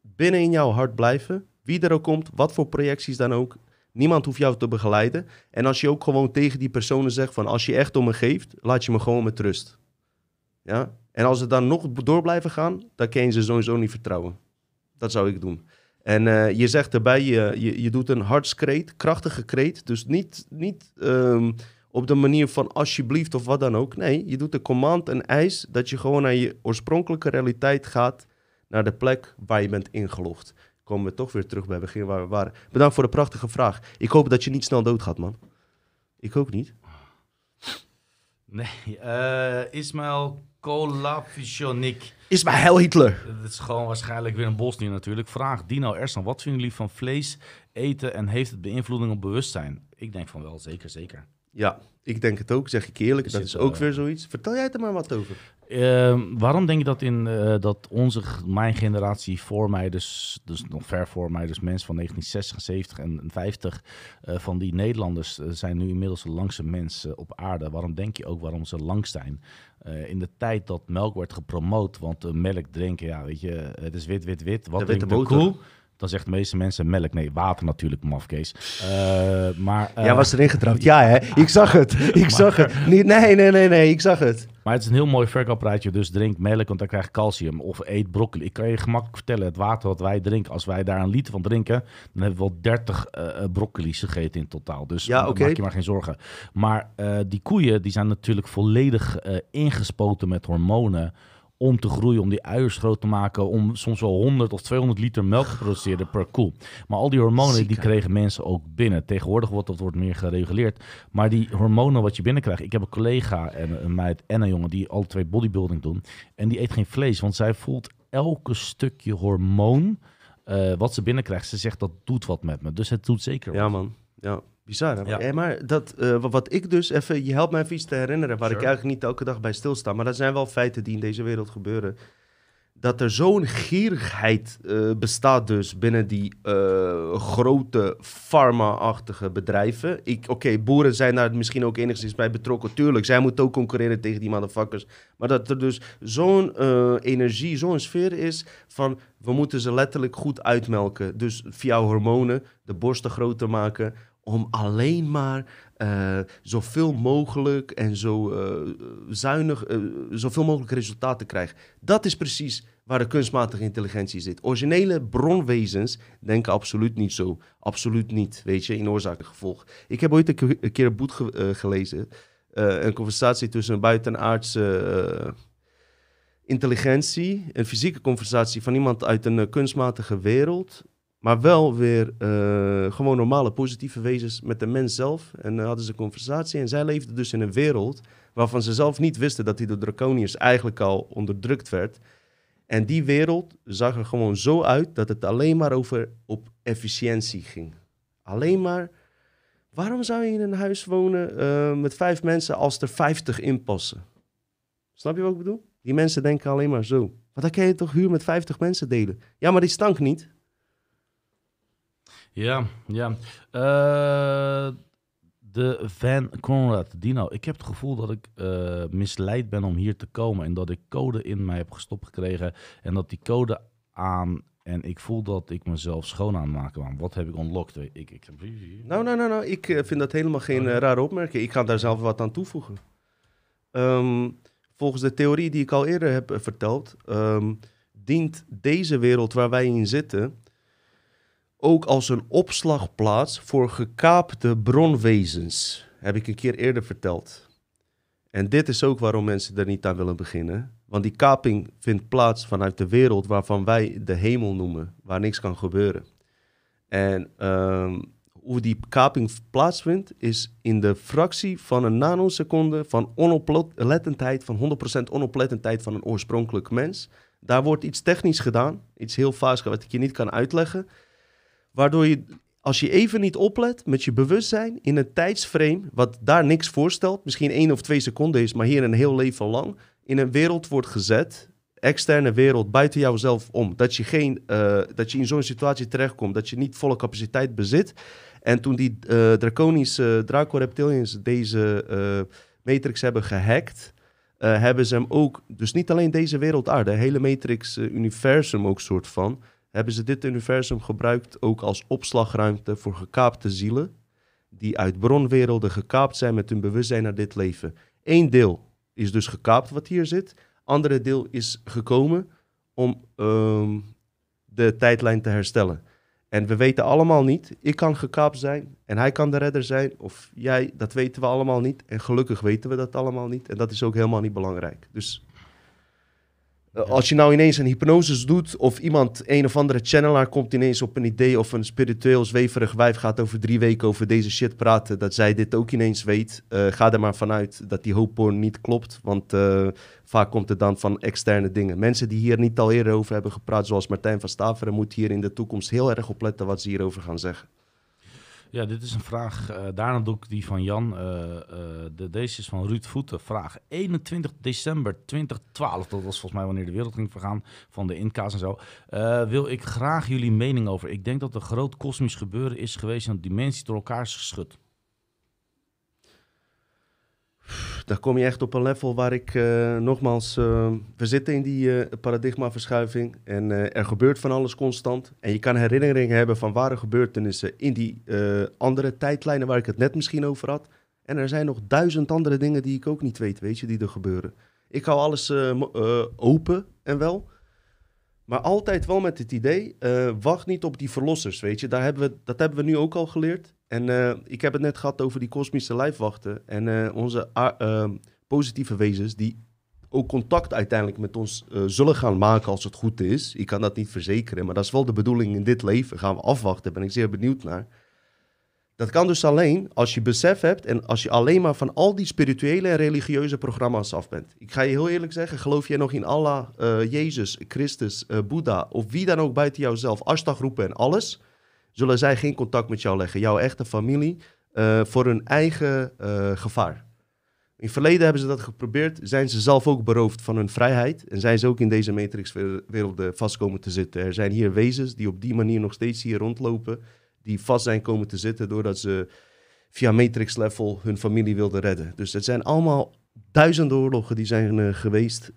binnen in jouw hart blijven. Wie er ook komt, wat voor projecties dan ook. Niemand hoeft jou te begeleiden. En als je ook gewoon tegen die personen zegt van... als je echt om me geeft, laat je me gewoon met rust. Ja? En als ze dan nog door blijven gaan, dan kan je ze sowieso niet vertrouwen. Dat zou ik doen. En eh, je zegt erbij, je, je, je doet een hartskreet, krachtige kreet. Dus niet, niet ehm, op de manier van alsjeblieft of wat dan ook. Nee, je doet de command en eis dat je gewoon naar je oorspronkelijke realiteit gaat. Naar de plek waar je bent ingelogd. Komen we toch weer terug bij het begin waar we waren. Bedankt voor de prachtige vraag. Ik hoop dat je niet snel doodgaat, man. Ik ook niet. Nee, eh Ismail. Is maar Heil Hitler. Het is gewoon waarschijnlijk weer een bosnier natuurlijk. Vraag Dino Ersan, wat vinden jullie van vlees eten en heeft het beïnvloeding op bewustzijn? Ik denk van wel, zeker, zeker. Ja, ik denk het ook, zeg ik eerlijk. Dat is ook eh, weer zoiets. Vertel jij er maar wat over. Ehm, waarom denk je dat in eh, dat onze, mijn generatie voor mij, dus, dus nog ver voor mij, dus mensen van 1960, 70 en 50, eh, van die Nederlanders eh, zijn nu inmiddels de langste mensen op aarde. Waarom denk je ook waarom ze lang zijn? Eh, in de tijd dat melk werd gepromoot, want eh, melk drinken, ja, weet je, het is wit, wit, wit. Wat De drinkt witte de koe? Dan zegt de meeste mensen melk. Nee, water natuurlijk, mafkees. Eh maar, eh, Jij was erin getrapt. Ja, hè? Ik zag het. Ik zag het. Niet, nee, nee, nee, nee. Ik zag het. Maar het is een heel mooi verkoopraadje. Dus drink melk, want dan krijg je calcium. Of eet broccoli. Ik kan je gemakkelijk vertellen, het water wat wij drinken, als wij daar een liter van drinken, dan hebben we wel 30 eh broccoli's gegeten in totaal. Dus Ja, maak je maar geen zorgen. Maar die koeien, die zijn natuurlijk volledig ingespoten met hormonen om te groeien, om die uiers groot te maken, om soms wel 100 of 200 liter melk te produceren per koe. Maar al die hormonen, die kregen mensen ook binnen. Tegenwoordig wordt dat wordt meer gereguleerd. Maar die hormonen wat je binnenkrijgt. Ik heb een collega en een meid en een jongen die alle twee bodybuilding doen. En die eet geen vlees, want zij voelt elke stukje hormoon eh, wat ze binnenkrijgt. Ze zegt dat doet wat met me. Dus het doet zeker Ja, wat. man. Ja, bizar. Hè? Ja. Eh, maar dat, eh, wa- wat ik dus even... Je helpt mij even iets te herinneren... waar ik eigenlijk niet elke dag bij stilsta. Maar dat zijn wel feiten die in deze wereld gebeuren. Dat er zo'n gierigheid eh, bestaat dus binnen die grote pharma-achtige bedrijven. Ik- Oké, boeren zijn daar misschien ook enigszins bij betrokken. Tuurlijk, zij moeten ook concurreren tegen die motherfuckers. Maar dat er dus zo'n energie, zo'n sfeer is van... we moeten ze letterlijk goed uitmelken. Dus via hormonen de borsten groter maken... om alleen maar eh, zoveel mogelijk en zo eh, zuinig, eh, zoveel mogelijk resultaat te krijgen. Dat is precies waar de kunstmatige intelligentie zit. Originele bronwezens denken absoluut niet zo. Absoluut niet, weet je, in oorzaak en gevolg. Ik heb ooit een ke- een keer een boek ge- gelezen. een conversatie tussen een buitenaardse intelligentie, een fysieke conversatie van iemand uit een kunstmatige wereld, maar wel weer eh, gewoon normale positieve wezens met de mens zelf. En uh, hadden ze een conversatie en zij leefden dus in een wereld waarvan ze zelf niet wisten dat die door draconiërs eigenlijk al onderdrukt werd. En die wereld zag er gewoon zo uit dat het alleen maar over op efficiëntie ging. Alleen maar, waarom zou je in een huis wonen eh, met vijf mensen als er vijftig inpassen? Snap je wat ik bedoel? Die mensen denken alleen maar zo. Want dan kan je toch huur met 50 mensen delen? Ja, maar die stank niet. Ja, ja. Eh, de Van Conrad, Dino. Ik heb het gevoel dat ik eh, misleid ben om hier te komen. En dat ik code in mij heb gestopt gekregen. En dat die code aan... En ik voel dat ik mezelf schoon aan het maken ben. Wat heb ik unlocked? Ik, ik. Nou, nou, nou, nou. Ik eh, vind dat helemaal geen eh, rare opmerking. Ik ga daar zelf wat aan toevoegen. Ehm, volgens de theorie die ik al eerder heb verteld, ehm, dient deze wereld waar wij in zitten ook als een opslagplaats voor gekaapte bronwezens. Heb ik een keer eerder verteld. En dit is ook waarom mensen er niet aan willen beginnen. Want die kaping vindt plaats vanuit de wereld waarvan wij de hemel noemen, waar niks kan gebeuren. En ehm, hoe die kaping plaatsvindt, is in de fractie van een nanoseconde van onoplettendheid, van 100% onoplettendheid van een oorspronkelijk mens. Daar wordt iets technisch gedaan, iets heel vaas wat ik je niet kan uitleggen. Waardoor je, als je even niet oplet met je bewustzijn in een tijdsframe, wat daar niks voorstelt, misschien één of twee seconden is, maar hier een heel leven lang, in een wereld wordt gezet, externe wereld, buiten jouzelf om. Dat je, geen, eh, dat je in zo'n situatie terechtkomt, dat je niet volle capaciteit bezit. En toen die eh draconische Draco Reptilians deze eh, Matrix hebben gehackt, eh, hebben ze hem ook, dus niet alleen deze wereld aarde, hele Matrix-universum ook soort van, hebben ze dit universum gebruikt ook als opslagruimte voor gekaapte zielen, die uit bronwerelden gekaapt zijn met hun bewustzijn naar dit leven. Eén deel is dus gekaapt wat hier zit, andere deel is gekomen om ehm, de tijdlijn te herstellen. En we weten allemaal niet, ik kan gekaapt zijn en hij kan de redder zijn, of jij, dat weten we allemaal niet. En gelukkig weten we dat allemaal niet. En dat is ook helemaal niet belangrijk. Dus eh, als je nou ineens een hypnose doet, of iemand, een of andere channelaar komt ineens op een idee, of een spiritueel zweverig wijf gaat over drie weken over deze shit praten, dat zij dit ook ineens weet, eh, ga er maar vanuit dat die hoopporn niet klopt, want eh, vaak komt het dan van externe dingen. Mensen die hier niet al eerder over hebben gepraat, zoals Martijn van Staveren, moeten hier in de toekomst heel erg opletten wat ze hierover gaan zeggen. Ja, dit is een vraag. eh, daarna doe ik die van Jan. eh, eh, de, deze is van Ruud Voeten. Vraag 21 december 2012. Dat was volgens mij wanneer de wereld ging vergaan. Van de Inca's en zo. Wil ik graag jullie mening over. Ik denk dat er groot kosmisch gebeuren is geweest. En dat dimensie door elkaar is geschud. Daar kom je echt op een level waar ik eh, nogmaals, eh, we zitten in die eh, paradigmaverschuiving en er gebeurt van alles constant. En je kan herinneringen hebben van ware gebeurtenissen in die andere tijdlijnen waar ik het net misschien over had. En er zijn nog duizend andere dingen die ik ook niet weet, weet je, die er gebeuren. Ik hou alles open en wel. Maar altijd wel met het idee, wacht niet op die verlossers, weet je. Daar hebben we, dat hebben we nu ook al geleerd. En eh, ik heb het net gehad over die kosmische lijfwachten. En eh, onze a- eh, positieve wezens die ook contact uiteindelijk met ons eh, zullen gaan maken als het goed is. Ik kan dat niet verzekeren, maar dat is wel de bedoeling in dit leven. Gaan we afwachten, ben ik zeer benieuwd naar. Dat kan dus alleen als je besef hebt en als je alleen maar van al die spirituele en religieuze programma's af bent. Ik ga je heel eerlijk zeggen, geloof jij nog in Allah, Jezus, Christus, Boeddha of wie dan ook buiten jouzelf, Ashtar groepen en alles, zullen zij geen contact met jou leggen, jouw echte familie, eh, voor hun eigen eh, gevaar. In het verleden hebben ze dat geprobeerd, zijn ze zelf ook beroofd van hun vrijheid en zijn ze ook in deze matrixwerelden vast komen te zitten. Er zijn hier wezens die op die manier nog steeds hier rondlopen, die vast zijn komen te zitten doordat ze via matrix level hun familie wilden redden. Dus het zijn allemaal duizenden oorlogen die zijn eh, geweest.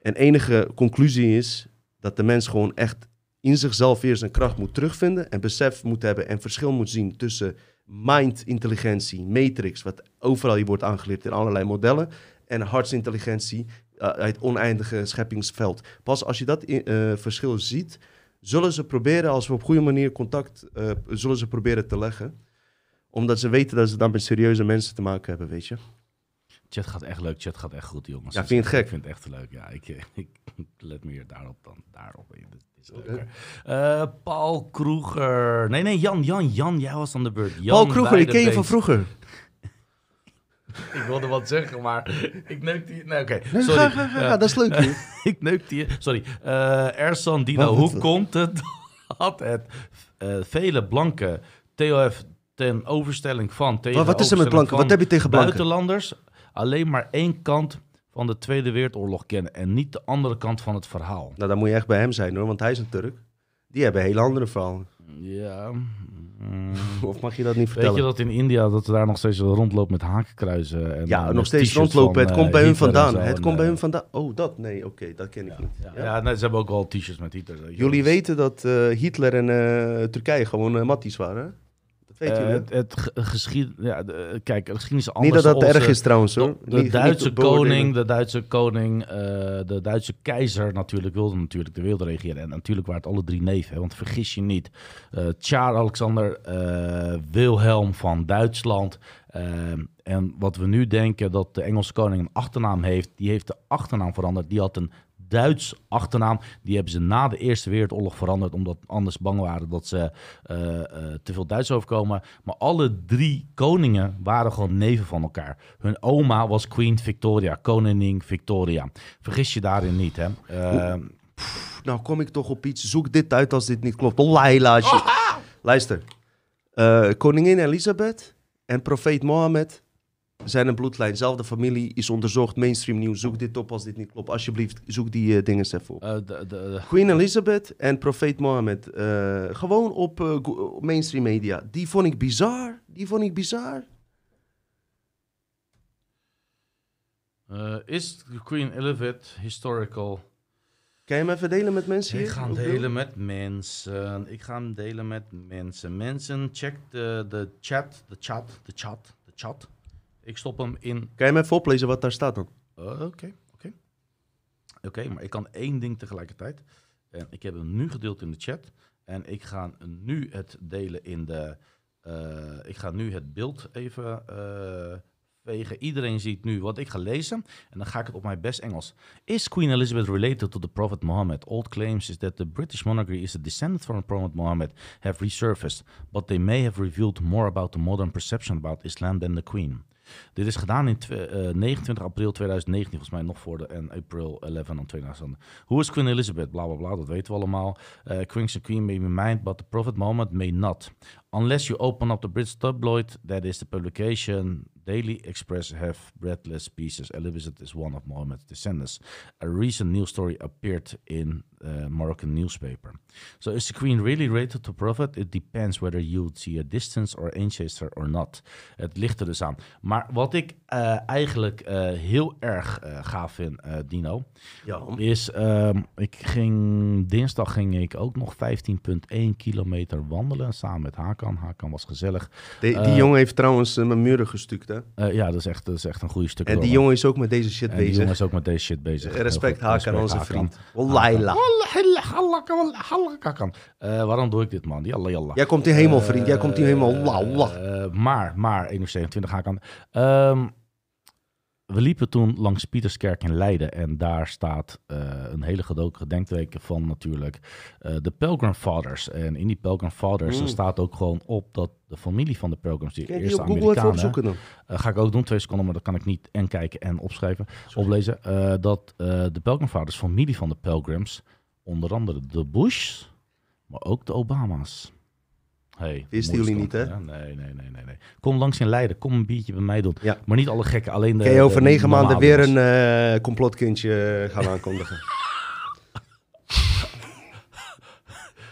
en enige conclusie is dat de mens gewoon echt in zichzelf weer zijn kracht moet terugvinden en besef moet hebben en verschil moet zien tussen mind-intelligentie, matrix, wat overal hier wordt aangeleerd in allerlei modellen, en hartsintelligentie uh, uit oneindige scheppingsveld. Pas als je dat uh, verschil ziet, zullen ze proberen, als we op goede manier contact, uh, zullen ze proberen te leggen. Omdat ze weten dat ze dan met serieuze mensen te maken hebben, weet je. Chat gaat echt leuk, chat gaat echt goed, jongens. Ja, vind je het gek? Ik vind het echt leuk, ja. Ik, ik, ik let meer daarop dan daarop. Dit is leuker. Uh, Paul Kroeger. Nee, nee, Jan, Jan, Jan, jij was aan de beurt. Jan Paul Kroeger, ik ken je van vroeger. ik wilde wat zeggen, maar ik neukte je... Nee, oké. Okay. Sorry. Ga, ga, ga, dat is leuk. ik neukte je... Sorry. Uh, Ersan Dino, hoe komt het dat het vele blanke TOF ten overstelling van... Tegen maar wat is er met blanken? Wat heb je tegen blanken? Buitenlanders alleen maar één kant van de Tweede Wereldoorlog kennen en niet de andere kant van het verhaal. Nou, dan moet je echt bij hem zijn hoor, want hij is een Turk. Die hebben een hele andere verhaal. Ja. Mm. Of mag je dat niet vertellen? Weet je dat in India dat er daar nog steeds rondloopt met hakenkruizen? En, ja, nog steeds rondlopen. het komt bij hun vandaan. Het komt bij hun vandaan. Oh, dat? Nee, oké, dat ken ik ja, niet. Ja, ja. nee, ze hebben ook wel t-shirts met Hitler. Jullie weten dat uh, Hitler en uh, Turkije gewoon matties waren, Weet je, uh, het, het geschied, ja, de, kijk, de geschiedenis is anders. Niet dat dat erg is trouwens hoor. De, de niet, Duitse niet koning, de Duitse koning, uh, de Duitse keizer natuurlijk wilde natuurlijk de wereld regeren. En natuurlijk waren het alle drie neven, hè, want vergis je niet. Uh, Tsar Alexander Wilhelm van Duitsland. en wat we nu denken dat de Engelse koning een achternaam heeft, die heeft de achternaam veranderd. Die had een Duits achternaam. Die hebben ze na de Eerste Wereldoorlog veranderd, omdat anders bang waren dat ze uh, uh, te veel Duits overkomen. Maar alle drie koningen waren gewoon neven van elkaar. Hun oma was Queen Victoria, koningin Victoria. Vergis je daarin niet, hè? Uh, nou, kom ik toch op iets. Zoek dit uit als dit niet klopt. Lailaatje. Oh, Luister. koningin Elisabeth en profeet Mohammed zijn een bloedlijn, zelfde familie, is onderzocht, mainstream nieuws. Zoek dit op als dit niet klopt. Alsjeblieft, zoek die uh, dingen even op. Uh, de, de, de... Queen Elizabeth en profeet Mohammed. Uh, gewoon op mainstream media. Die vond ik bizar. Die vond ik bizar. is Queen Elizabeth historical? Kan je hem even delen met mensen hier? Ik ga hem delen met mensen. Ik ga hem delen met mensen. Mensen, check de, de chat, de chat, de chat, de chat. Ik stop hem in. Kan je even oplezen wat daar staat dan? Oké, oké. Oké, maar ik kan één ding tegelijkertijd. En ik heb hem nu gedeeld in de chat. En ik ga nu het delen in de. Uh, ik ga nu het beeld even uh, vegen. Iedereen ziet nu wat ik ga lezen. En dan ga ik het op mijn best Engels. Is Queen Elizabeth related to the Prophet Muhammad? Old claims is that the British monarchy is a descendant from the Prophet Muhammad have resurfaced. But they may have revealed more about the modern perception about Islam than the Queen. Dit is gedaan in uh, 29 april 2019, volgens mij nog voor de en April 11 van 2000. Hoe is Queen Elizabeth? Bla bla bla, dat weten we allemaal. Uh, Queen's Queen may be mind, but the Prophet Muhammad may not. Unless you open up the British tabloid, that is the publication Daily Express have breadless pieces. Elizabeth is one of Muhammad's descendants. A recent news story appeared in a Moroccan newspaper. So is the queen really related to prophet? It depends whether you see a distance or ancestor or not. Het ligt er dus aan. Maar wat ik uh, eigenlijk uh, heel erg uh, gaaf vind, Dino, ja. is um, ik ging dinsdag ging ik ook nog 15,1 kilometer wandelen samen met Hakan. Hakan was gezellig. De, die jongen heeft trouwens mijn muren gestuukt, hè? Uh, ja, dat is, echt, dat is echt een goede stuk. En die jongen is ook met deze shit en bezig. Die jongen is ook met deze shit bezig. Respect Hakan, onze vriend. Wallaila. Uh, waarom doe ik dit, man? Yalla, yalla. Jij komt hier helemaal, vriend. Jij komt hier helemaal. Uh, maar, maar, 21 Hakan. Um, we liepen toen langs Pieterskerk in Leiden en daar staat uh, een hele gedenkteken van natuurlijk uh, de Pilgrim Fathers. En in die Pilgrim Fathers mm. staat ook gewoon op dat de familie van de Pilgrims, die Kijk, eerste die Amerikanen... Dan. Uh, ga ik ook doen, twee seconden, maar dat kan ik niet en kijken en opschrijven, Sorry. oplezen. dat de Pilgrim Fathers, familie van de Pilgrims, onder andere de Bush, maar ook de Obama's. Hey, Wisten jullie niet, hè? Ja, nee, nee, nee, nee, nee. Kom langs in Leiden. Kom een biertje bij mij doen. Ja. Maar niet alle gekken, alleen de... Kun je over de, negen maanden weer een uh, complotkindje gaan aankondigen?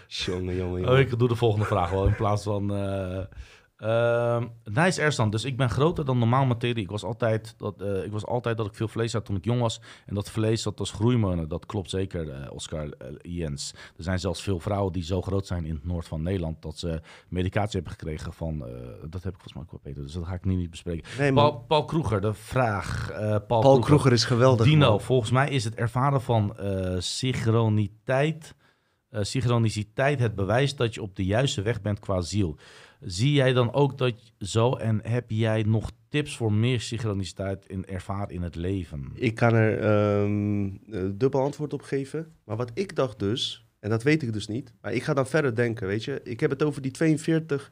jongen, jongen, jongen. Oh, ik doe de volgende vraag wel in plaats van... Uh, Ehm nice Ersan, dus ik ben groter dan normaal materie. Ik was, altijd dat, eh, ik was altijd dat ik veel vlees had toen ik jong was. En dat vlees dat als groeimonen, dat klopt zeker, eh, Oscar eh, Jens. Er zijn zelfs veel vrouwen die zo groot zijn in het noord van Nederland... dat ze medicatie hebben gekregen van... dat heb ik volgens mij ook wel, Peter, dus dat ga ik nu niet bespreken. Nee. Paul, Paul Kroeger, de vraag. Paul, Paul Kroeger is geweldig. Dino, man. volgens mij is het ervaren van synchroniteit, synchroniciteit het bewijs dat je op de juiste weg bent qua ziel. Zie jij dan ook dat zo en heb jij nog tips voor meer synchroniciteit in ervaren in het leven? Ik kan er eh, dubbel antwoord op geven. Maar wat ik dacht dus, en dat weet ik dus niet, maar ik ga dan verder denken, weet je. Ik heb het over die 42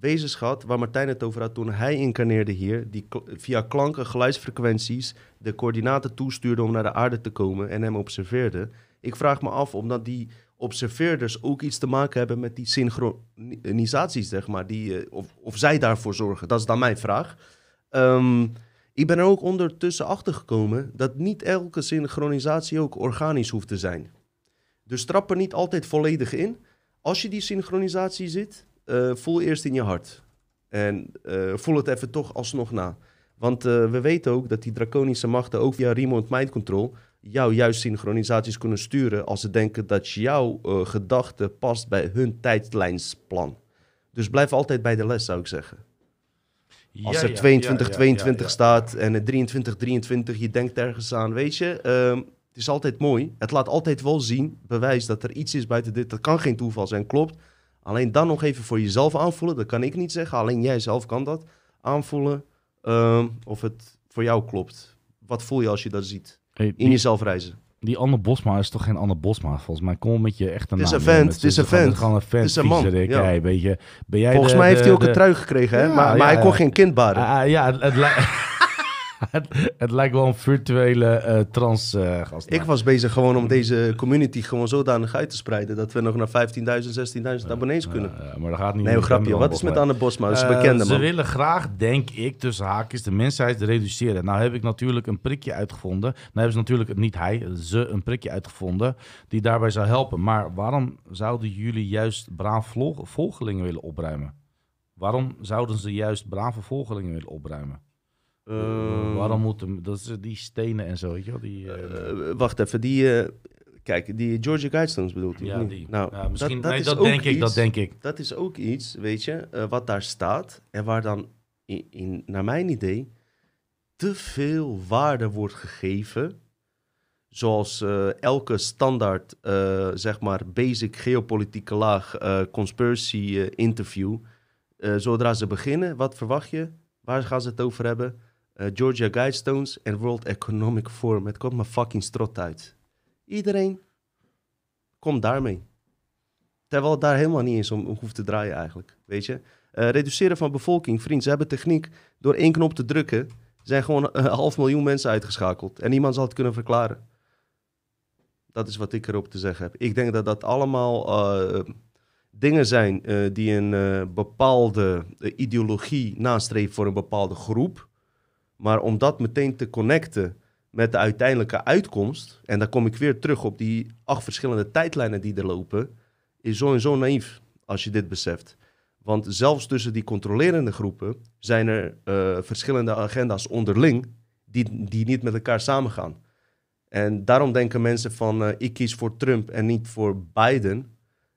wezens gehad, waar Martijn het over had toen hij incarneerde hier, die via klanken, geluidsfrequenties de coördinaten toestuurde om naar de aarde te komen en hem observeerde. Ik vraag me af omdat die observeerders ook iets te maken hebben met die synchronisaties, zeg maar, die, eh, of, of zij daarvoor zorgen. Dat is dan mijn vraag. Ehm, ik ben er ook ondertussen achter gekomen dat niet elke synchronisatie ook organisch hoeft te zijn. Dus trap er niet altijd volledig in. Als je die synchronisatie zit, eh, voel eerst in je hart. En eh, voel het even toch alsnog na. Want we weten ook dat die draconische machten ook via remote mind control jou juist synchronisaties kunnen sturen als ze denken dat jouw eh, gedachte past bij hun tijdlijnsplan. Dus blijf altijd bij de les, zou ik zeggen. Als er 22, 22 staat en het 23, 23, je denkt ergens aan, weet je, ehm, het is altijd mooi. Het laat altijd wel zien, bewijs dat er iets is buiten dit. Dat kan geen toeval zijn, klopt. Alleen dan nog even voor jezelf aanvoelen, dat kan ik niet zeggen. Alleen jij zelf kan dat aanvoelen ehm, of het voor jou klopt. Wat voel je als je dat ziet? Hey, In jezelf reizen. die Anne Bosma is toch geen Anne Bosma? Volgens mij kom met je echt een Het is een vent, het is een vent. gewoon een vent. Het is een man, ja. Hey, weet je, ben jij Volgens de- mij heeft de- hij ook de- een trui gekregen, hè? Ja, maar, hij kon geen kind baren. Ah, ja, het, lijkt- het, het lijkt wel een virtuele eh trans eh gast. Ik was bezig gewoon om deze community gewoon zodanig uit te spreiden... dat we nog naar 15.000, 16.000 abonnees kunnen. Maar dat gaat niet Nee, grapje. Wat is met. Anne Bosma? Dat is een Eh, bekende Ze man. willen graag, denk ik, tussen haakjes, de mensheid reduceren. Nou heb ik natuurlijk een prikje uitgevonden. Nou hebben ze natuurlijk, niet hij, ze een prikje uitgevonden die daarbij zou helpen. Maar waarom zouden jullie juist braaf volgelingen willen opruimen? Waarom zouden ze juist brave volgelingen willen opruimen? Ehm, waarom moeten, dat is die stenen en zo, weet je wel? Die, eh, Eh, wacht even, die... eh, kijk, die Georgia Guidestones bedoelt hij? ja, of niet? die. Nou, ja, misschien, dat, nee, is dat denk ik, dat iets- denk ik. Dat is ook iets, weet je, eh, wat daar staat... en waar dan, in, in, naar mijn idee, te veel waarde wordt gegeven... Zoals eh, elke standaard, eh, zeg maar, basic geopolitieke laag, eh, conspiracy eh, interview. eh, zodra ze beginnen, wat verwacht je? Waar gaan ze het over hebben? Eh, Georgia Guidestones en World Economic Forum. Het komt maar fucking strot uit. Iedereen komt daarmee. Terwijl het daar helemaal niet eens om hoeft te draaien eigenlijk, weet je. Eh, reduceren van bevolking, vriend, ze hebben techniek. Door één knop te drukken zijn gewoon een half miljoen mensen uitgeschakeld. En niemand zal het kunnen verklaren. Dat is wat ik erop te zeggen heb. Ik denk dat dat allemaal eh, dingen zijn eh, die een eh, bepaalde eh, ideologie nastreven voor een bepaalde groep. Maar om dat meteen te connecten met de uiteindelijke uitkomst, en dan kom ik weer terug op die acht verschillende tijdlijnen die er lopen, is zo naïef als je dit beseft. Want zelfs tussen die controlerende groepen zijn er eh, verschillende agenda's onderling die, die niet met elkaar samengaan. En daarom denken mensen van eh, ik kies voor Trump en niet voor Biden.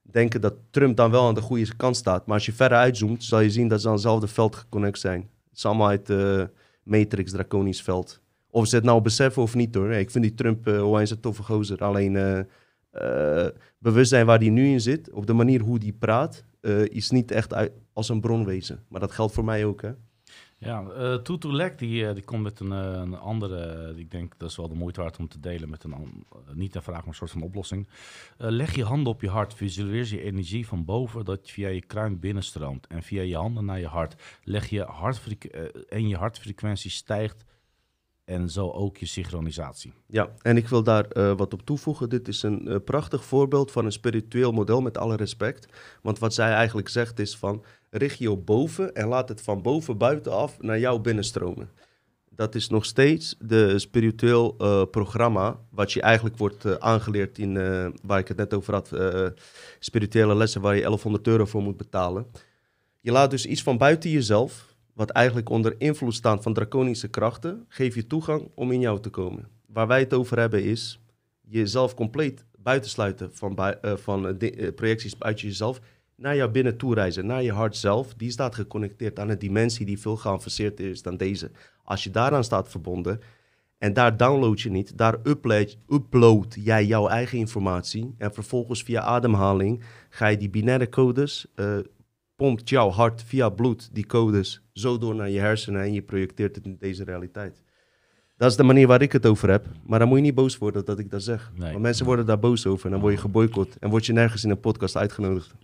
Denken dat Trump dan wel aan de goede kant staat. Maar als je verder uitzoomt, zal je zien dat ze aan hetzelfde veld geconnect zijn. Het is allemaal uit eh Matrix, draconisch veld. Of ze het nou beseffen of niet hoor. Ik vind die Trump uh, een toffe gozer. Alleen eh, bewustzijn waar hij nu in zit, op de manier hoe hij praat, is niet echt als een bron wezen. Maar dat geldt voor mij ook hè. Ja, eh Tutu Lek, die, eh, die komt met een, eh, een andere, ik denk dat is wel de moeite waard om te delen met een, niet een vraag, maar een soort van oplossing. Leg je handen op je hart, visualiseer je energie van boven dat via je kruin binnenstroomt en via je handen naar je hart. Leg je hartfrequ- en je hartfrequentie stijgt en zo ook je synchronisatie. Ja, en ik wil daar wat op toevoegen. Dit is een prachtig voorbeeld van een spiritueel model, met alle respect. Want wat zij eigenlijk zegt is van, op boven en laat het van boven buitenaf naar jou binnenstromen. Dat is nog steeds de spiritueel eh, programma, wat je eigenlijk wordt eh, aangeleerd in, eh, waar ik het net over had, spirituele lessen waar je 1100 euro voor moet betalen. Je laat dus iets van buiten jezelf, wat eigenlijk onder invloed staat van draconische krachten, geef je toegang om in jou te komen. Waar wij het over hebben is jezelf compleet buitensluiten van, van projecties uit jezelf, naar jou binnen toe reizen, naar je hart zelf. Die staat geconnecteerd aan een dimensie die veel geavanceerd is dan deze. Als je daaraan staat verbonden en daar download je niet, daar upload, upload jij jouw eigen informatie en vervolgens via ademhaling ga je die binaire codes, eh, pompt jouw hart via bloed die codes zo door naar je hersenen en je projecteert het in deze realiteit. Dat is de manier waar ik het over heb. Maar dan moet je niet boos worden dat ik dat zeg. Nee. Want mensen worden daar boos over en dan word je geboycott en word je nergens in een podcast uitgenodigd.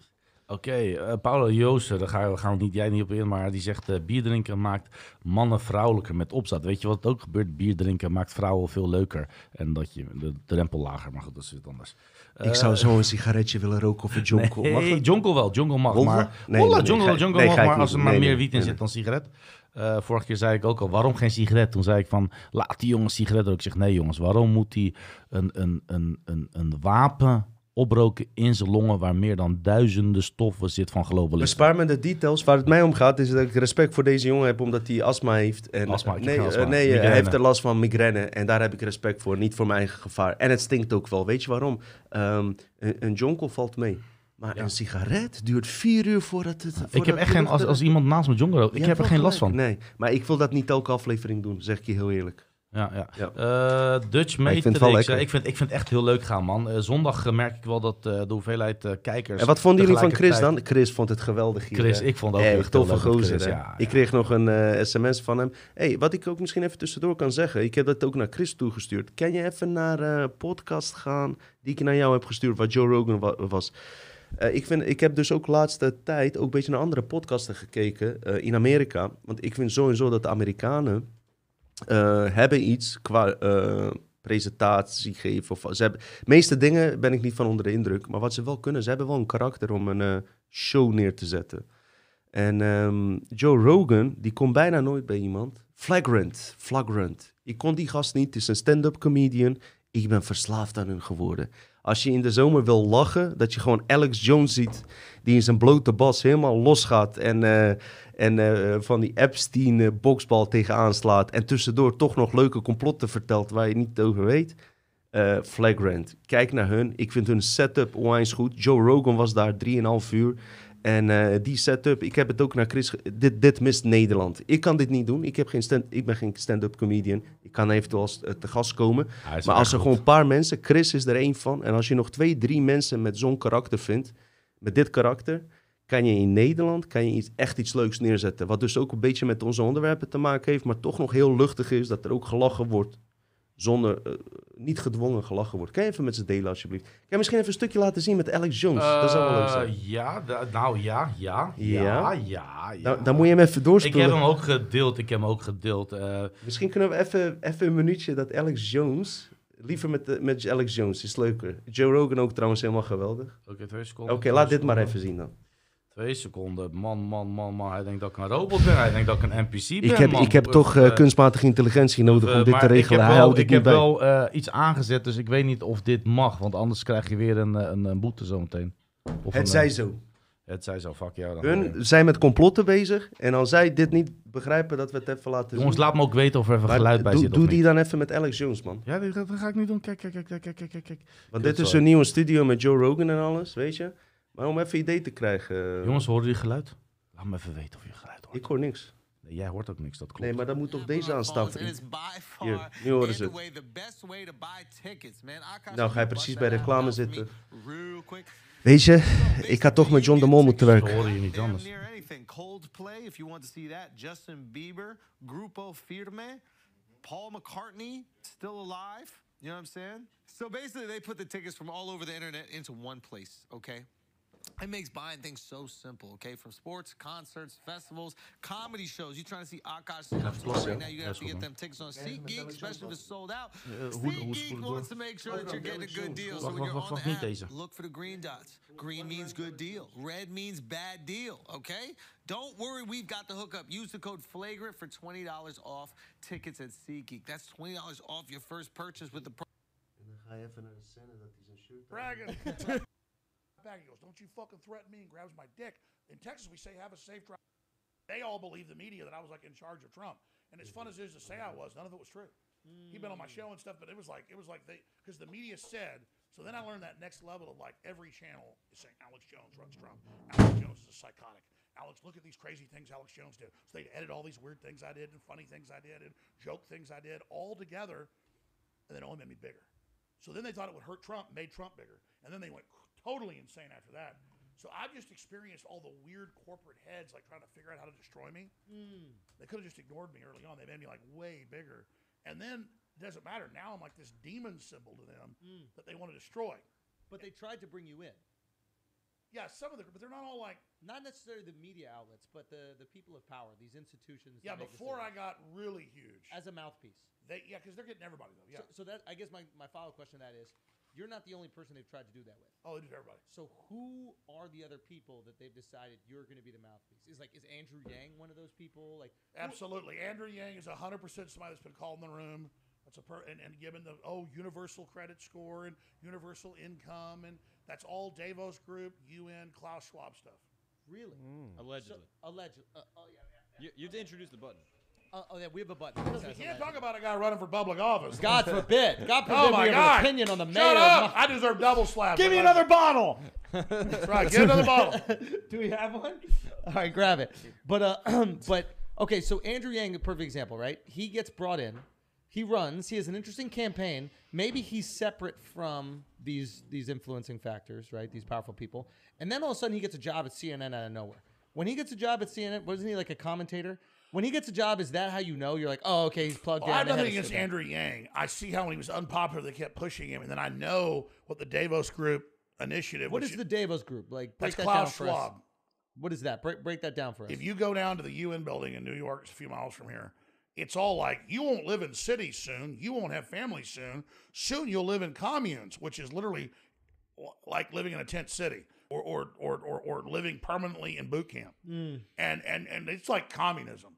Oké, eh, Paulo Joosten, daar gaan we, gaan we niet, jij niet op in, maar die zegt eh bier drinken maakt mannen vrouwelijker met opzet. Weet je wat ook gebeurt? Bier drinken maakt vrouwen veel leuker en dat je de drempel lager, maar goed, dat is iets anders. ik zou zo een sigaretje willen roken of een jonkel. Mag Nee, dat? jonkel wel, jonkel mag, Wolven? maar... Nee, Holla, nee, jonkel, ga- jonkel nee, mag, maar als er maar meer wiet in zit dan sigaret. Eh, vorige keer zei ik ook al, waarom geen sigaret? Toen zei ik van, laat die jongen sigaret roken. Ik zeg, nee jongens, waarom moet hij een, een, een, een, een wapen oproken in zijn longen... waar meer dan duizenden stoffen zit van globalisme? Bespaar me de details. Waar het mij om gaat is dat ik respect voor deze jongen heb omdat hij astma heeft. En, Astma, nee, geen astma. eh, nee eh, hij heeft er last van migraine en daar heb ik respect voor. Niet voor mijn eigen gevaar. En het stinkt ook wel. Weet je waarom? Ehm, een, een jonkel valt mee. Maar een sigaret duurt vier uur voordat het... ik heb echt geen, als, als iemand naast me jongen rookt, ik heb er geen last van. Nee, maar ik wil dat niet elke aflevering doen, zeg ik je heel eerlijk. Ja, ja. Ja. Eh, Dutch ik Matrix, lekker. eh, ik, vind, ik vind het echt heel leuk gaan, man. Eh, zondag merk ik wel dat de hoeveelheid kijkers... En wat vonden jullie van Chris dan? Chris vond het geweldig hier. Chris, ik vond ook Echt echt toffe heel gozer. Ja, ik kreeg nog een sms van hem. Hey, wat ik ook misschien even tussendoor kan zeggen. Ik heb dat ook naar Chris toegestuurd. Kan je even naar eh podcast gaan die ik naar jou heb gestuurd, wat Joe Rogan wa- was? Ik, vind, ik heb dus ook laatste tijd ook een beetje naar andere podcasten gekeken in Amerika. Want ik vind sowieso dat de Amerikanen eh, hebben iets qua eh, presentatie geven. Ze hebben, de meeste dingen ben ik niet van onder de indruk. Maar wat ze wel kunnen, ze hebben wel een karakter om een eh, show neer te zetten. En ehm, Joe Rogan, die komt bijna nooit bij iemand. Flagrant, flagrant. Ik kon die gast niet. Het is een stand-up comedian. Ik ben verslaafd aan hem geworden. Als je in de zomer wil lachen, dat je gewoon Alex Jones ziet... die in zijn blote bas helemaal losgaat... en, en eh, van die Epstein eh, boksbal tegenaan slaat... en tussendoor toch nog leuke complotten vertelt... waar je niet over weet... Eh, flagrant. Kijk naar hun. Ik vind hun setup onwijs goed. Joe Rogan was daar 3,5 uur. En die setup, ik heb het ook naar Chris... Dit, dit mist Nederland. Ik kan dit niet doen. Ik, heb geen stand, ik ben geen stand-up comedian. Ik kan eventueel als, te gast komen. Maar als er goed. gewoon een paar mensen... Chris is er één van. En als je nog twee, drie mensen met zo'n karakter vindt... met dit karakter... kan je in Nederland kan je iets, echt iets leuks neerzetten. Wat dus ook een beetje met onze onderwerpen te maken heeft... maar toch nog heel luchtig is. Dat er ook gelachen wordt. Zonder... eh, niet gedwongen gelachen wordt. Kan je even met ze delen alsjeblieft? Kan je misschien even een stukje laten zien met Alex Jones? dat zou wel leuk zijn. Eh, Ja, nou ja, ja, ja, Ja? ja, ja. Nou, dan moet je hem even ik doorspelen. heb hem ook gedeeld, ik heb hem ook gedeeld. eh, Misschien kunnen we even, even een minuutje dat Alex Jones... Liever met, de- met Alex Jones, is leuker. Joe Rogan ook trouwens helemaal geweldig. Oké, twee Oké, laat dit maar even zien dan. Twee seconden. Man, man, man, man. Hij denkt dat ik een robot ben. Hij denkt dat ik een NPC ben, Ik heb, man. ik heb toch eh, eh, kunstmatige intelligentie nodig eh, om dit maar te regelen. Ik Hij heb wel, ik heb wel eh, iets aangezet, dus ik weet niet of dit mag. Want anders krijg je weer een, eh, een, een boete zometeen. Of Het een, zij eh, zo. Het zij zo, fuck jou dan. Hun zijn met complotten bezig. En als zij dit niet begrijpen, dat we het even laten Jongens, zien. laat me ook weten of er even Maar geluid bij doe, zit doe die niet. dan even met Alex Jones, man. Ja, dit- dat ga ik nu doen. Kijk, kijk, kijk, kijk, kijk, kijk, kijk. Want Kut dit is een nieuwe studio met Joe Rogan en alles, weet je. Maar om even idee te krijgen... eh, Jongens, horen jullie geluid? Laat me even weten of je geluid hoort. Ik hoor niks. Nee, jij hoort ook niks, dat klopt. Nee, maar dan moet toch deze aanstaan, Hier, nu horen ze het. Nou, ga je precies bij reclame zitten. Weet je, ik had toch met John de Mol moeten werken. horen je niet anders. Coldplay, if you want to see that. Justin Bieber, Grupo Firme, Paul McCartney, still alive. You know what I'm saying? So basically, they put the tickets from all over the internet into one place, okay? It makes buying things so simple, okay? From sports, concerts, festivals, comedy shows. You're trying to see Akash on tour right now? You have to get them tickets on SeatGeek, especially if it's sold out. hoe- hoe SeatGeek wants to make sure that you're getting a good deal. So when you're on the app, look for the green dots. Green means good deal. Red means bad deal, okay? Don't worry, we've got the hookup. Use the code FLAGRANT for $20 off tickets at SeatGeek. That's $20 off your first purchase with the pro- ga je even naar de scène dat hij zijn shirt Bragging. back. He goes, "Don't you fucking threaten me!" and grabs my dick. In Texas, we say, "Have a safe drive." They all believe the media that I was like in charge of Trump. And as fun as it is to say I was, none of it was true. He'd been on my show and stuff, but it was like it was like they because the media said. So then I learned that next level of like every channel is saying Alex Jones runs Trump. Alex Jones is a psychotic. Alex, look at these crazy things Alex Jones did. So they'd edit all these weird things I did and funny things I did and joke things I did all together, and then it only made me bigger. So then they thought it would hurt Trump, made Trump bigger, and then they went totally insane after that. So I've just experienced all the weird corporate heads like trying to figure out how to destroy me. Hmm. They could have just ignored me early on. They made me like way bigger, and then it doesn't matter. Now I'm like this demon symbol to them hmm. that they want to destroy. But they tried to bring you in. Yeah, some of the, but they're not all like. Not necessarily the media outlets, but the, the people of power, these institutions. Yeah, before I got really huge, as a mouthpiece. they yeah, because they're getting everybody though. Yeah. So, so that I guess my, my follow up question to that is, you're not the only person they've tried to do that with. oh, they do everybody. So who are the other people that they've decided you're going to be the mouthpiece? Is like is Andrew Yang one of those people? Like who- Absolutely. Andrew Yang is 100% somebody that's been called in the room. That's a per- and, and given the oh universal credit score and universal income and that's all Davos Group, UN, Klaus Schwab stuff. really? Allegedly. So, allegedly. Uh, oh yeah. yeah. You, you have to introduce the button. Uh, oh yeah. We have a button. that We can't allegedly. talk about a guy running for public office. God forbid. God forbid Oh we my have God! an opinion on the mayor. Shut up! I deserve double slaps. Give me That's another bottle. That's right. Give another bottle. Do we have one? All right, grab it. But uh, but okay. So Andrew Yang, a perfect example, right? He gets brought in. He runs. He has an interesting campaign. Maybe he's separate from these these influencing factors, right? These powerful people. And then all of a sudden, he gets a job at CNN out of nowhere. When he gets a job at CNN, wasn't he like a commentator? When he gets a job, is that how you know? You're like, oh, okay, he's plugged Well, in. I have nothing against. Andrew Yang. I see how when he was unpopular, they kept pushing him, and then I know what the Davos Group initiative. What is the Davos group? Like, break That's that Klaus down for us. Schwab. What is that? Break, break that down for us. If you go down to the UN building in New York, it's a few miles from here. It's all like you won't live in cities soon. You won't have families soon. Soon you'll live in communes, which is literally like living in a tent city or or or or, or living permanently in boot camp. Mm. And and and it's like communism.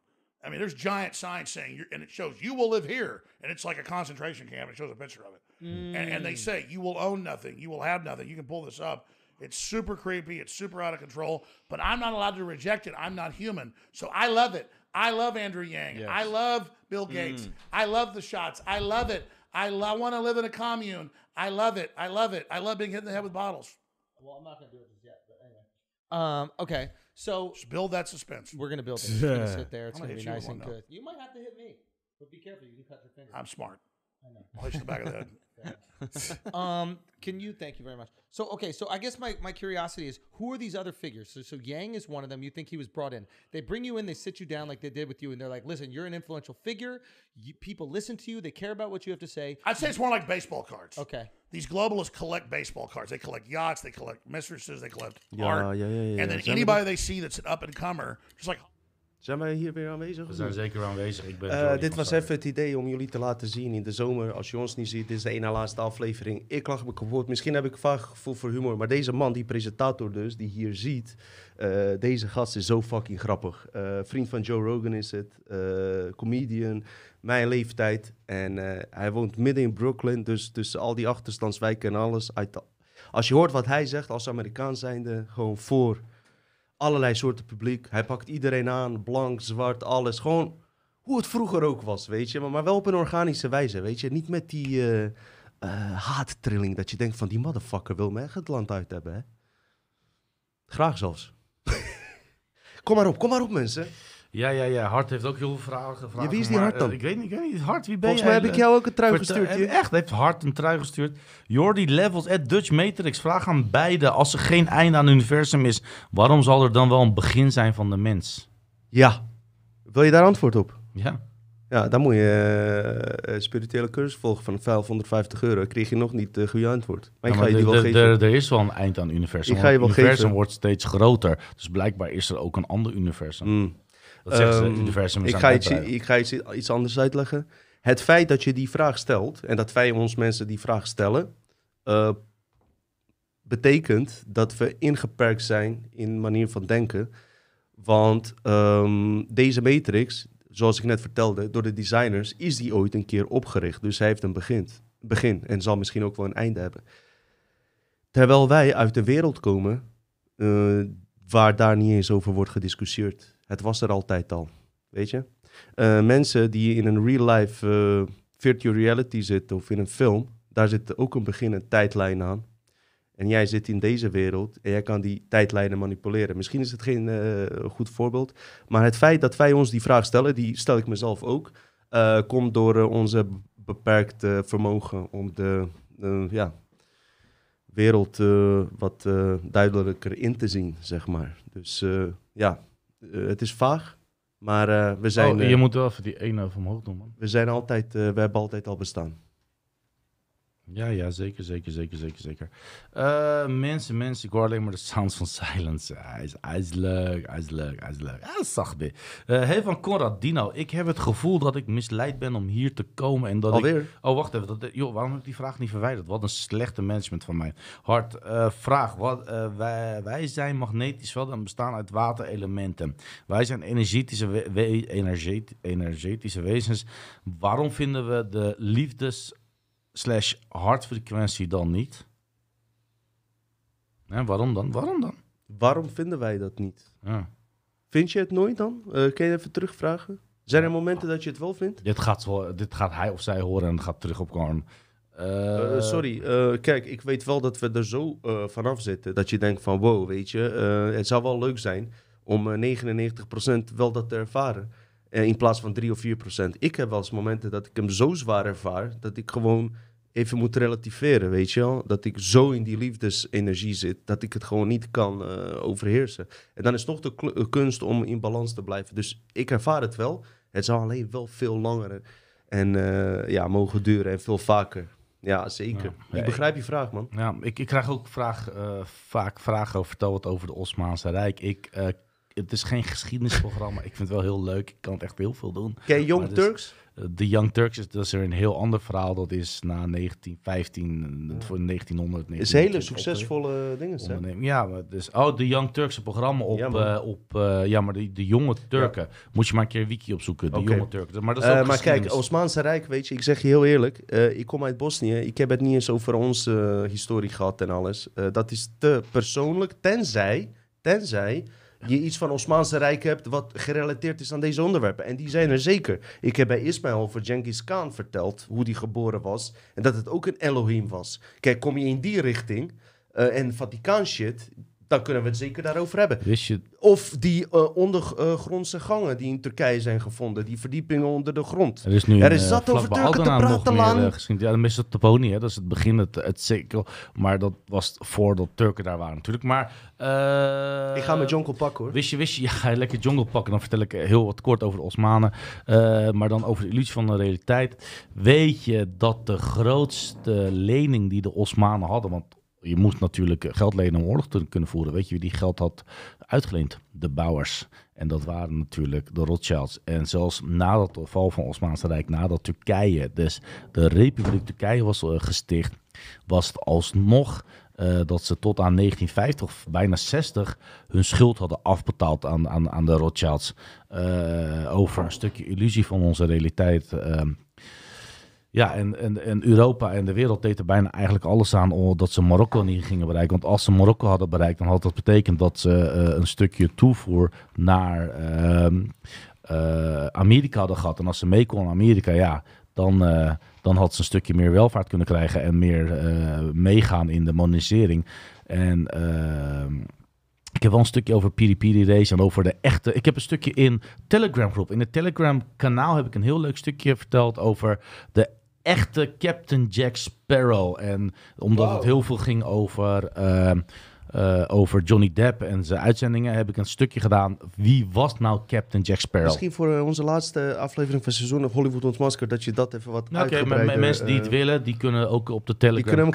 I mean, there's giant signs saying, you're, and it shows you will live here, and it's like a concentration camp. It shows a picture of it, and, and they say you will own nothing, you will have nothing. You can pull this up. It's super creepy. It's super out of control. But I'm not allowed to reject it. I'm not human, so I love it. I love Andrew Yang. Yes. I love Bill Gates. I love the shots. I love it. I lo- want to live in a commune. I love it. I love it. I love being hit in the head with bottles. well, I'm not going to do it just yet, but anyway. Um. Okay. So Just build that suspense. We're gonna build it. It's gonna sit there. It's I'm gonna gonna be you nice with and one, though. good. You might have to hit me, but be careful. You can cut your finger. I'm smart. I know. Place the back of the head. Um, can you? Thank you very much. So, okay. So, I guess my, my curiosity is, who are these other figures? So, so Yang is one of them. You think he was brought in? They bring you in. They sit you down like they did with you, and they're like, "Listen, you're an influential figure. You, people listen to you. They care about what you have to say." I'd say it's more like baseball cards. Okay. These globalists collect baseball cards. They collect yachts. They collect mistresses. They collect Ja, art. ja, ja, ja, And then anybody they see that's an up and comer, just like Zijn wij hier weer aanwezig? We zijn zeker aanwezig. Ik ben Eh, dit was even het idee om jullie te laten zien in de zomer. Als je ons niet ziet, dit is de ene laatste aflevering. Ik lach me kapot. Misschien heb ik een vaag gevoel voor humor. Maar deze man, die presentator dus, die hier ziet. eh, deze gast is zo fucking grappig. Eh, vriend van Joe Rogan is het. comedian. Mijn leeftijd. En hij woont midden in Brooklyn. Dus tussen al die achterstandswijken en alles. Als je hoort wat hij zegt als Amerikaan zijnde. Gewoon voor allerlei soorten publiek. Hij pakt iedereen aan, blank, zwart, alles. Gewoon hoe het vroeger ook was, weet je. Maar, maar wel op een organische wijze, weet je. Niet met die eh, eh, haattrilling dat je denkt van die motherfucker wil me echt het land uit hebben, hè. Graag zelfs. kom maar op, kom maar op mensen. Ja, ja, ja. Hart heeft ook heel veel vragen gevraagd. wie is die Hart dan? eh, ik weet niet, ik weet niet. Hart, wie ben Volgens jij? mij heb ik jou ook een trui gestuurd. hier. Echt, heeft Hart een trui gestuurd. Jordi Levels at Dutch Matrix. Vraag aan beide. Als er geen einde aan het universum is, waarom zal er dan wel een begin zijn van de mens? Ja. Wil je daar antwoord op? Ja. Ja, dan moet je eh, spirituele cursus volgen van 550 euro. Kreeg je nog niet uh, goede antwoord. Maar ik Ja, ga je die wel geven. Er, is wel een eind aan het universum. Ik ga je wel het universum geven. wordt steeds groter. Dus blijkbaar is er ook een ander universum. Mm. Dat zeggen ze, Ehm, het universum is ik ga, iets, ik ga iets, iets anders uitleggen. Het feit dat je die vraag stelt en dat wij ons mensen die vraag stellen, eh, betekent dat we ingeperkt zijn in manier van denken. Want ehm, deze matrix, zoals ik net vertelde, door de designers, is die ooit een keer opgericht. Dus hij heeft een begin, begin en zal misschien ook wel een einde hebben. Terwijl wij uit een wereld komen eh, waar daar niet eens over wordt gediscussieerd. Het was er altijd al, weet je. Eh, mensen die in een real life eh, virtual reality zitten of in een film, daar zit ook een begin een tijdlijn aan. En jij zit in deze wereld en jij kan die tijdlijnen manipuleren. Misschien is het geen eh, goed voorbeeld, maar het feit dat wij ons die vraag stellen, die stel ik mezelf ook, komt door onze beperkte vermogen om de ja, wereld wat duidelijker in te zien, zeg maar. Dus ja, eh, het is vaag, maar eh, we, zijn, Oh, eh, je moet wel even die ene omhoog doen, man. we zijn altijd, eh, we hebben altijd al bestaan. Ja, ja, zeker, zeker, zeker, zeker, zeker. Eh, mensen, mensen, ik hoor alleen maar de sounds van silence. Hij is, hij is leuk, hij is leuk, hij is leuk. Hij is zacht weer. Eh hey van Conrad Dino, ik heb het gevoel dat ik misleid ben om hier te komen en dat ik... Alweer? Oh, wacht even. Dat, joh, waarom heb ik die vraag niet verwijderd? Wat een slechte management van mij. Hart, eh, vraag. Wat, wij, wij zijn magnetisch velden en bestaan uit waterelementen. Wij zijn energetische, we- we- energet- energetische wezens. Waarom vinden we de liefdes slash hartfrequentie dan niet? Hè, waarom dan? Waarom dan? Waarom vinden wij dat niet? Ja. Vind je het nooit dan? Eh kun je even terugvragen? Zijn er momenten dat je het wel vindt? Dit, gaat dit gaat hij of zij horen en gaat terug op Korn. Eh, sorry, eh, kijk, ik weet wel dat we er zo vanaf zitten dat je denkt van wow, weet je, het zou wel leuk zijn om eh, 99% wel dat te ervaren. Eh, in plaats van 3 of 4%. Ik heb wel eens momenten dat ik hem zo zwaar ervaar dat ik gewoon even moet relativeren, weet je wel. Dat ik zo in die liefdesenergie zit dat ik het gewoon niet kan eh, overheersen. En dan is nog de eh, kunst om in balans te blijven. Dus ik ervaar het wel. Het zou alleen wel veel langer en ja, mogen duren en veel vaker. Ja, zeker. Ja. Ik begrijp je vraag, man. Ja, ik, ik krijg ook vraag, vaak vragen over vertel wat over de Osmaanse Rijk. Ik, het is geen geschiedenisprogramma. ik vind het wel heel leuk. Ik kan het echt heel veel doen. Ken je Young Maar Turks? Eh, De Young Turks is, dat is er een heel ander verhaal. Dat is na 1915, eh, voor 1900. is een hele 1920 succesvolle dingen, onderneming. Ja, maar dus, oh, de Young Turks, programma op, Ja, man. op eh, ja, maar de, de jonge Turken. Moet je maar een keer een wiki opzoeken, de jonge Turken. Maar dat is ook Eh, maar kijk. Osmaanse Rijk, weet je, ik zeg je heel eerlijk. eh, ik kom uit Bosnië. Ik heb het niet eens over onze eh, historie gehad en alles. Eh, dat is te persoonlijk, tenzij, tenzij je iets van Osmaanse Rijk hebt wat gerelateerd is aan deze onderwerpen. En die zijn er zeker. Ik heb bij Ismail over Genghis Khan verteld hoe die geboren was. En dat het ook een Elohim was. Kijk, kom je in die richting eh, en Vaticaan shit, dan kunnen we het zeker daarover hebben. Wist je, Of die eh, ondergrondse gangen die in Turkije zijn gevonden. Die verdiepingen onder de grond. Er is nu Er een, is eh, zat over vlakbij Turken te praten, eh, geschiedenis. Ja, de Mesopotamië, hè, dat is het begin, het, het zeker. Maar dat was voordat Turken daar waren natuurlijk. Maar, ik ga mijn jonkel pakken hoor. Wist je, wist je, ja, ga je lekker jungle pakken. Dan vertel ik heel wat kort over de Osmanen. Maar dan over de illusie van de realiteit. Weet je dat de grootste lening die de Osmanen hadden... Want je moest natuurlijk eh, geld lenen om oorlog te kunnen voeren. Weet je wie die geld had uitgeleend? De bouwers. En dat waren natuurlijk de Rothschilds. En zelfs nadat de val van het Osmaanse Rijk, nadat Turkije, dus de Republiek Turkije was eh, gesticht, was het alsnog eh, dat ze tot aan 1950 of bijna 60 hun schuld hadden afbetaald aan, aan, aan de Rothschilds. Over een stukje illusie van onze realiteit. ehm. Ja, en, en, en Europa en de wereld deed er bijna eigenlijk alles aan dat ze Marokko niet gingen bereiken. Want als ze Marokko hadden bereikt, dan had dat betekend dat ze eh, een stukje toevoer naar ehm, eh, Amerika hadden gehad. En als ze mee naar Amerika, ja, dan, eh, dan had ze een stukje meer welvaart kunnen krijgen en meer meegaan in de modernisering. En ehm, ik heb wel een stukje over Piri Piri Race en over de echte. Ik heb een stukje in Telegram groep. In het Telegram kanaal heb ik een heel leuk stukje verteld over de echte Captain Jack Sparrow. En omdat het heel veel ging over, ehm, eh, over Johnny Depp en zijn uitzendingen, heb ik een stukje gedaan. Wie was nou Captain Jack Sparrow? Misschien voor eh, onze laatste aflevering van seizoen Hollywood Ontmaskerd... dat je dat even wat Nou, Oké, maar mensen die het eh, willen, die kunnen ook op de Telegram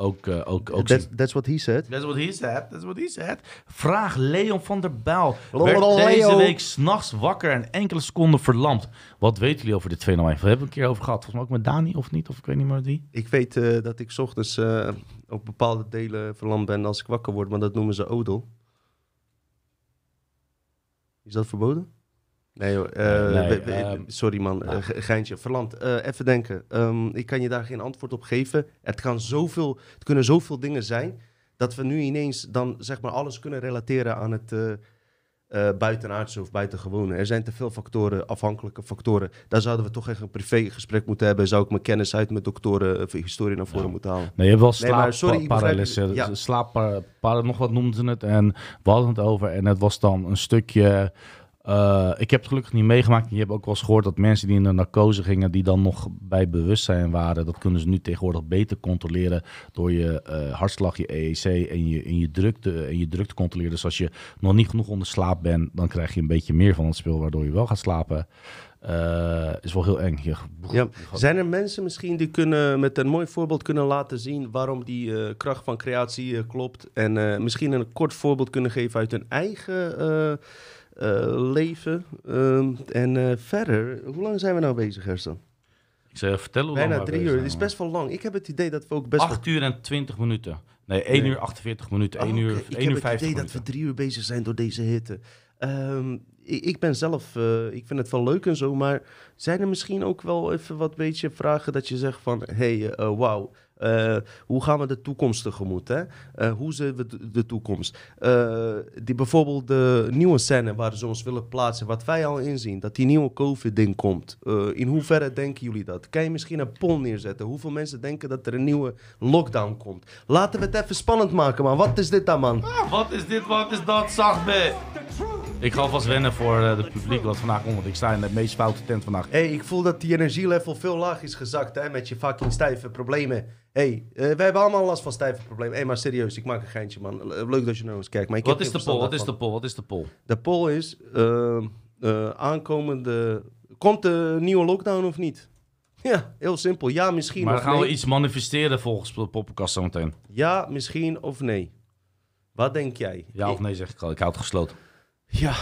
ook, eh, ook, ook That's, that's what he said. That's what he said. That's what he said. Vraag Leon van der Bijl. Werd deze week s'nachts wakker en enkele seconden verlamd. Wat weten jullie over dit fenomeen? We hebben het een keer over gehad. Volgens mij ook met Dani of niet? Of ik weet niet meer met wie. Ik weet eh, dat ik 's ochtends eh, op bepaalde delen verlamd ben als ik wakker word, maar dat noemen ze odel. Is dat verboden? Nee, joh, eh, Nee, we- we- ehm, sorry man, eh, ge- geintje. Verland, eh, even denken. Ehm, ik kan je daar geen antwoord op geven. Het, kan zoveel, het kunnen zoveel dingen zijn dat we nu ineens dan zeg maar alles kunnen relateren aan het eh eh, buitenaardse of buitengewone. Er zijn te veel factoren, afhankelijke factoren. Daar zouden we toch echt een privégesprek moeten hebben. Zou ik mijn kennis uit met doktoren of historie naar voren Ja. moeten halen. Nee, je hebt wel Nee, slaapparalyse. ja. Slaappara, nog wat noemden ze het. En we hadden het over. En het was dan een stukje... eh, ik heb het gelukkig niet meegemaakt. Je hebt ook wel eens gehoord dat mensen die in de narcose gingen... die dan nog bij bewustzijn waren... dat kunnen ze nu tegenwoordig beter controleren... door je eh, hartslag, je EEC en je, en, je druk te, en je druk te controleren. Dus als je nog niet genoeg onder slaap bent... dan krijg je een beetje meer van het spul... waardoor je wel gaat slapen. Eh, is wel heel eng. Ja. Zijn er mensen misschien die kunnen met een mooi voorbeeld kunnen laten zien waarom die kracht van creatie klopt? En misschien een kort voorbeeld kunnen geven uit hun eigen leven. Ehm, en eh, verder, hoe lang zijn we nou bezig, Gerson? Ik zei, vertel hoe lang Bijna drie uur. Het is best wel lang. Ik heb het idee dat we ook best 8 uur en 20 minuten. Nee, 1 Nee. uur 48 minuten. Oh, 1 uur, oké. Ik 1 heb uur het 50 idee dat we minuten. drie uur bezig zijn door deze hitte. Ehm, ik, ik ben zelf, eh, ik vind het wel leuk en zo, maar zijn er misschien ook wel even wat beetje vragen dat je zegt van, hey, eh, wauw, eh, hoe gaan we de toekomst tegemoet? Hè? Eh, hoe zien we de, de toekomst? Eh, die bijvoorbeeld de nieuwe scène waar ze ons willen plaatsen, wat wij al inzien, dat die nieuwe COVID-ding komt. In hoeverre denken jullie dat? Kan je misschien een poll neerzetten? Hoeveel mensen denken dat er een nieuwe lockdown komt? Laten we het even spannend maken, man. Wat is dit dan, man? Wat is dit, wat is dat, zacht be? Ik ga alvast wennen voor het publiek wat vandaag komt. Want ik sta in de meest foute tent vandaag. hey, ik voel dat die energielevel veel laag is gezakt, hè, met je fucking stijve problemen. Hey, eh, wij hebben allemaal last van stijve problemen. hey, maar serieus, ik maak een geintje, man. Le- Leuk dat je naar ons kijkt, maar ik Wat is de poll? Wat is de poll? Wat is de poll? De poll is, ehm, eh, aankomende... Komt de nieuwe lockdown of niet? Ja, heel simpel. Ja, misschien Maar of gaan nee. we iets manifesteren volgens de poppenkast zometeen. Ja, misschien of nee. Wat denk jij? Ja of nee zeg ik al. Ik houd het gesloten. Ja,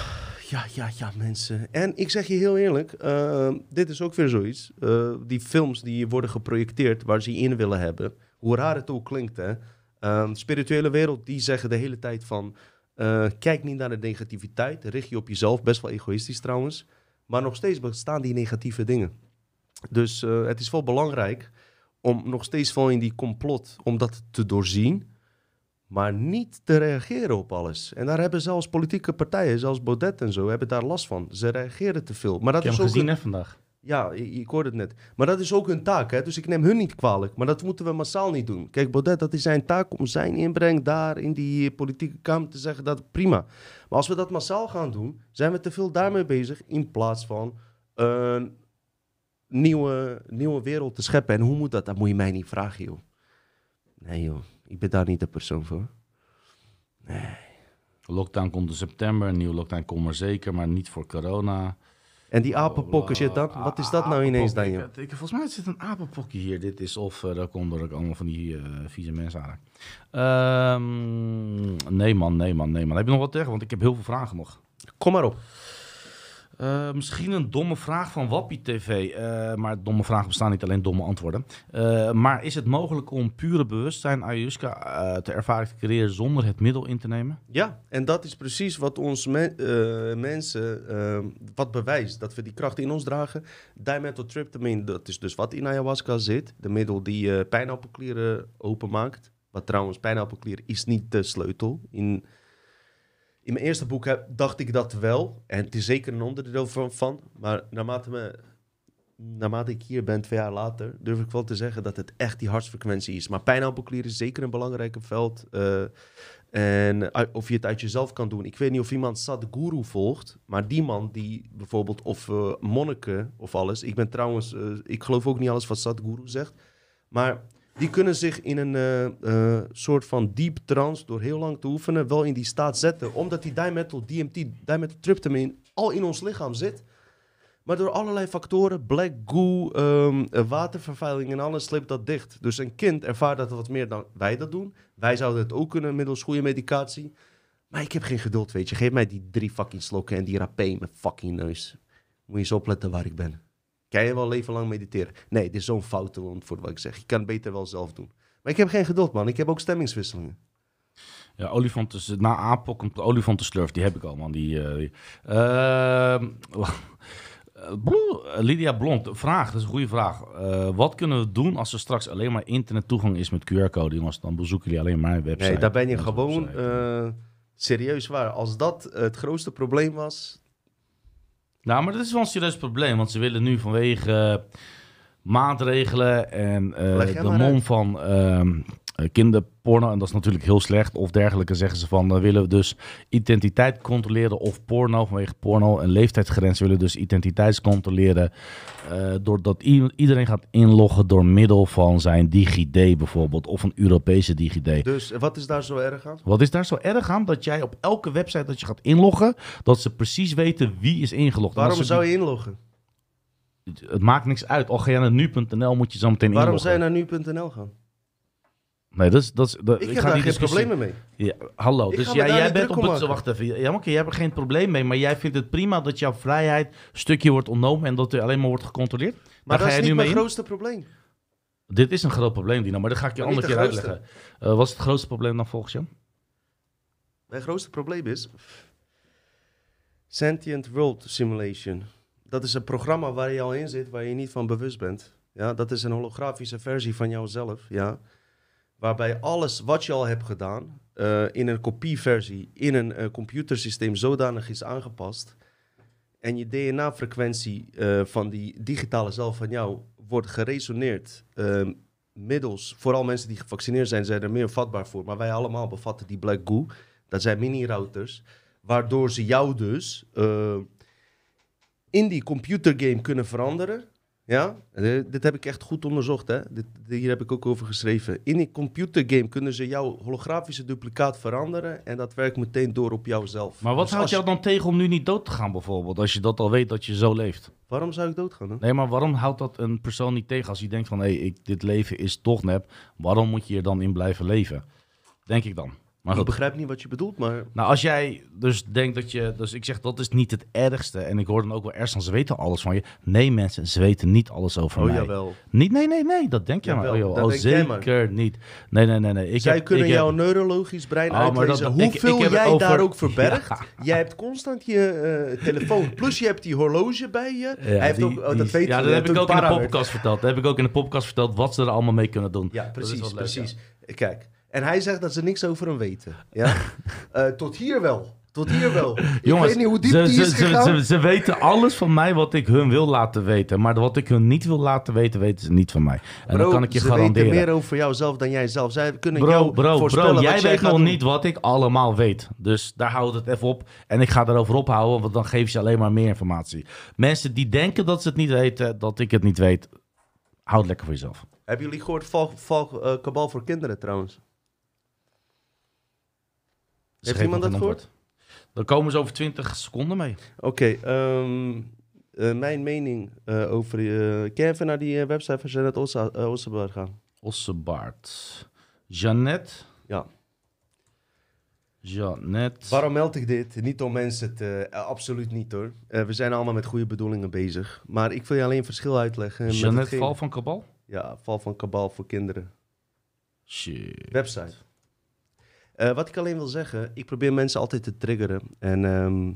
ja, ja, ja, mensen. En ik zeg je heel eerlijk, eh, dit is ook weer zoiets. Eh, die films die worden geprojecteerd waar ze in willen hebben, hoe raar het ook klinkt, hè. Eh, de spirituele wereld, die zeggen de hele tijd van, eh, kijk niet naar de negativiteit, richt je op jezelf, best wel egoïstisch trouwens. Maar nog steeds bestaan die negatieve dingen. Dus eh, het is wel belangrijk om nog steeds wel in die complot, om dat te doorzien maar niet te reageren op alles. En daar hebben zelfs politieke partijen, zoals Baudet en zo, hebben daar last van. Ze reageren te veel. Maar dat Ik is ook gezien hè vandaag. Ja, ik, ik hoorde het net. Maar dat is ook hun taak, hè? dus ik neem hun niet kwalijk. Maar dat moeten we massaal niet doen. Kijk, Baudet, dat is zijn taak om zijn inbreng daar in die politieke kamer te zeggen, dat prima. Maar als we dat massaal gaan doen, zijn we te veel daarmee bezig in plaats van een nieuwe, nieuwe wereld te scheppen. En hoe moet dat? Dat moet je mij niet vragen, joh. Nee, joh. Ik ben daar niet de persoon voor. Lockdown komt in september. Een nieuwe lockdown komt er zeker. Maar niet voor corona. En die apenpokken shit dan? Wat is dat nou ineens dan, joh? Ik, volgens mij zit een apenpokje hier. Dit is of uh, dat komt door ik allemaal van die uh, vieze mensen aan. Um, nee man, nee man, nee man. Heb je nog wat tegen? Want ik heb heel veel vragen nog. Kom maar op. Uh, misschien een domme vraag van Wappie TV. Uh, maar domme vragen bestaan niet alleen domme antwoorden. Uh, maar is het mogelijk om pure bewustzijn ayahuasca te ervaren te creëren zonder het middel in te nemen? Ja, en dat is precies wat ons me mensen wat bewijst. Dat we die kracht in ons dragen. Dimethyltryptamine, dat is dus wat in ayahuasca zit. De middel die pijnappelklieren openmaakt. Wat trouwens, pijnappelklier is niet de sleutel. In, in mijn eerste boek heb, dacht ik dat wel. En het is zeker een onderdeel van. maar naarmate, me, naarmate ik hier ben, twee jaar later, durf ik wel te zeggen dat het echt die hartsfrequentie is. Maar pijnappelklier is zeker een belangrijke veld. Uh, en of je het uit jezelf kan doen. Ik weet niet of iemand Sadhguru volgt. Maar die man die bijvoorbeeld, of uh, monniken of alles. Ik ben trouwens, ik geloof ook niet alles wat Sadhguru zegt. Maar die kunnen zich in een uh, uh, soort van deep trance, door heel lang te oefenen, wel in die staat zetten. Omdat die dimethyl DMT, dimethyltryptamine, al in ons lichaam zit. Maar door allerlei factoren, black goo, um, watervervuiling en alles, slipt dat dicht. Dus een kind ervaart dat wat meer dan wij dat doen. Wij zouden het ook kunnen middels goede medicatie. Maar ik heb geen geduld, weet je. Geef mij die drie fucking slokken en die rapé in mijn fucking neus. Moet je eens opletten waar ik ben. Kan je wel leven lang mediteren? Nee, dit is zo'n foute antwoord wat ik zeg. Je kan het beter wel zelf doen. Maar ik heb geen geduld, man. Ik heb ook stemmingswisselingen. Ja, olifanten, na APOC komt de olifantenslurf, die heb ik al, man. Die, eh, die- Ehm, eh, eh, Lydia Blond, vraag, dat is een goede vraag. Eh, wat kunnen we doen als er straks alleen maar internettoegang is met QR-code? Jongens, dan bezoeken jullie alleen mijn website. Nee, daar ben je gewoon eh, serieus waar. Als dat het grootste probleem was, Nou, maar dat is wel een serieus probleem, want ze willen nu vanwege eh, maatregelen en eh, de mom uit. van ehm, eh, kinderporno, en dat is natuurlijk heel slecht, of dergelijke, zeggen ze van, dan willen we dus identiteit controleren of porno, vanwege porno en leeftijdsgrens willen dus identiteit controleren, eh, doordat iedereen gaat inloggen door middel van zijn DigiD bijvoorbeeld, of een Europese DigiD. dus wat is daar zo erg aan? Wat is daar zo erg aan? Dat jij op elke website dat je gaat inloggen, dat ze precies weten wie is ingelogd. Waarom zou je inloggen? het maakt niks uit. Al ga je naar nu.nl, moet je zo meteen Waarom inloggen. zou je naar nu.nl gaan? Nee, dat is... Dat is dat, Ik, heb ga daar geen problemen mee. Ja, hallo, Ik dus jij, bent op het... Wacht even. Ja, oké, jij hebt er geen probleem mee. Maar jij vindt het prima dat jouw vrijheid een stukje wordt ontnomen... en dat er alleen maar wordt gecontroleerd? Maar Daar dat ga is jij niet nu mijn mee in? grootste probleem. Dit is een groot probleem, Dino. Maar dat ga ik je een Maar andere niet keer uitleggen. Eh, wat is het grootste probleem dan volgens jou? Mijn grootste probleem is Sentient World Simulation. Dat is een programma waar je al in zit, waar je niet van bewust bent. Ja, dat is een holografische versie van jouzelf. Ja, waarbij alles wat je al hebt gedaan eh, in een kopieversie in een eh, computersysteem zodanig is aangepast. En je DNA-frequentie eh, van die digitale zelf van jou wordt geresoneerd. eh, middels, vooral mensen die gevaccineerd zijn, zijn er meer vatbaar voor. Maar wij allemaal bevatten die black goo. Dat zijn mini-routers. Waardoor ze jou dus in die computergame kunnen veranderen. Ja, Eh, dit heb ik echt goed onderzocht. Hè? Dit, hier heb ik ook over geschreven. In die computergame kunnen ze jouw holografische duplicaat veranderen. En dat werkt meteen door op jouzelf. Maar wat Dus houdt jou dan tegen om nu niet dood te gaan bijvoorbeeld? Als je dat al weet dat je zo leeft. je- Waarom zou ik doodgaan? Hè? Nee, maar waarom houdt dat een persoon niet tegen als hij denkt van... hé, ik dit leven is toch nep. Waarom moet je er dan in blijven leven? Denk ik dan. Maar Ik goed. begrijp niet wat je bedoelt, maar Nou, als jij dus denkt dat je... Dus ik zeg, dat is niet het ergste. En ik hoor dan ook wel ergens van, ze weten alles van je. Nee, mensen, ze weten niet alles over oh mij. jawel. Niet, nee, nee, nee, dat denk jij maar. Jawel, Oh, oh, maar. zeker niet. Nee, nee, nee, nee. Ik Zij heb, kunnen ik heb- jouw neurologisch brein Oh, uitlezen dat- ik- hoeveel ik het jij over- daar ook verbergt. Ja. Jij hebt constant je eh, telefoon, plus je hebt die horloge bij je. Ja, Hij heeft die- ook, oh, die- dat weet ja, dat heb ik ook in de podcast verteld. Dat heb ik ook in de podcast verteld wat ze er allemaal mee kunnen doen. Ja, precies, wel precies. Kijk, en hij zegt dat ze niks over hem weten. Ja? Eh, tot hier wel. Tot hier wel. ik weet niet hoe diep ze, die is ze, gegaan. ze, ze weten alles van mij wat ik hun wil laten weten. Maar wat ik hun niet wil laten weten, weten ze niet van mij. En Bro, dan kan ik je ze garanderen. weten meer over jouzelf dan jij zelf. Zij kunnen Bro, jou bro, voorspellen bro, wat jij weet nog doen. niet wat ik allemaal weet. Dus daar houdt het even op. En ik ga daarover ophouden, want dan geef je alleen maar meer informatie. Mensen die denken dat ze het niet weten, dat ik het niet weet, houd lekker voor jezelf. Hebben jullie gehoord eh, kabal voor kinderen trouwens? Heeft iemand dat gehoord? Dan komen ze over 20 seconden mee. Oké, ehm, eh, mijn mening eh, over... eh kan even naar die website van Janet Ossa, eh, Ossenberg gaan? Ossebaard. Jeannette. Ja. Jeannette. Waarom meld ik dit? Niet om mensen te... absoluut niet hoor. We zijn allemaal met goede bedoelingen bezig. Maar ik wil je alleen een verschil uitleggen. hetgeen- Val van Kabal? Ja, val van kabal voor kinderen. Shit. Website. Eh, wat ik alleen wil zeggen, ik probeer mensen altijd te triggeren. En, ehm,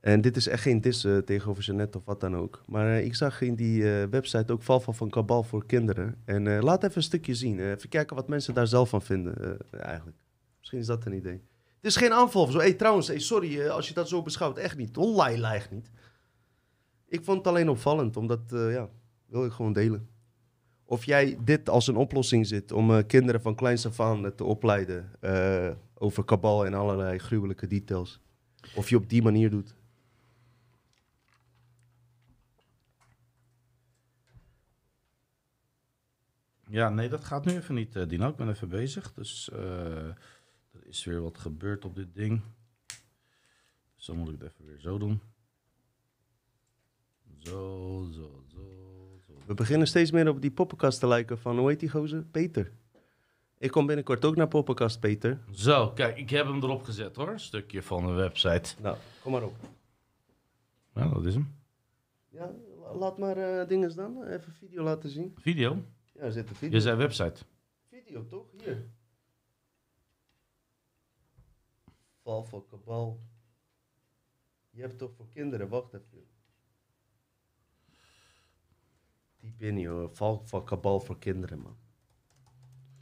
en dit is echt geen dis eh, tegenover Jeannette of wat dan ook. Maar eh, ik zag in die eh, website ook val van, kabal voor kinderen. En laat even een stukje zien. Even kijken wat mensen daar zelf van vinden, eigenlijk. Misschien is dat een idee. Het is geen aanval zo. Hey, trouwens, hey, sorry als je dat zo beschouwt. Echt niet. Online lijgt niet. Ik vond het alleen opvallend, omdat, ja, wil ik gewoon delen. Of jij dit als een oplossing zit om eh, kinderen van kleins af aan te opleiden eh, over kabal en allerlei gruwelijke details. Of je op die manier doet. Ja, nee, dat gaat nu even niet, eh, Dino. Ik ben even bezig. Dus er is weer wat gebeurd op dit ding. Dus dan moet ik het even weer zo doen. Zo, zo, zo. We beginnen steeds meer op die poppenkast te lijken van, hoe heet die gozer? Peter. Ik kom binnenkort ook naar poppenkast, Peter. Zo, kijk, ik heb hem erop gezet hoor. Een stukje van de website. Nou, kom maar op. Ja, dat is hem. Ja, la- laat maar eh dingen dan. Even video laten zien. Video. Ja, er zit een video. Je zei website. Video toch? Hier. val van kabal. Je hebt toch voor kinderen, wacht even. Diep in joh, val van kabal voor kinderen man.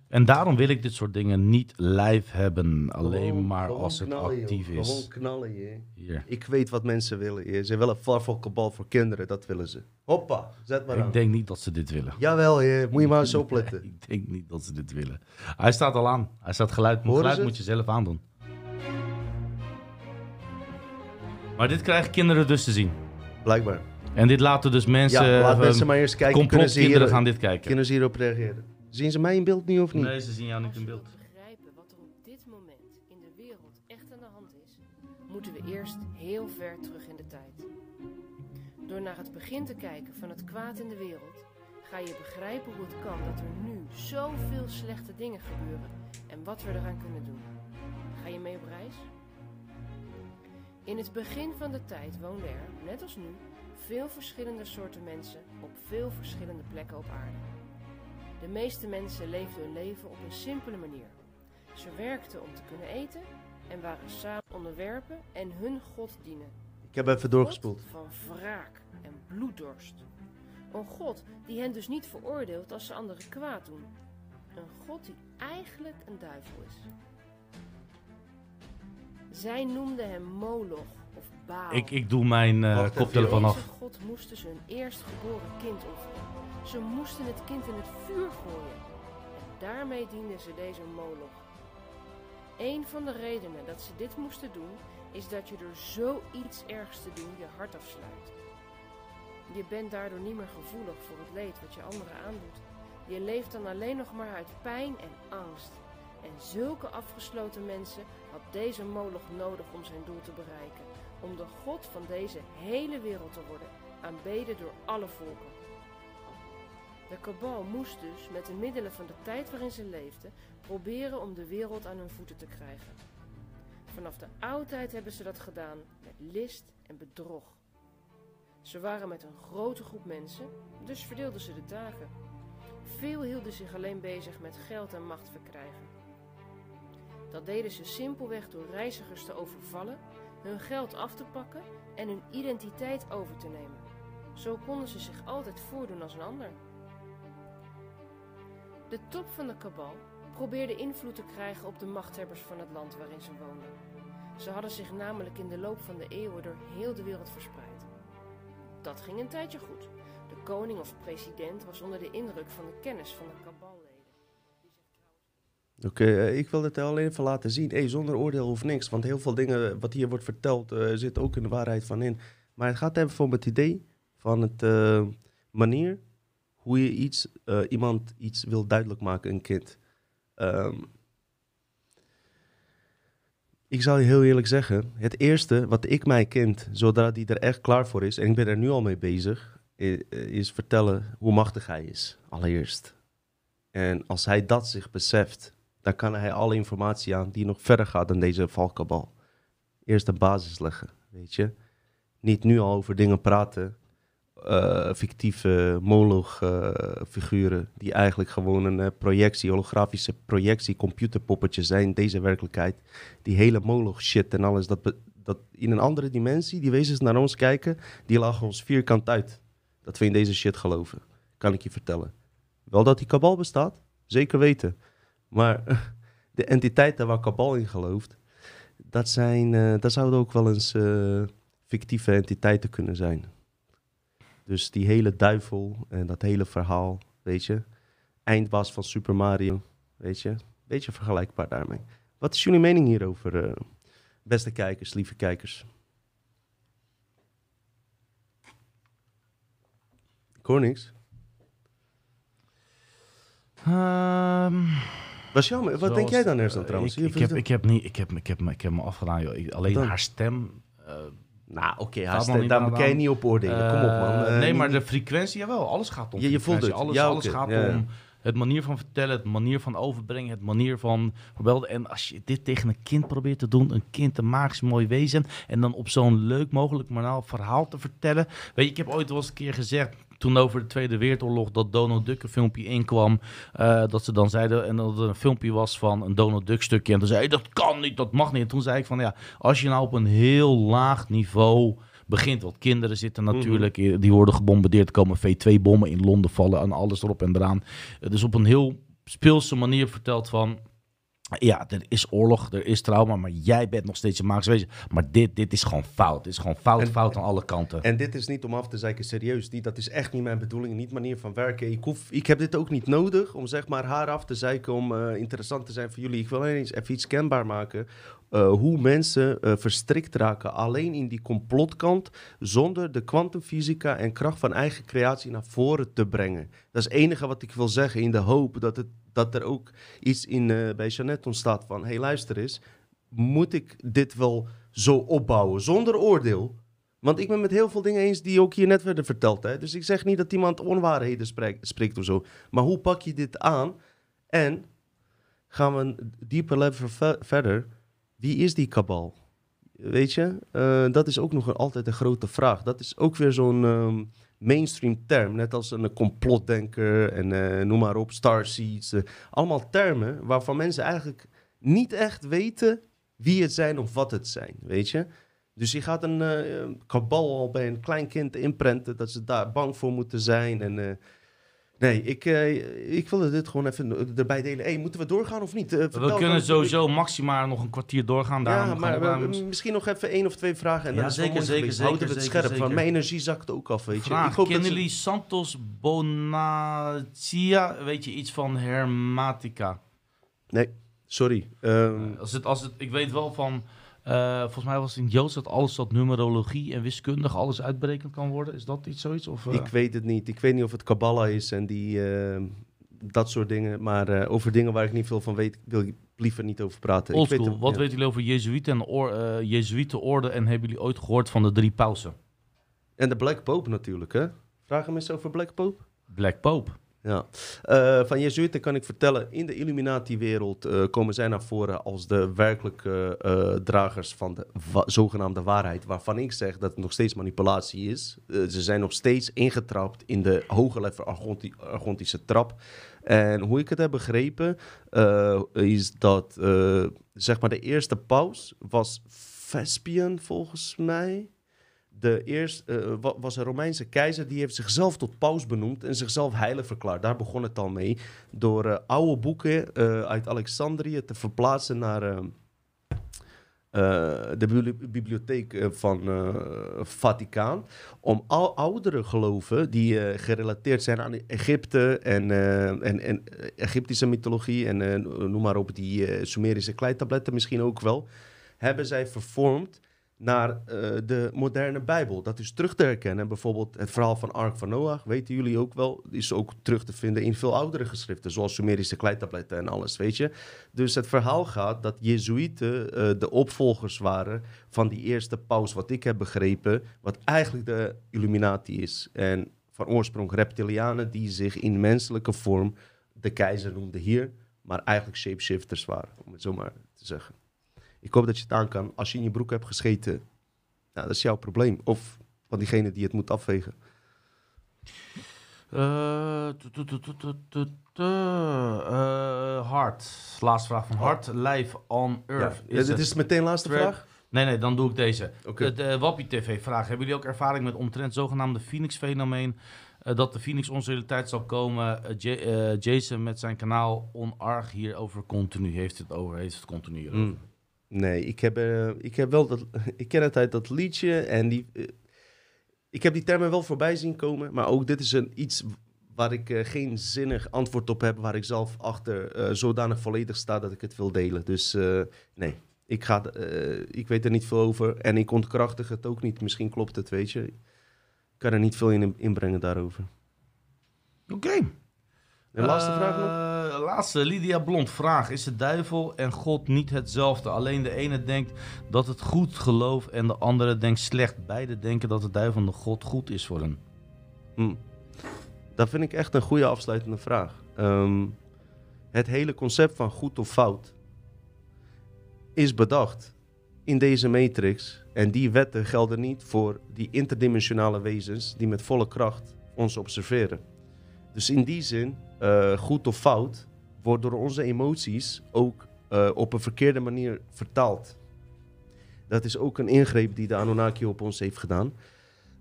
En daarom wil ik dit soort dingen niet live hebben. Alleen Gewoon- maar gewoon als het joh. actief is. Gewoon knallen je. Hier. Ik weet wat mensen willen. Je. Ze willen kabal voor kinderen, dat willen ze. Hoppa, zet maar aan. Ik denk niet dat ze dit willen. Jawel, je. moet je maar eens opletten. Ik denk niet dat ze dit willen. Hij staat al aan. Hij staat geluid. Geluid moet je zelf aandoen. Maar dit krijgen kinderen dus te zien. Blijkbaar. En dit laten dus mensen... Ja, laat eh, mensen maar eerst kijken. Kunnen ze, hier, gaan dit kijken. kunnen ze hierop reageren? Zien ze mij in beeld nu of niet? Nee, ze zien jou niet in beeld. begrijpen wat er op dit moment in de wereld echt aan de hand is, moeten we eerst heel ver terug in de tijd. Door naar het begin te kijken van het kwaad in de wereld, ga je begrijpen hoe het kan dat er nu zoveel slechte dingen gebeuren en wat we eraan kunnen doen. Ga je mee op reis? In het begin van de tijd woonden er, net als nu, veel verschillende soorten mensen op veel verschillende plekken op aarde. De meeste mensen leefden hun leven op een simpele manier. Ze werkten om te kunnen eten en waren samen onderwerpen en hun God dienen. Ik heb even doorgespoeld. God van wraak en bloeddorst. Een God die hen dus niet veroordeelt als ze anderen kwaad doen. Een God die eigenlijk een duivel is. Zij noemden hem Moloch Baal. Ik, ik doe mijn eh, Wacht even, koptelefoon Deze af. God moesten ze hun eerstgeboren kind offeren. Ze moesten het kind in het vuur gooien. En daarmee dienden ze deze moloch. Een van de redenen dat ze dit moesten doen, is dat je door zoiets ergs te doen je hart afsluit. Je bent daardoor niet meer gevoelig voor het leed wat je anderen aandoet. Je leeft dan alleen nog maar uit pijn en angst. En zulke afgesloten mensen had deze moloch nodig om zijn doel te bereiken om de God van deze hele wereld te worden, aanbeden door alle volken. De kabal moest dus, met de middelen van de tijd waarin ze leefden, proberen om de wereld aan hun voeten te krijgen. Vanaf de oudheid hebben ze dat gedaan met list en bedrog. Ze waren met een grote groep mensen, dus verdeelden ze de taken. Veel hielden zich alleen bezig met geld en macht verkrijgen. Dat deden ze simpelweg door reizigers te overvallen hun geld af te pakken en hun identiteit over te nemen. Zo konden ze zich altijd voordoen als een ander. De top van de kabal probeerde invloed te krijgen op de machthebbers van het land waarin ze woonden. Ze hadden zich namelijk in de loop van de eeuwen door heel de wereld verspreid. Dat ging een tijdje goed. De koning of president was onder de indruk van de kennis van de kaballeden. Oké, eh, ik wil het alleen even laten zien. Hey, zonder oordeel of niks. Want heel veel dingen wat hier wordt verteld, eh zit ook in de waarheid van in. Maar het gaat even om het idee van het eh, manier hoe je iets, iemand iets wil duidelijk maken, een kind. Ehm, ik zal je heel eerlijk zeggen, het eerste wat ik mijn kind, zodra die er echt klaar voor is, en ik ben er nu al mee bezig, is vertellen hoe machtig hij is, allereerst. En als hij dat zich beseft, dan kan hij alle informatie aan die nog verder gaat dan deze valkabal. Eerst de basis leggen, weet je. Niet nu al over dingen praten, eh, fictieve moloch-figuren, die eigenlijk gewoon een eh, projectie, holografische projectie, computerpoppetje zijn, deze werkelijkheid. Die hele moloch-shit en alles, dat, dat in een andere dimensie, die wezens naar ons kijken, die lachen ons vierkant uit. Dat we in deze shit geloven, kan ik je vertellen. Wel dat die kabal bestaat, zeker weten. Maar de entiteiten waar kabal in gelooft, dat, zijn, eh, dat zouden ook wel eens eh, fictieve entiteiten kunnen zijn. Dus die hele duivel en dat hele verhaal, weet je. Eindbaas van Super Mario, weet je. Beetje vergelijkbaar daarmee. Wat is jullie mening hierover, eh, beste kijkers, lieve kijkers? Ik hoor niks. Jammer. Wat denk jij dan, Ersan, eh, trouwens? Ik, ik, heb, ik, heb niet, ik, heb, ik, heb, me- ik heb me afgedaan, joh. Ik- alleen dan? haar stem... eh, Nou, oké, nog niet daar kan je niet op oordelen. Kom op, man. Eh, nee, maar de frequentie, jawel. Alles gaat om Je- je voelt het. Alles, Ja, alles gaat Ja, om het manier van vertellen, het manier van overbrengen, het manier van vermelden. En als je dit tegen een kind probeert te doen, een kind een magisch mooi wezen, en dan op zo'n leuk mogelijk manier verhaal te vertellen. Weet je, ik heb ooit wel eens een keer gezegd, toen over de Tweede Wereldoorlog dat Donald Duck een filmpje inkwam. eh, dat ze dan zeiden, en dat het een filmpje was van een Donald Duck stukje. En toen zei dat kan niet, dat mag niet. En toen zei ik van, ja, als je nou op een heel laag niveau begint. Want kinderen zitten natuurlijk, eh, die worden gebombardeerd. Er komen V2-bommen in Londen vallen en alles erop en eraan. Dus op een heel speelse manier verteld van... Ja, er is oorlog, er is trauma, maar jij bent nog steeds een wezen. Maar dit, dit is gewoon fout. Het is gewoon fout, En- fout aan alle kanten. En dit is niet om af te zeiken, serieus. Niet, dat is echt niet mijn bedoeling, niet manier van werken. Ik, hoef, ik heb dit ook niet nodig om zeg maar haar af te zeiken, om eh, interessant te zijn voor jullie. Ik wil alleen eens even iets kenbaar maken. Eh, hoe mensen eh, verstrikt raken alleen in die complotkant, zonder de kwantumfysica en kracht van eigen creatie naar voren te brengen. Dat is het enige wat ik wil zeggen, in de hoop dat, het, dat er ook iets in, eh, bij Jeannette ontstaat van... hey, luister eens, moet ik dit wel zo opbouwen, zonder oordeel? Want ik ben met heel veel dingen eens die ook hier net werden verteld. Hè? Dus ik zeg niet dat iemand onwaarheden spreekt, of zo. Maar hoe pak je dit aan? En gaan we een dieper level ve- verder. Wie is die kabal? Weet je, Eh, dat is ook nog een, altijd een grote vraag. Dat is ook weer zo'n ehm, mainstream term. Net als een complotdenker en eh, noem maar op, starseeds. eh, allemaal termen waarvan mensen eigenlijk niet echt weten wie het zijn of wat het zijn. Weet je? Dus je gaat een kabal al bij een klein kind inprenten dat ze daar bang voor moeten zijn. En, nee, ik, eh, ik wilde dit gewoon even erbij delen. Hey, moeten we doorgaan of niet? Eh, We kunnen sowieso maximaal nog een kwartier doorgaan. Daarom Ja, maar we we- ruim- misschien nog even één of twee vragen. En Ja, dan is het wel zeker, zeker, geweest. Houden we zeker, het zeker, scherp, want zeker. mijn energie zakt ook af, weet je. Vraag, ik hoop dat kennen ze- jullie Santos Bonaccia? Weet je iets van Hermatica? Nee, sorry. Ehm, Als het, als het, ik weet wel van... eh, volgens mij was het in Joost dat alles dat numerologie en wiskundig alles uitberekend kan worden. Is dat iets zoiets? Of, eh? Ik weet het niet. Ik weet niet of het Kabbalah is en die, ehm, dat soort dingen. Maar eh, over dingen waar ik niet veel van weet, wil ik liever niet over praten. Ik weet wat ja. weten jullie over Jezuïeten en oor, eh, Jezuïetenorde? En hebben jullie ooit gehoord van de drie pausen? En de Black Pope natuurlijk, hè? Vragen mensen over Black Pope? Black Pope. Ja. Eh, van Jezuïeten kan ik vertellen, in de Illuminati-wereld eh, komen zij naar voren als de werkelijke eh, dragers van de zogenaamde waarheid. Waarvan ik zeg dat het nog steeds manipulatie is. Ze zijn nog steeds ingetrapt in de hoge level argonti- argontische trap. En hoe ik het heb begrepen, is dat zeg maar de eerste paus was Vespian volgens mij de eerste, eh, wa- was een Romeinse keizer die heeft zichzelf tot paus benoemd en zichzelf heilig verklaard. Daar begon het al mee. Door eh, oude boeken eh, uit Alexandrië te verplaatsen naar de bibli- bibliotheek van Vaticaan. Om al oudere geloven die gerelateerd zijn aan Egypte en, en, en Egyptische mythologie en noem maar op die Sumerische kleitabletten misschien ook wel, hebben zij vervormd naar eh, de moderne Bijbel. Dat is terug te herkennen. Bijvoorbeeld het verhaal van Ark van Noach, weten jullie ook wel, is ook terug te vinden in veel oudere geschriften, zoals Sumerische kleitabletten en alles, weet je. Dus het verhaal gaat dat Jezuïeten eh, de opvolgers waren van die eerste paus, wat ik heb begrepen, wat eigenlijk de Illuminati is. En van oorsprong reptilianen die zich in menselijke vorm de keizer noemden hier, maar eigenlijk shapeshifters waren, om het zo maar te zeggen. Ik hoop dat je het aan kan. Als je in je broek hebt gescheten, nou, dat is jouw probleem. Of van diegene die het moet afvegen. Eh, tu- tu- eh, Hart. Laatste vraag van Hart. Live on Earth. Ja, dit is meteen de laatste track- vraag. Nee, nee, dan doe ik deze. De, de Wappie TV vraag. Hebben jullie ook ervaring met omtrent zogenaamde Phoenix-fenomeen? Eh, dat de Phoenix onze realiteit zal komen. Eh, Ja- eh, Jason met zijn kanaal Onarg hierover continu. Heeft het over, heeft het continu hierover. Mm. Nee, ik heb, eh, ik heb wel dat. Ik ken het uit dat liedje en die. eh, ik heb die termen wel voorbij zien komen, maar ook dit is een iets waar ik eh, geen zinnig antwoord op heb, waar ik zelf achter zodanig volledig sta dat ik het wil delen. Dus nee, ik, ga, ik weet er niet veel over en ik ontkrachtig het ook niet. Misschien klopt het, weet je. Ik kan er niet veel in inbrengen daarover. Oké. De laatste vraag nog? Eh, Laatste, Lydia Blond. Vraag. Is de duivel en God niet hetzelfde? Alleen de ene denkt dat het goed geloof en de andere denkt slecht. Beide denken dat de duivel en de God goed is voor hen. Hm. Dat vind ik echt een goede afsluitende vraag. Ehm, het hele concept van goed of fout is bedacht in deze matrix. En die wetten gelden niet voor die interdimensionale wezens die met volle kracht ons observeren. Dus in die zin, eh, goed of fout, wordt door onze emoties ook eh, op een verkeerde manier vertaald. Dat is ook een ingreep die de Anunnaki op ons heeft gedaan.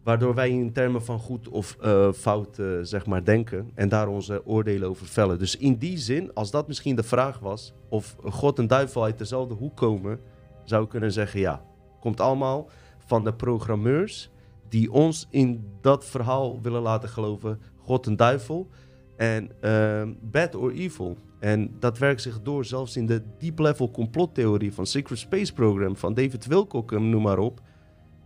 Waardoor wij in termen van goed of eh, fout zeg maar denken en daar onze oordelen over vellen. Dus in die zin, als dat misschien de vraag was, of God en duivel uit dezelfde hoek komen, zou ik kunnen zeggen ja. Komt allemaal van de programmeurs die ons in dat verhaal willen laten geloven, God en duivel en ehm, bad or evil. En dat werkt zich door zelfs in de deep level complottheorie van Secret Space Program van David Wilcock, noem maar op.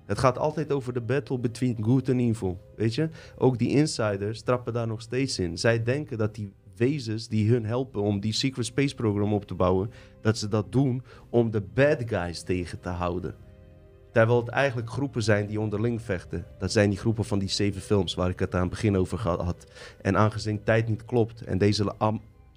Het gaat altijd over de battle between good and evil. Weet je? Ook die insiders trappen daar nog steeds in. Zij denken dat die wezens die hun helpen om die Secret Space Program op te bouwen, dat ze dat doen om de bad guys tegen te houden. Terwijl het eigenlijk groepen zijn die onderling vechten. Dat zijn die groepen van die zeven films waar ik het aan het begin over had. En aangezien tijd niet klopt en deze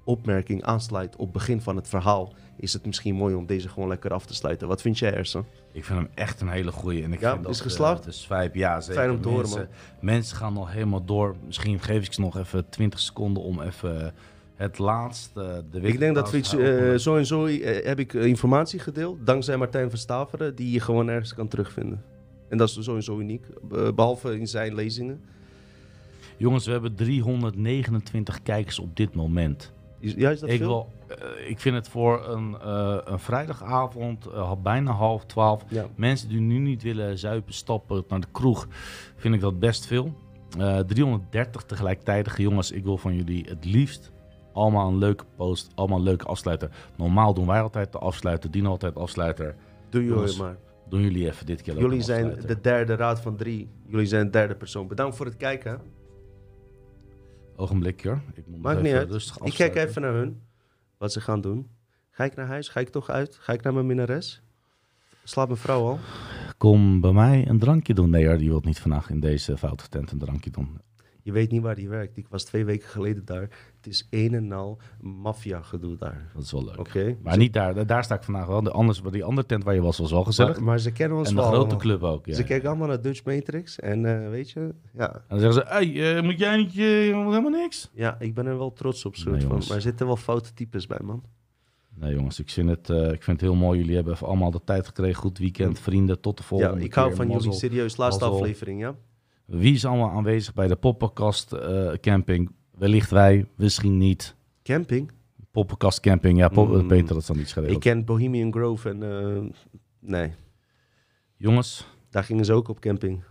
opmerking aansluit op het begin van het verhaal, is het misschien mooi om deze gewoon lekker af te sluiten. Wat vind jij, Ersan? Ik vind hem echt een hele goeie. En ik Ja, vind is dat, geslaagd? eh, de swipe, ja zeker. Fijn om te horen, mensen, mensen gaan nog helemaal door. Misschien geef ik ze nog even 20 seconden om even het laatste... De Ik denk dat we iets, eh, zo en zo eh, heb ik eh, informatie gedeeld, dankzij Martijn van Staveren, die je gewoon ergens kan terugvinden. En dat is zo en zo uniek, be- behalve in zijn lezingen. Jongens, we hebben 329 kijkers op dit moment. Is- Ja, is dat Ik, veel? wil, eh, ik vind het voor een, eh, een vrijdagavond, eh, bijna half twaalf, Ja. mensen die nu niet willen zuipen, stappen naar de kroeg, vind ik dat best veel. Eh 330 tegelijkertijd. Jongens, ik wil van jullie het liefst allemaal een leuke post, allemaal een leuke afsluiter. Normaal doen wij altijd de afsluiter, Dino altijd de afsluiter. Doe Jongens, jullie maar. Doen jullie even dit keer Jullie zijn afsluiter. de derde raad van drie. Jullie zijn de derde persoon. Bedankt voor het kijken. Ogenblikje hoor. Ik moet Maakt niet uit. rustig Ik kijk even naar hun. Wat ze gaan doen. Ga ik naar huis? Ga ik toch uit? Ga ik naar mijn minnares? Slaapt mijn vrouw al? Kom bij mij een drankje doen. Nee hoor, die wil niet vandaag in deze foute tent een drankje doen. Je weet niet waar die werkt. Ik was twee weken geleden daar. Het is een en al maffia gedoe daar. Dat is wel leuk. Oké? Maar niet daar, daar sta ik vandaag wel. De anders, die andere tent waar je was, was wel gezellig. Maar, maar ze kennen ons en de wel grote allemaal. club ook. Ja. Ze kijken allemaal naar Dutch Matrix. En eh, weet je, ja. En dan zeggen ze, hey, eh, moet jij niet, eh, helemaal niks? ja, ik ben er wel trots op. Soort Nee, van. Maar er zitten wel foute types bij, man. Nee jongens, ik vind, het, ik vind het heel mooi. Jullie hebben even allemaal de tijd gekregen. Goed weekend, vrienden. Tot de Ja, volgende ik hou keer. van jullie serieus. Laatste mazzel. aflevering, ja? Wie is allemaal aanwezig bij de Poppenkast camping? Wellicht wij, misschien niet. Camping? Poppenkast camping, ja, pop, Mm. Peter, dat dan niet schelen. Ik ken Bohemian Grove en... eh, nee, Jongens, daar gingen ze ook op camping.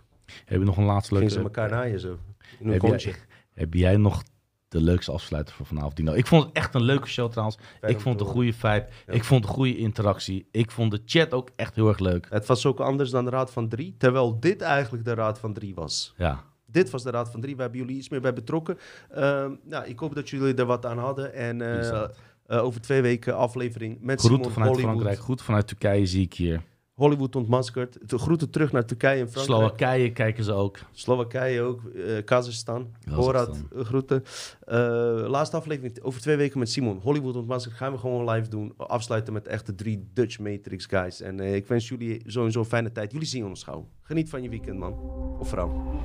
heb je nog een laatste leuke... Gingen ze elkaar naaien zo. In een heb, kontje. jij, heb jij nog de leukste afsluiter voor vanavond, Dino? Ik vond het echt een leuke show trouwens. Fijn ik vond een goede vibe. Ja. Ik vond een goede interactie. Ik vond de chat ook echt heel erg leuk. Het was ook anders dan de Raad van Drie. Terwijl dit eigenlijk de Raad van Drie was. Ja. Dit was de Raad van Drie. We hebben jullie iets meer bij betrokken. Ehm, nou, ik hoop dat jullie er wat aan hadden. En eh, eh, over twee weken aflevering met Groeten Simon vanuit Hollywood. Frankrijk, goed vanuit Turkije zie ik hier. Hollywood ontmaskerd. De groeten terug naar Turkije en Frankrijk. Slowakije kijken ze ook. Slowakije ook. eh Kazachstan. Borat, eh, groeten. Eh, laatste aflevering over twee weken met Simon. Hollywood ontmaskerd gaan we gewoon live doen. Afsluiten met echt de drie Dutch Matrix guys. En ik wens jullie sowieso een fijne tijd. Jullie zien ons gauw. Geniet van je weekend, man. Of vrouw.